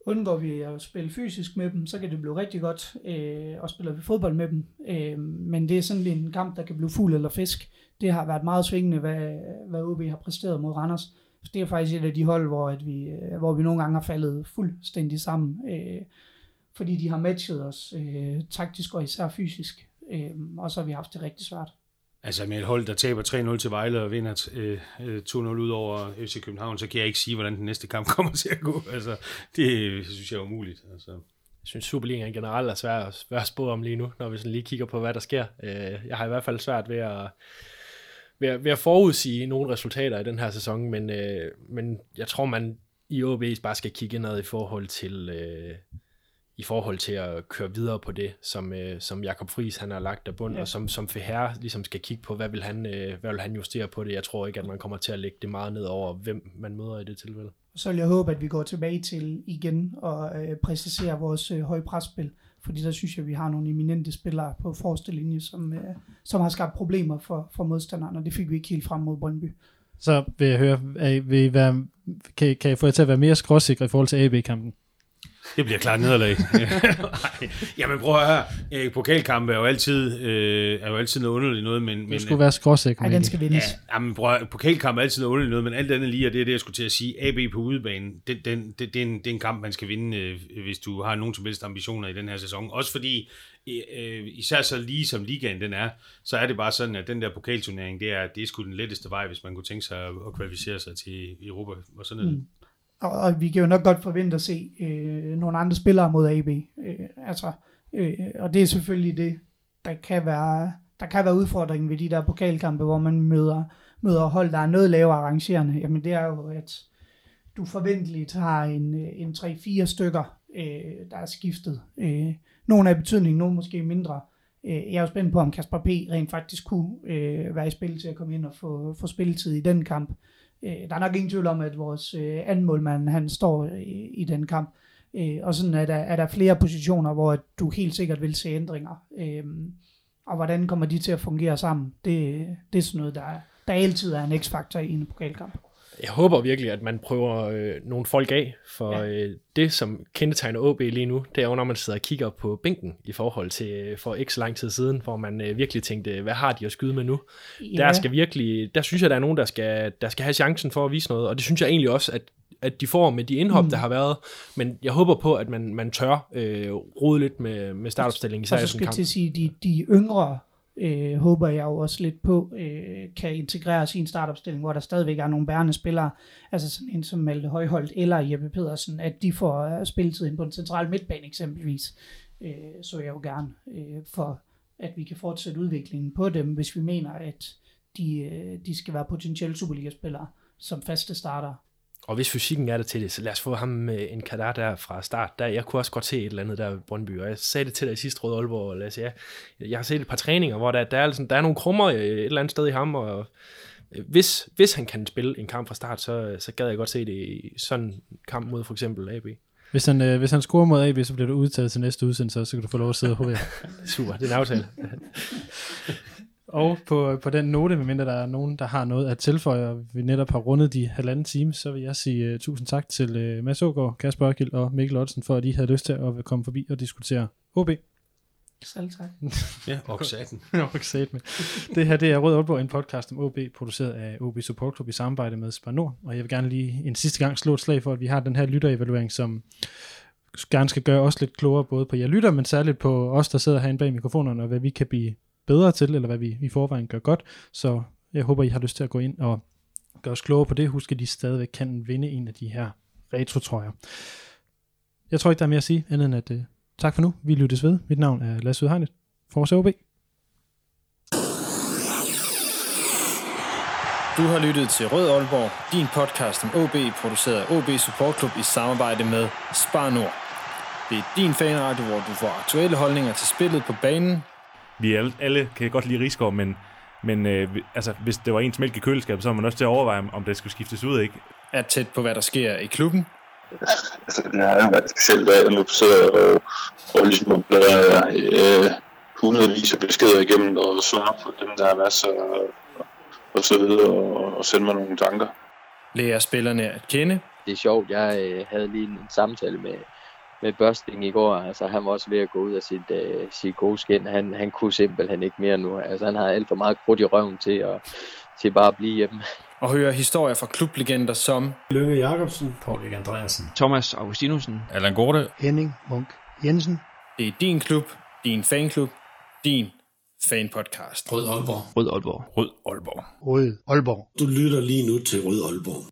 Undgår vi at spille fysisk med dem, så kan det blive rigtig godt, øh, og spiller vi fodbold med dem. Øh, men det er sådan en kamp, der kan blive fugl eller fisk. Det har været meget svingende, hvad, hvad OB har præsteret mod Randers. Det er faktisk et af de hold, hvor, at vi, øh, hvor vi nogle gange har faldet fuldstændig sammen, øh, fordi de har matchet os øh, taktisk og især fysisk. Øh, og så har vi haft det rigtig svært. Altså med et hold, der taber 3-0 til Vejle og vinder øh, øh 2-0 ud over FC København, så kan jeg ikke sige, hvordan den næste kamp kommer til at gå. Altså, det øh, synes jeg er umuligt. Altså. Jeg synes, Superligaen generelt er svær at, svær at spå om lige nu, når vi sådan lige kigger på, hvad der sker. Øh, jeg har i hvert fald svært ved at, ved at, ved at forudsige nogle resultater i den her sæson, men, øh, men jeg tror, man i OB bare skal kigge ned i forhold til... Øh, i forhold til at køre videre på det, som, øh, som Jakob Friis han har lagt der bund, ja. og som, som Feher ligesom skal kigge på, hvad vil, han, øh, hvad vil han justere på det. Jeg tror ikke, at man kommer til at lægge det meget ned over, hvem man møder i det tilfælde. Så vil jeg håbe, at vi går tilbage til igen og øh, præcisere vores øh, høje presspil, fordi der synes jeg, at vi har nogle eminente spillere på forreste linje, som, øh, som har skabt problemer for, for modstanderne, og det fik vi ikke helt frem mod Brøndby. Så vil jeg høre, vil I være, kan, kan jeg få jer til at være mere skråsikre i forhold til AB-kampen? Det bliver klart nederlag. Jamen prøv at høre. Erik, pokalkampe er jo altid, øh, er jo altid noget underligt noget, men... men Det skulle være skråsikker. Ej, den skal vindes. Ja, jamen, prøv, at- pokalkamp er altid noget underligt noget, men alt andet lige, og det er det, jeg skulle til at sige, AB på udebane, den, den, det, det, er en, det er en kamp, man skal vinde, øh, hvis du har nogen som helst ambitioner i den her sæson. Også fordi, øh, især så lige som ligaen den er, så er det bare sådan, at den der pokalturnering, det er, det er sgu den letteste vej, hvis man kunne tænke sig at, at kvalificere sig til Europa. Og sådan det. Mm. Og, og vi kan jo nok godt forvente at se øh, nogle andre spillere mod AB. Øh, altså, øh, og det er selvfølgelig det, der kan være, der kan være udfordringen ved de der pokalkampe, hvor man møder, møder hold, der er noget lavere arrangerende. Jamen det er jo, at du forventeligt har en, øh, en 3-4 stykker, øh, der er skiftet. Øh, nogle af betydning, nogle måske mindre. Øh, jeg er jo spændt på, om Kasper P. rent faktisk kunne øh, være i spil til at komme ind og få, få spilletid i den kamp. Øh, der er nok ingen tvivl om, at vores øh, anden målmand, han står i, i den kamp. Øh, og sådan er der, er der flere positioner, hvor du helt sikkert vil se ændringer. Øh, og hvordan kommer de til at fungere sammen? Det, det er sådan noget, der, der altid er en x-faktor i en pokalkamp. Jeg håber virkelig, at man prøver øh, nogle folk af, for ja. øh, det, som kendetegner OB lige nu, det er jo, når man sidder og kigger på bænken i forhold til øh, for ikke så lang tid siden, hvor man øh, virkelig tænkte, hvad har de at skyde med nu? Ja. Der skal virkelig, der synes jeg, der er nogen, der skal, der skal have chancen for at vise noget, og det synes jeg egentlig også, at at de får med de indhop, mm. der har været. Men jeg håber på, at man, man tør øh, rode lidt med, med startopstillingen. Og så skal jeg til at sige, de, de yngre øh, håber jeg jo også lidt på, øh, kan integrere sin startopstilling, hvor der stadigvæk er nogle bærende spillere, altså sådan en som Malte Højholdt eller Jeppe Pedersen, at de får øh, spilletid ind på den centrale midtbane eksempelvis, øh, så jeg jo gerne øh, for, at vi kan fortsætte udviklingen på dem, hvis vi mener, at de, øh, de skal være potentielle Superliga-spillere som faste starter. Og hvis fysikken er der til det, så lad os få ham med en kadar der fra start. Der, jeg kunne også godt se et eller andet der i Brøndby, og jeg sagde det til dig i sidste råd Aalborg, og Lasse, ja, jeg har set et par træninger, hvor der, der, er, sådan, der er nogle krummer et eller andet sted i ham, og hvis, hvis han kan spille en kamp fra start, så, så gad jeg godt se det i sådan en kamp mod for eksempel AB. Hvis han, øh, hvis han scorer mod AB, så bliver du udtaget til næste udsendelse, så kan du få lov at sidde og hovere. Super, det er en aftale. Og på, på den note, medmindre der er nogen, der har noget at tilføje, og vi netop har rundet de halvanden time, så vil jeg sige uh, tusind tak til uh, Mads Ågaard, Kasper Ørkild og Mikkel Ottsen, for at I havde lyst til at komme forbi og diskutere OB. Selv tak. Ja, sat med. Det her det er Rød Aalborg, en podcast om OB, produceret af OB Support Club i samarbejde med Spar Nord. Og jeg vil gerne lige en sidste gang slå et slag for, at vi har den her lytterevaluering, som gerne skal gøre os lidt klogere, både på jer lytter, men særligt på os, der sidder herinde bag mikrofonerne, og hvad vi kan blive bedre til, eller hvad vi i forvejen gør godt. Så jeg håber, I har lyst til at gå ind og gøre os klogere på det. Husk, at de stadigvæk kan vinde en af de her retro-trøjer. Jeg tror ikke, der er mere at sige, andet end at uh, tak for nu. Vi lyttes ved. Mit navn er Lasse Udhegnet. Forse OB. Du har lyttet til Rød Aalborg, din podcast om OB, produceret af OB Support Club i samarbejde med Spar Nord. Det er din fanradio, hvor du får aktuelle holdninger til spillet på banen, vi alle, alle kan godt lide Rigsgaard, men, men øh, altså, hvis det var ens mælk i køleskabet, så var man også til at overveje, om det skulle skiftes ud, ikke? er tæt på, hvad der sker i klubben, altså, det har jo været specielt, at jeg nu sidder og, og ligesom bladrer øh, hundredvis af beskeder igennem og svarer på dem, der er masser og, og så videre, og, og sende mig nogle tanker. lærer spillerne at kende, det er sjovt, jeg øh, havde lige en, en samtale med, med Børsting i går. Altså, han var også ved at gå ud af sit, øh, sit gode skin. Han, han kunne simpelthen ikke mere nu. Altså, han har alt for meget krudt i røven til at, til bare at blive hjemme. og høre historier fra klublegender som Lønge Jacobsen, Paul Andreasen. Thomas Augustinusen. Allan Gorte. Henning Munk Jensen. Det er din klub, din fanklub, din fanpodcast. Rød Aalborg. Rød Aalborg. Rød Aalborg. Rød Aalborg. Du lytter lige nu til Rød Aalborg.